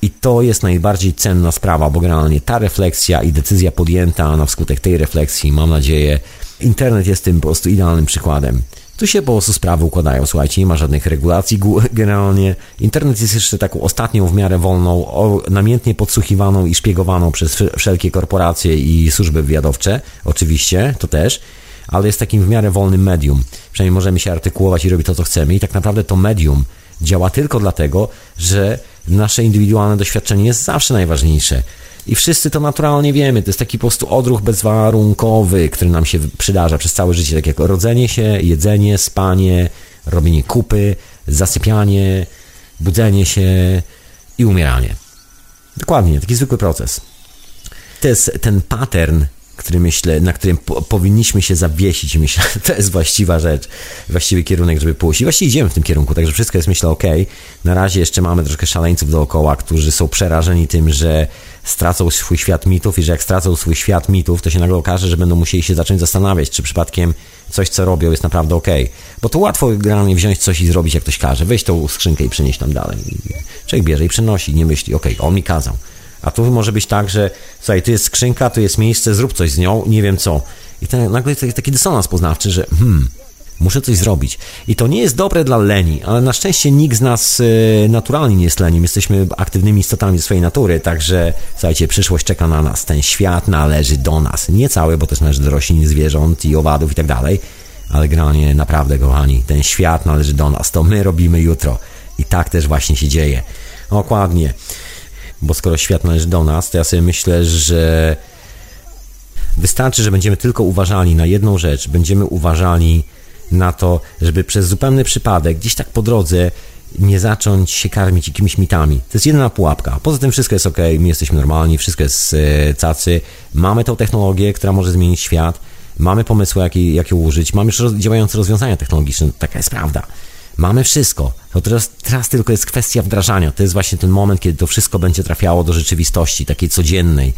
I to jest najbardziej cenna sprawa, bo generalnie ta refleksja i decyzja podjęta na wskutek tej refleksji, mam nadzieję, internet jest tym po prostu idealnym przykładem. Tu się po prostu sprawy układają, słuchajcie, nie ma żadnych regulacji generalnie. Internet jest jeszcze taką ostatnią w miarę wolną, namiętnie podsłuchiwaną i szpiegowaną przez wszelkie korporacje i służby wywiadowcze, oczywiście, to też, ale jest takim w miarę wolnym medium. Przynajmniej możemy się artykułować i robić to, co chcemy i tak naprawdę to medium działa tylko dlatego, że nasze indywidualne doświadczenie jest zawsze najważniejsze. I wszyscy to naturalnie wiemy. To jest taki po prostu odruch bezwarunkowy, który nam się przydarza przez całe życie. Tak jak rodzenie się, jedzenie, spanie, robienie kupy, zasypianie, budzenie się i umieranie. Dokładnie, taki zwykły proces. To jest ten pattern który myślę, na którym po, powinniśmy się zawiesić. Myślę, <laughs> to jest właściwa rzecz, właściwy kierunek, żeby pójść. I właściwie idziemy w tym kierunku, także wszystko jest, myślę, ok. Na razie jeszcze mamy troszkę szaleńców dookoła, którzy są przerażeni tym, że stracą swój świat mitów i że jak stracą swój świat mitów, to się nagle okaże, że będą musieli się zacząć zastanawiać, czy przypadkiem coś, co robią, jest naprawdę ok. Bo to łatwo generalnie wziąć coś i zrobić, jak ktoś każe. Weź tą skrzynkę i przenieść tam dalej. Człowiek bierze i przenosi, nie myśli, ok, on mi kazał. A tu może być tak, że słuchaj, tu jest skrzynka, tu jest miejsce, zrób coś z nią, nie wiem co. I ten, nagle jest taki dysonans poznawczy, że hmm, muszę coś zrobić. I to nie jest dobre dla leni, ale na szczęście nikt z nas e, naturalnie nie jest leniem. Jesteśmy aktywnymi istotami swojej natury, także słuchajcie, przyszłość czeka na nas. Ten świat należy do nas. Nie cały, bo też należy do roślin, zwierząt i owadów i tak dalej, ale generalnie naprawdę, kochani, ten świat należy do nas. To my robimy jutro. I tak też właśnie się dzieje. Dokładnie bo skoro świat należy do nas, to ja sobie myślę, że wystarczy, że będziemy tylko uważali na jedną rzecz, będziemy uważali na to, żeby przez zupełny przypadek, gdzieś tak po drodze, nie zacząć się karmić jakimiś mitami. To jest jedyna pułapka. Poza tym wszystko jest ok, my jesteśmy normalni, wszystko jest e, cacy. Mamy tą technologię, która może zmienić świat. Mamy pomysły, jakie, jakie użyć. Mamy już działające rozwiązania technologiczne. Taka jest prawda. Mamy wszystko. To teraz, teraz tylko jest kwestia wdrażania. To jest właśnie ten moment, kiedy to wszystko będzie trafiało do rzeczywistości, takiej codziennej,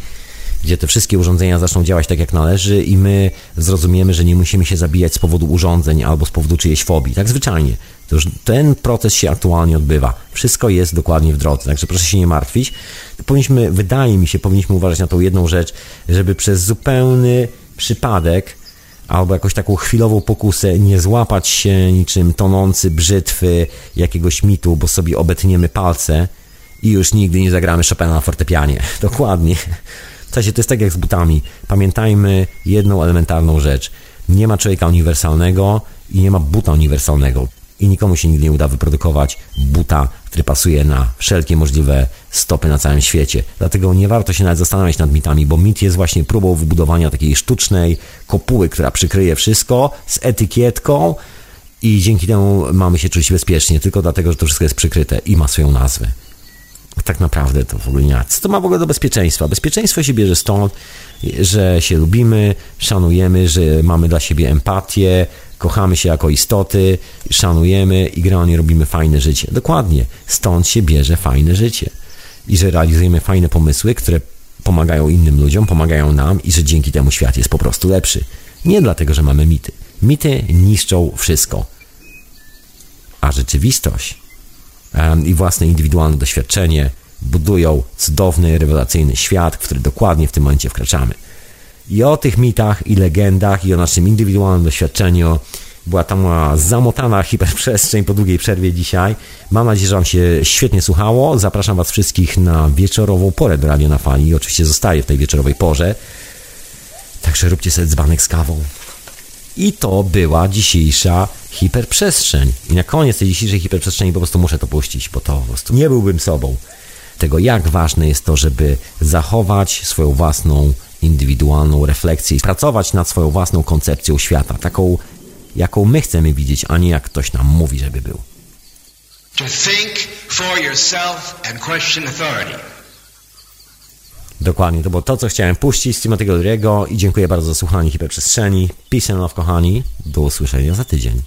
gdzie te wszystkie urządzenia zaczną działać tak, jak należy i my zrozumiemy, że nie musimy się zabijać z powodu urządzeń albo z powodu czyjejś fobii. Tak zwyczajnie. To już ten proces się aktualnie odbywa. Wszystko jest dokładnie w drodze, także proszę się nie martwić. Powinniśmy, wydaje mi się, powinniśmy uważać na tą jedną rzecz, żeby przez zupełny przypadek albo jakąś taką chwilową pokusę, nie złapać się niczym tonący brzytwy jakiegoś mitu, bo sobie obetniemy palce i już nigdy nie zagramy Chopina na fortepianie. <laughs> Dokładnie. W sensie to jest tak jak z butami. Pamiętajmy jedną elementarną rzecz. Nie ma człowieka uniwersalnego i nie ma buta uniwersalnego i nikomu się nigdy nie uda wyprodukować buta, który pasuje na wszelkie możliwe stopy na całym świecie. Dlatego nie warto się nawet zastanawiać nad mitami, bo mit jest właśnie próbą wybudowania takiej sztucznej kopuły, która przykryje wszystko z etykietką i dzięki temu mamy się czuć bezpiecznie, tylko dlatego, że to wszystko jest przykryte i ma swoją nazwę. Tak naprawdę to w ogóle nie. Co to ma w ogóle do bezpieczeństwa? Bezpieczeństwo się bierze stąd, że się lubimy, szanujemy, że mamy dla siebie empatię, kochamy się jako istoty, szanujemy i generalnie robimy fajne życie. Dokładnie, stąd się bierze fajne życie. I że realizujemy fajne pomysły, które pomagają innym ludziom, pomagają nam i że dzięki temu świat jest po prostu lepszy. Nie dlatego, że mamy mity. Mity niszczą wszystko. A rzeczywistość i własne indywidualne doświadczenie budują cudowny, rewelacyjny świat, w który dokładnie w tym momencie wkraczamy. I o tych mitach i legendach i o naszym indywidualnym doświadczeniu była ta zamotana hiperprzestrzeń po długiej przerwie dzisiaj. Mam nadzieję, że Wam się świetnie słuchało. Zapraszam Was wszystkich na wieczorową porę do Radio na Fali. Oczywiście zostaję w tej wieczorowej porze. Także róbcie sobie dzbanek z kawą. I to była dzisiejsza hiperprzestrzeń. I na koniec tej dzisiejszej hiperprzestrzeni po prostu muszę to puścić, bo to po prostu nie byłbym sobą. Tego, jak ważne jest to, żeby zachować swoją własną indywidualną refleksję i pracować nad swoją własną koncepcją świata, taką, jaką my chcemy widzieć, a nie jak ktoś nam mówi, żeby był. To think for yourself and question authority. Dokładnie, to było to, co chciałem puścić z Timothy'ego Leary'ego i dziękuję bardzo za słuchanie hiperprzestrzeni. Peace and love, kochani. Do usłyszenia za tydzień.